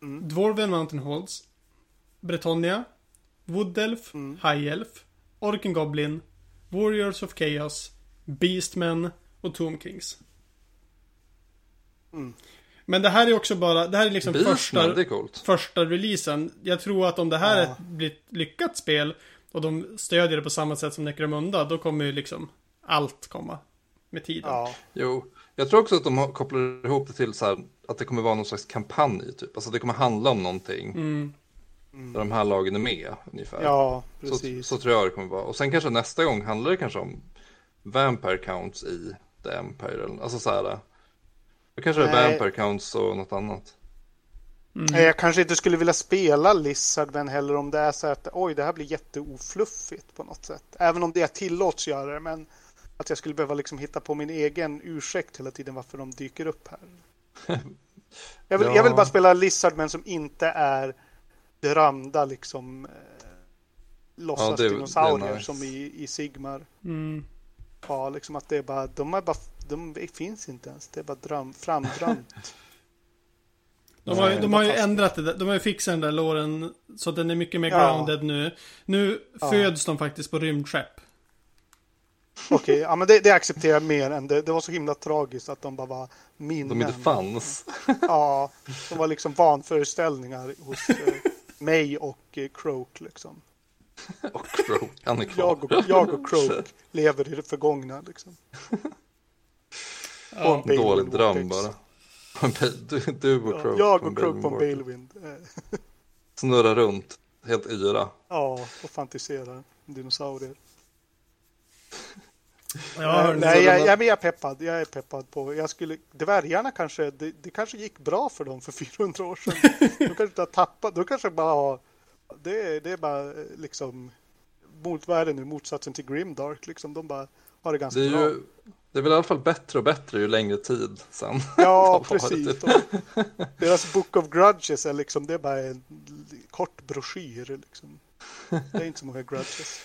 Speaker 3: Dwarven Mountain Holds Bretonia Woodelf
Speaker 4: Mm.
Speaker 3: High Elf Orken Goblin Warriors of Chaos Beastmen och Tomb Kings.
Speaker 4: Mm.
Speaker 3: Men det här är också bara, det här är liksom
Speaker 2: Beastman,
Speaker 3: första,
Speaker 2: det är coolt.
Speaker 3: första releasen. Jag tror att om det här
Speaker 4: Ja.
Speaker 3: är ett blir ett lyckat spel och de stödjer det på samma sätt som Necromunda, då kommer ju liksom allt komma med tiden.
Speaker 4: Ja,
Speaker 2: Jo, jag tror också att de kopplar ihop det till så här, att det kommer vara någon slags kampanj typ. Alltså det kommer handla om någonting
Speaker 3: Mm.
Speaker 2: där de här lagen är med ungefär.
Speaker 4: ja
Speaker 2: så,
Speaker 4: precis.
Speaker 2: så tror jag det kommer vara. Och sen kanske nästa gång handlar det kanske om Vampire Counts i The Empire. eller- Alltså så här. Då kanske det är
Speaker 4: Nej.
Speaker 2: Vampire Counts och något annat.
Speaker 4: Nej, Jag kanske inte skulle vilja spela Lizardmen heller om det är så att oj, det här blir jätteofluffigt på något sätt. Även om det tillåts göra det, men att jag skulle behöva liksom hitta på min egen ursäkt hela tiden varför de dyker upp här. Jag vill,
Speaker 2: Ja.
Speaker 4: jag vill bara spela Lizardmen som inte är drömda liksom eh, låtsas dinosaurier
Speaker 2: nice.
Speaker 4: som i, i Sigmar.
Speaker 3: Mm.
Speaker 4: Ja, liksom att det är bara, de är bara, de finns inte ens. Det är bara dröm, framdrömt. [laughs]
Speaker 3: De har, ju- de har ju ändrat det där. De har ju fixat den där låren så att den är mycket mer
Speaker 4: Ja.
Speaker 3: grounded nu. Nu
Speaker 4: Ja.
Speaker 3: föds de faktiskt på rymdskepp.
Speaker 4: Okej, ja men det, det accepterar jag mer än det. Det var så himla tragiskt att de bara var minnen.
Speaker 2: De inte fanns. [laughs]
Speaker 4: Ja, de var liksom vanföreställningar hos eh, mig och eh, Croak liksom.
Speaker 2: och Croak, han är kvar.
Speaker 4: Jag och, jag och Croak [laughs] lever i det förgångna liksom.
Speaker 3: Ja.
Speaker 4: På en
Speaker 2: Dålig dröm bara. Du, du och
Speaker 4: Ja,
Speaker 2: Croak.
Speaker 4: jag
Speaker 2: på en
Speaker 4: och Croak på en
Speaker 2: Balewind.
Speaker 4: Eh. [laughs]
Speaker 2: Snurrar runt, helt yra.
Speaker 4: Ja, och fantiserar om dinosaurier.
Speaker 3: Ja,
Speaker 4: Nej,
Speaker 3: hörni.
Speaker 4: nej jag, jag, men jag är peppad. Jag är peppad på. Jag skulle, dvärgarna kanske, det, det kanske gick bra för dem för 400 år sedan. [laughs] De kanske inte har tappat, de kanske bara har, det, det är bara eh, liksom motvärlden nu, motsatsen till Grimdark liksom. De bara har det ganska
Speaker 2: Det är
Speaker 4: bra.
Speaker 2: ju, det är väl i alla fall bättre och bättre ju längre tid sen.
Speaker 4: Ja, [laughs] precis. Deras Book of Grudges är liksom, det är bara en kort broschyr liksom. Det är inte så många grudges.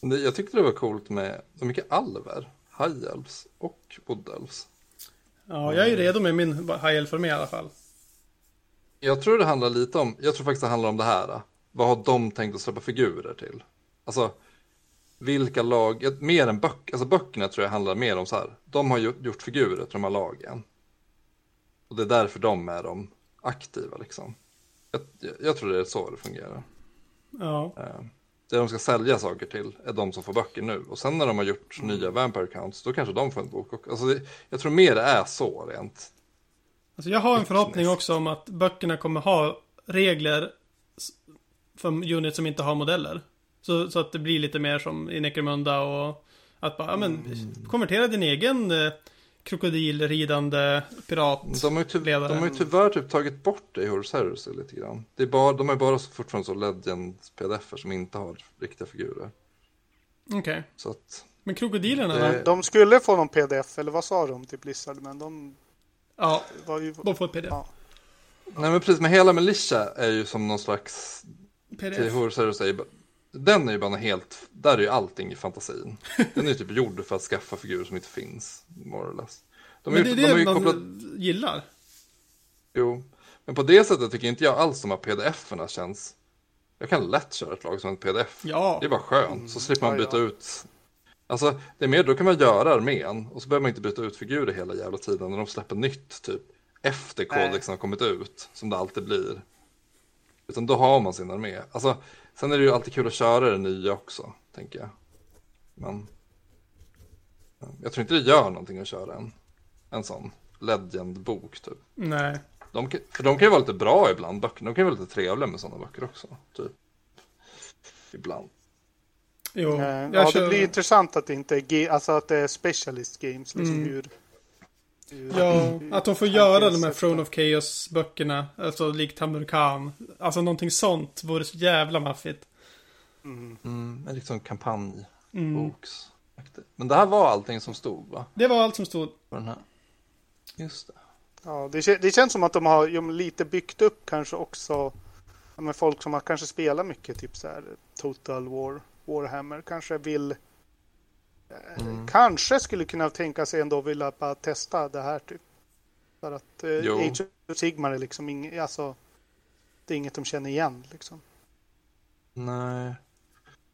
Speaker 2: Jag tyckte det var coolt med så mycket alver, high elves och wood elves.
Speaker 3: Ja, jag är redo med min High Elf med i alla fall.
Speaker 2: Jag tror det handlar lite om, jag tror faktiskt det handlar om det här. Vad har de tänkt att släppa figurer till? Alltså, vilka lag, mer än böcker, alltså böckerna tror jag handlar mer om så här. De har gjort figurer till de här lagen. Och det är därför de är de aktiva liksom. Jag, jag, tror det är så det fungerar.
Speaker 3: Ja.
Speaker 2: Eh, Det de ska sälja saker till är de som får böcker nu. Och sen när de har gjort nya Vampire Counts, då kanske de får en bok. Och, alltså det, jag tror mer det är så rent.
Speaker 3: Alltså jag har en förhoppning också om att böckerna kommer ha regler för units som inte har modeller. Så, så att det blir lite mer som i Necromunda och att bara, ja men konvertera din egen eh, krokodilridande pirat.
Speaker 2: De har ju, ty- de har ju tyvärr typ tagit bort det i Horus Heresy lite grann. Det är bara, de är bara så- fortfarande så Legends pdf som inte har riktiga figurer.
Speaker 3: Okej.
Speaker 2: Så att,
Speaker 3: Men krokodilerna
Speaker 2: Det-?
Speaker 4: De skulle få någon pdf, eller vad sa de till Blizzard? Men de
Speaker 3: Ja,
Speaker 4: var ju...
Speaker 3: de får ett pdf.
Speaker 4: Ja.
Speaker 2: Nej men precis, men hela Militia är ju som någon slags, till
Speaker 3: PDF.
Speaker 2: Horser säger, den är ju bara helt, där är ju allting i fantasin. Den är ju typ gjord för att skaffa figurer som inte finns, more or less. De,
Speaker 3: Men det är
Speaker 2: de har
Speaker 3: det
Speaker 2: ju
Speaker 3: man
Speaker 2: kopplat,
Speaker 3: gillar.
Speaker 2: jo, men på det sättet tycker inte jag alls de här pdf-erna känns, jag kan lätt köra ett lag som en pdf.
Speaker 3: Ja.
Speaker 2: Det är bara skönt, så slipper man
Speaker 4: Ja,
Speaker 2: byta
Speaker 4: ja.
Speaker 2: ut. Alltså, det är mer, då kan man göra armén och så behöver man inte byta ut figurer hela jävla tiden när de släpper nytt, typ efter kodexen har kommit ut, som det alltid blir. Utan då har man sin armé. Alltså, sen är det ju alltid kul att köra det nya också, tänker jag. Men ja, jag tror inte det gör någonting att köra en, en sån Legend-bok, typ.
Speaker 3: Nej.
Speaker 2: De, kan- för de kan ju vara lite bra ibland, böckerna. De kan ju vara lite trevliga med sådana böcker också, typ. Ibland.
Speaker 3: Jo.
Speaker 4: Eh,
Speaker 3: jag
Speaker 4: ja,
Speaker 3: kör...
Speaker 4: det blir intressant att det inte är, ge- alltså att det är specialist games. Liksom
Speaker 3: Mm.
Speaker 4: hur,
Speaker 3: Ja, att de får göra de här Throne of Chaos-böckerna. Alltså likt Tamur Khan. Alltså någonting sånt vore så jävla maffigt.
Speaker 4: Mm.
Speaker 2: Mm, en liksom kampanj.
Speaker 3: Mm.
Speaker 2: boks. Men det här var allting som stod va?
Speaker 3: Det var allt som stod.
Speaker 2: På den här. Just det.
Speaker 4: Ja, det, det känns som att de har ju, lite byggt upp kanske också ja, med folk som har kanske spelat mycket, typ så här Total War, Warhammer, kanske vill
Speaker 2: Mm.
Speaker 4: kanske skulle kunna tänka sig ändå vilja bara testa det här typ. För att eh. Age of Sigmar är liksom inget, alltså det är inget de känner igen liksom.
Speaker 2: Nej.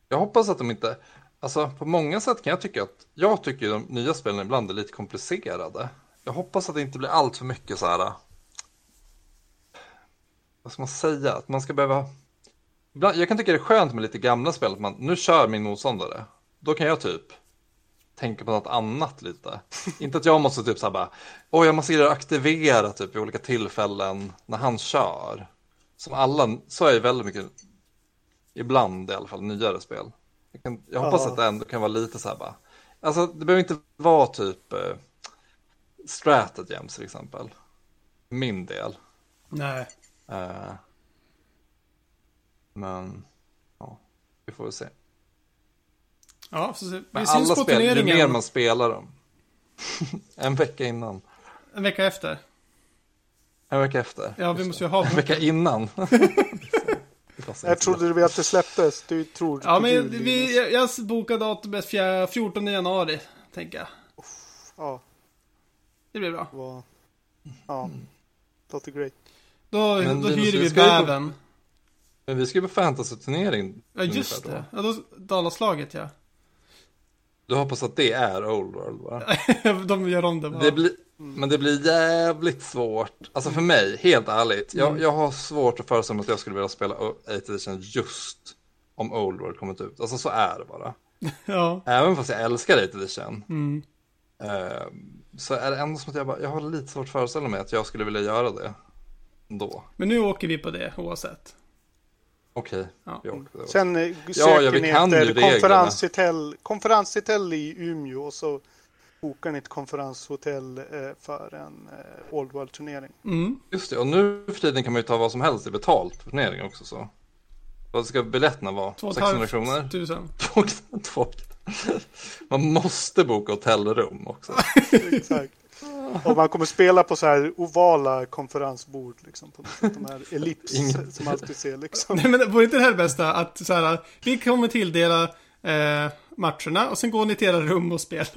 Speaker 2: Jag hoppas att de inte, alltså på många sätt kan jag tycka att, jag tycker de nya spelen ibland är lite komplicerade. Jag hoppas att det inte blir allt för mycket så här, vad ska man säga, att man ska behöva, ibland, jag kan tycka det är skönt med lite gamla spel, att man, nu kör min motståndare, då kan jag typ tänka på något annat lite. inte att jag måste typ så här bara, oj jag måste aktivera typ vid olika tillfällen när han kör. Som alla, så är ju väldigt mycket Ibland i alla fall nyare spel. Jag, kan, jag hoppas
Speaker 4: Ja.
Speaker 2: att det ändå kan vara lite så här bara. Alltså det behöver inte vara typ eh, stratagems till exempel. Min del.
Speaker 3: Nej.
Speaker 2: Eh, men ja, vi får väl se.
Speaker 3: Ja, så vi
Speaker 2: Men
Speaker 3: syns
Speaker 2: alla
Speaker 3: på
Speaker 2: spel, ju mer
Speaker 3: turneringen
Speaker 2: man spelar dem. [laughs] en vecka innan.
Speaker 3: en vecka efter.
Speaker 2: En vecka efter.
Speaker 3: Ja, vi måste ju ha...
Speaker 2: En vecka innan. [laughs]
Speaker 4: Jag trodde du att det släpptes, du tror
Speaker 3: Ja, men
Speaker 4: jul,
Speaker 3: vi, jag, jag bokade datumet fjär- 14 januari, tänker jag.
Speaker 4: Ja,
Speaker 3: Det blir bra.
Speaker 4: vad... Ja, låter great.
Speaker 3: Då,
Speaker 2: Men
Speaker 3: då hyr
Speaker 2: vi
Speaker 3: bäven.
Speaker 2: Men vi ska ju på fantasy-turnering.
Speaker 3: Ja, just det. Ja, då, Dalaslaget, ja.
Speaker 2: Du hoppas att det är Old World va? [laughs]
Speaker 3: De gör om det bara.
Speaker 2: Det blir, men det blir jävligt svårt. Alltså för mig, helt ärligt. Jag,
Speaker 3: Mm.
Speaker 2: jag har svårt att föreställa mig att jag skulle vilja spela 8 edition just om Old World kommit ut. Alltså så är det bara. [laughs]
Speaker 3: Ja.
Speaker 2: Även fast jag älskar 8 edition.
Speaker 3: Mm.
Speaker 2: Eh, så är det ändå som att jag bara, jag har lite svårt att föreställa mig att jag skulle vilja göra det. Ändå.
Speaker 3: Men nu åker vi på det oavsett.
Speaker 2: Okej,
Speaker 3: Ja.
Speaker 4: Sen eh,
Speaker 2: ja,
Speaker 4: söker
Speaker 2: vi
Speaker 4: ni efter konferenshotell, konferenshotell i Umeå och så bokar ni ett konferenshotell eh, för en eh, Old World-turnering.
Speaker 3: Mm.
Speaker 2: Just det, och nu för tiden kan man ju ta vad som helst i betalt för turneringen också så. Vad ska biljetterna vara?
Speaker 3: Två och ett
Speaker 2: 600
Speaker 3: halvt
Speaker 2: kronor?
Speaker 3: tusen. [laughs]
Speaker 2: Två, två. Man måste boka hotellrum också. [laughs]
Speaker 4: Exakt. Och man kommer spela på så här ovala konferensbord liksom. På de här ellips
Speaker 2: Ingen-
Speaker 4: som alltid ser liksom.
Speaker 3: Nej men vore inte det här det bästa? Att så här, vi kommer tilldela eh, matcherna och sen går ni till era rum och spelar.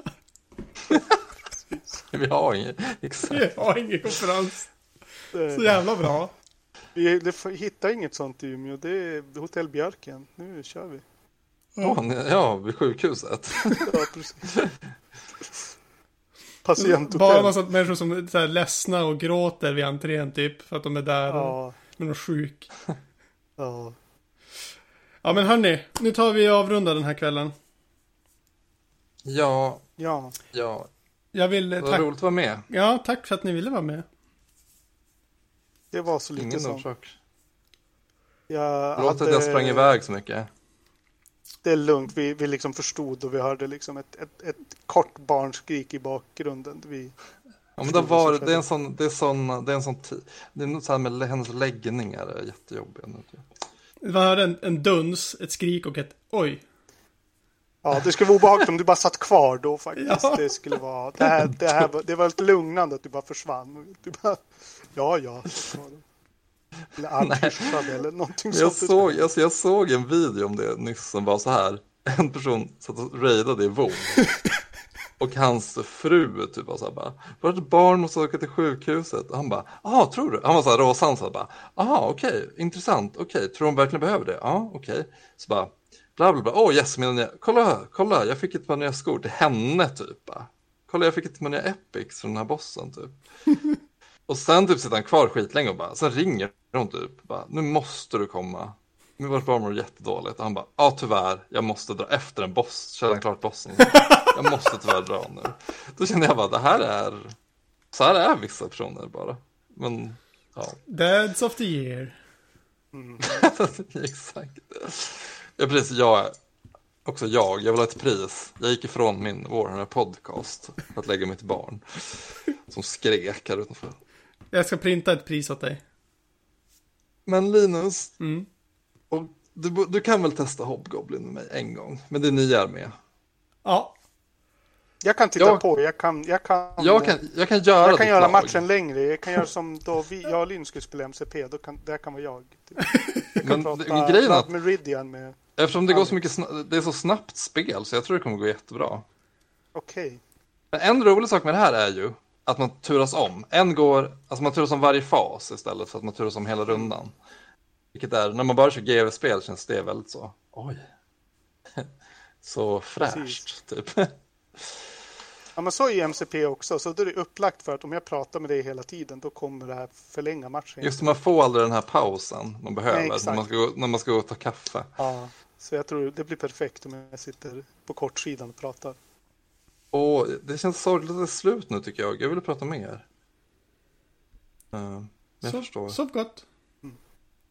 Speaker 3: [laughs]
Speaker 2: Vi har inget. Exakt.
Speaker 3: Vi har ingen konferens. Så jävla bra.
Speaker 4: Vi hittar inget sånt i Umeå. Det är Hotell Björken. Nu kör vi.
Speaker 2: Ja, ja, vid sjukhuset.
Speaker 4: Ja, precis. [laughs] Patienthotell.
Speaker 3: Bara massa människor som är så här ledsna och gråter vid entrén typ. För att de är där och
Speaker 4: Ja,
Speaker 3: med någon sjuk. [laughs]
Speaker 4: ja.
Speaker 3: Ja men hörni, nu tar vi och avrundar den här kvällen.
Speaker 2: Ja,
Speaker 4: ja.
Speaker 2: ja.
Speaker 3: Jag vill eh,
Speaker 2: Det var
Speaker 3: tacka.
Speaker 2: roligt att vara med.
Speaker 3: Ja, tack för att ni ville vara med.
Speaker 4: Det var så lite
Speaker 2: Ingen
Speaker 4: så.
Speaker 2: orsak.
Speaker 4: Jag
Speaker 2: Förlåt att jag sprang iväg så mycket.
Speaker 4: Det är lugnt. Vi, vi liksom förstod och vi hörde liksom ett, ett, ett kort barnskrik i bakgrunden. Vi,
Speaker 2: Ja, men det, var, det är en sån, det är sån, det är en sån. Det är något så här med hennes läggningar är jättejobbiga.
Speaker 3: Man hörde en, en duns, ett skrik och ett oj.
Speaker 4: ja, det skulle vara obehagligt om du bara satt kvar då faktiskt.
Speaker 3: Ja.
Speaker 4: Det skulle vara. Det, här, det, här, var- det var lite lugnande att du bara försvann. Du bara, ja, ja. Eller artkyssad eller någonting
Speaker 2: Jag
Speaker 4: sånt.
Speaker 2: såg, alltså jag såg en video om det nyss som var så här. En person satt och raidade i WoW. Och hans fru typ var så här bara, vårt barn måste åka till sjukhuset. Och han bara, ah tror du? Han var så här råsansad bara, ah okej, intressant, okej, tror hon verkligen behöver det? Ja, okej. Så bara, bla bla bla, åh oh, yes, mina kolla, kolla, jag fick ett par nya skor till henne typ. Kolla, jag fick ett par nya epics från den här bossen typ. Och sen typ sitter han kvar skitlänge och bara, sen ringer hon typ, bara, nu måste du komma. Vårt barn mår jättedåligt. Och han bara, ja tyvärr, jag måste dra efter en boss. Kör han klart bossen. Jag måste tyvärr dra nu. Då kände jag bara, det här är, så här är vissa personer bara. Men, ja.
Speaker 3: Dads of the year. [laughs]
Speaker 2: Exakt. Ja precis, jag, också jag, jag vill ha ett pris. Jag gick ifrån min Warhammer podcast för att lägga mitt barn. Som skrek här utanför.
Speaker 3: Jag ska printa ett pris åt dig.
Speaker 2: Men Linus,
Speaker 3: Mm.
Speaker 2: och du, du kan väl testa Hobgoblin med mig en gång? Men det nya är med.
Speaker 3: Ja,
Speaker 4: Jag kan titta
Speaker 2: Jag-
Speaker 4: på, jag kan, jag kan,
Speaker 2: Jag kan, jag kan göra
Speaker 4: jag kan göra matchen längre. Jag kan göra som då vi, jag och Linn skulle spela MCP, då kan, där kan vara jag. Typ. [laughs] Jag kan
Speaker 2: Men
Speaker 4: prata
Speaker 2: det- grejen är att
Speaker 4: Blood Meridian med,
Speaker 2: eftersom det går så mycket, det är så snabbt spel så jag tror det kommer gå jättebra.
Speaker 4: okej.
Speaker 2: Men en rolig sak med det här är ju att man turas om. En går, alltså man turas om varje fas istället för att man turas om hela rundan. Vilket är, när man bara kör GV-spel känns det väldigt så, oj. [laughs] Så fräscht,
Speaker 4: Precis.
Speaker 2: typ. [laughs]
Speaker 4: Ja men så är ju MCP också, så då är det upplagt för att om jag pratar med dig hela tiden då kommer det här förlänga matchen.
Speaker 2: Just det, man får aldrig den här pausen man behöver
Speaker 4: exakt.
Speaker 2: när man, ska gå, när man ska gå och ta kaffe.
Speaker 4: Ja, så jag tror det blir perfekt om jag sitter på kortsidan och pratar.
Speaker 2: Och det känns sorgligt att det är slut nu tycker jag. Jag vill prata mer. Uh, men jag
Speaker 3: så,
Speaker 2: förstår.
Speaker 3: sov gott.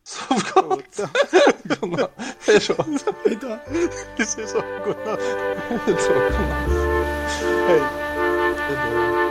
Speaker 2: Sov gott! [laughs] Hej då!
Speaker 3: Hej då.
Speaker 4: det ser så godnatt.
Speaker 2: Hej då!
Speaker 4: Hej.
Speaker 2: Hej då.